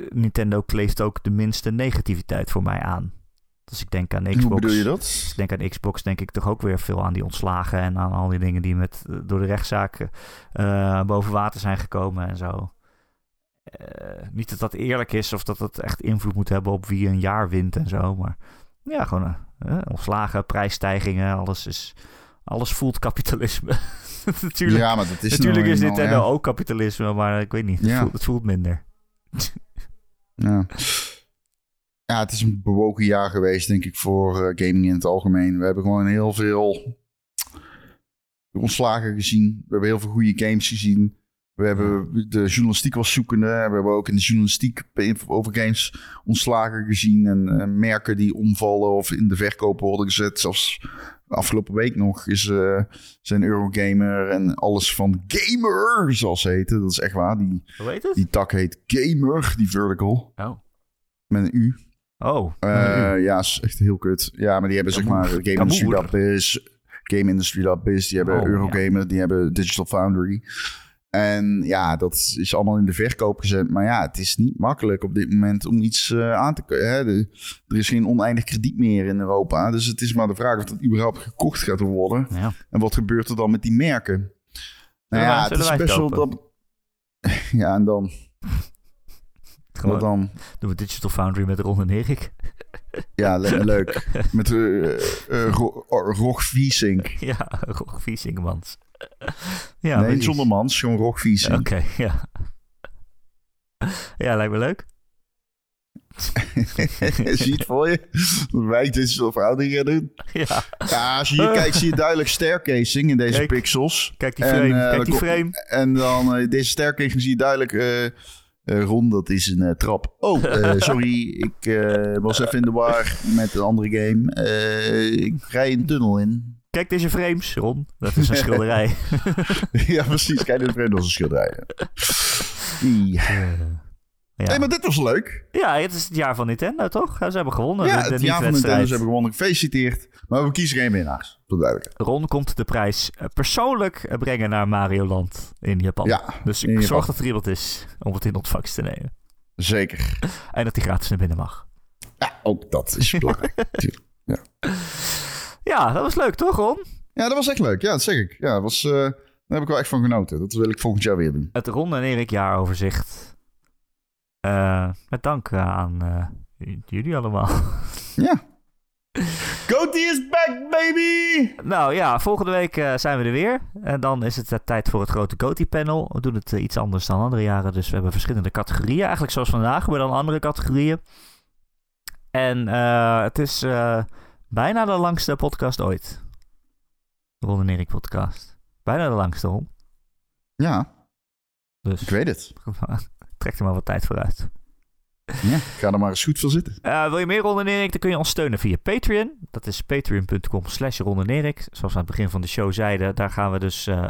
Nintendo kleeft ook de minste negativiteit voor mij aan. Dus ik denk aan Xbox. Hoe bedoel je dat? Als ik denk aan Xbox, denk ik toch ook weer veel aan die ontslagen en aan al die dingen die met, eh, door de rechtszaken eh, boven water zijn gekomen en zo. Eh, niet dat dat eerlijk is of dat het echt invloed moet hebben op wie een jaar wint en zo, maar ja, gewoon eh, eh, ontslagen, prijsstijgingen, alles is, alles voelt kapitalisme. [LAUGHS] natuurlijk ja, maar dat is natuurlijk nou is Nintendo ja. ook kapitalisme, maar ik weet niet, het, Ja. voelt, het voelt minder. [LAUGHS] Ja. ja, het is een bewogen jaar geweest, denk ik, voor eh, gaming in het algemeen. We hebben gewoon heel veel ontslagen gezien. We hebben heel veel goede games gezien. We hebben de journalistiek was zoekende. We hebben ook in de journalistiek over games ontslagen gezien. En eh, merken die omvallen of in de verkoop worden gezet. Zelfs afgelopen week nog is eh, zijn Eurogamer en alles van Gamer, zoals ze heten. Dat is echt waar. Die, Hoe heet het? die tak heet Gamer, die vertical. Oh. Met een U. Oh. Eh, ja, is echt heel kut. Ja, maar die hebben zeg maar. Game Industry. Lab is, Game Industry Lab is, die hebben Oh, Eurogamer, die hebben Digital Foundry. En ja, dat is allemaal in de verkoop gezet. Maar ja, het is niet makkelijk op dit moment om iets eh, aan te kunnen. Er is geen oneindig krediet meer in Europa. Dus het is maar de vraag of dat überhaupt gekocht gaat worden. Ja. En wat gebeurt er dan met die merken? Nou ja, het is best wel... Dat... [LAUGHS] Ja, en dan? [LAUGHS] Gewoon Wat dan? doen we Digital Foundry met Ron en Erik. Ja, [LAUGHS] leuk. Met uh, uh, Ro- oh, Rog Viesink. Ja, Rog Viesingmans. [LAUGHS] ja, nee, precies. zonder mans, gewoon Rog Viesink. Oké, ja. [LAUGHS] Ja, lijkt me leuk. [LAUGHS] zie je het voor je? Dat wij Digital Foundry gaan doen. Ja, Ja, als je hier kijkt zie je duidelijk staircasing in deze Kijk. pixels. kijk die En, frame. eh, kijk dan die frame. En dan eh, deze staircasing zie je duidelijk... eh eh, Ron, dat is een eh, trap. Oh, eh, sorry. Ik eh, was even in de war met een andere game. Eh, ik rij een tunnel in. Kijk deze frames, Ron. Dat is een [LAUGHS] schilderij. ja, precies. Kijk, dit vreemd als een schilderij. Ja. Eh, ja. Nee, maar dit was leuk. ja, het is het jaar van Nintendo, toch? Ja, Ze hebben gewonnen. ja, de, de het jaar van. Nintendo ze hebben gewonnen. Gefeliciteerd. Maar we kiezen geen winnaars. Dat duidelijk. Ron komt de prijs eh, persoonlijk eh, brengen naar Mario Land in Japan. Ja, dus ik zorg dat er iemand is om het in ontvangst te nemen. zeker. En dat hij gratis naar binnen mag. Ja, ook dat is belangrijk. [LAUGHS] Tuurlijk. Ja, dat was leuk, toch, Ron? ja, dat was echt leuk. Ja, dat zeg ik. Ja, dat was, eh, daar heb ik wel echt van genoten. Dat wil ik volgend jaar weer doen. Het Ron en Erik jaaroverzicht. Eh, met dank eh, aan eh, jullie allemaal. [LAUGHS] Ja. Goatee is back, baby! nou ja, volgende week zijn we er weer. En dan is het tijd voor het grote Goatee-panel. We doen het iets anders dan andere jaren. Dus we hebben verschillende categorieën. Eigenlijk zoals vandaag, maar dan andere categorieën. En eh, het is eh, bijna de langste podcast ooit. De Ron en Erik podcast. Bijna de langste, Ron. Ja, Dus ik weet het. [LAUGHS] trek er maar wat tijd vooruit. Ja, ik ga er maar eens goed voor zitten. Eh, wil je meer Ron en Erik, dan kun je ons steunen via Patreon. Dat is patreon.com slash Ron Erik. Zoals we aan het begin van de show zeiden, daar gaan we dus... eh,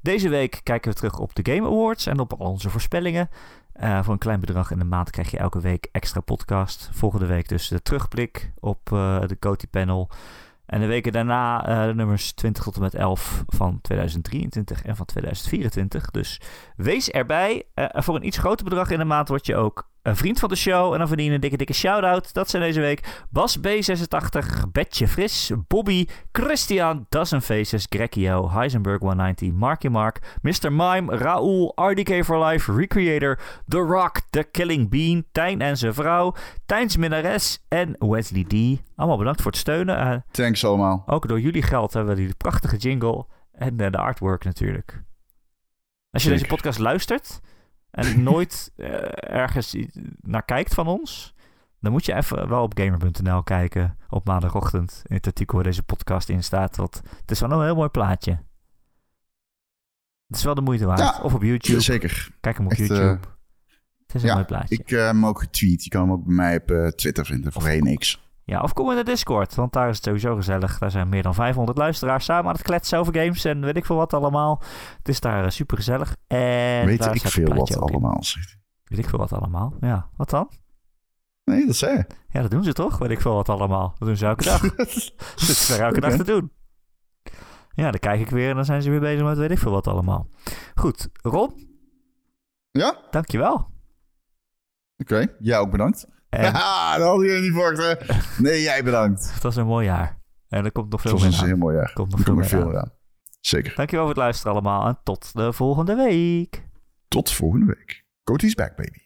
deze week kijken we terug op de Game Awards en op al onze voorspellingen. Eh, voor een klein bedrag in de maand krijg je elke week extra podcast. Volgende week dus de terugblik op eh, de Coty Panel. En de weken daarna eh, de nummers 20 tot en met 11 van 2023 en van 2024. Dus wees erbij. Voor een iets groter bedrag in de maand word je ook een vriend van de show. En dan verdien je een dikke, dikke shout-out. Dat zijn deze week Bas B86, Betje Fris, Bobby, Christian, Dozen Faces, Grekio, Heisenberg 190, Marky Mark, Mr. Mime, Raoul, RDK for Life, Recreator, The Rock, The Killing Bean, Tijn en zijn vrouw, Tijns Minares en Wesley D. Allemaal bedankt voor het steunen. Eh, Thanks allemaal. ook door jullie geld hebben we die prachtige jingle en eh, de artwork natuurlijk. Als je Zeker. deze podcast luistert en [LAUGHS] nooit eh, ergens naar kijkt van ons, dan moet je even wel op gamer.nl kijken op maandagochtend in het artikel waar deze podcast in staat. Want het is wel een heel mooi plaatje. Het is wel de moeite waard. Ja, of op YouTube. Zeker. Kijk hem op Echt, eh, YouTube. het is een ja, mooi plaatje. Ik heb hem ook getweet. Je kan hem ook bij mij op eh, Twitter vinden. Voorheen X. Ja, of kom in de Discord, want daar is het sowieso gezellig. Daar zijn meer dan 500 luisteraars samen aan het kletsen over games en weet ik veel wat allemaal. Het is daar super gezellig. En Weet ik veel wat allemaal. zegt. Weet ik veel wat allemaal. Ja, wat dan? Nee, dat zei. Ja, dat doen ze toch? Weet ik veel wat allemaal. Dat doen ze elke dag. Dat is er elke dag Oké. te doen. Ja, dan kijk ik weer en dan zijn ze weer bezig met weet ik veel wat allemaal. Goed, Ron, Ja? dankjewel. Oké. Jij ook bedankt. En [LAUGHS] Haha, dat had je niet verwacht, hè? Nee, jij bedankt. [LAUGHS] het was een mooi jaar. En er komt nog Het veel was meer een aan. heel mooi jaar. Komt nog veel meer veel aan. aan. Zeker. Dankjewel voor het luisteren allemaal en tot de volgende week. Tot volgende week. Cody's back, baby.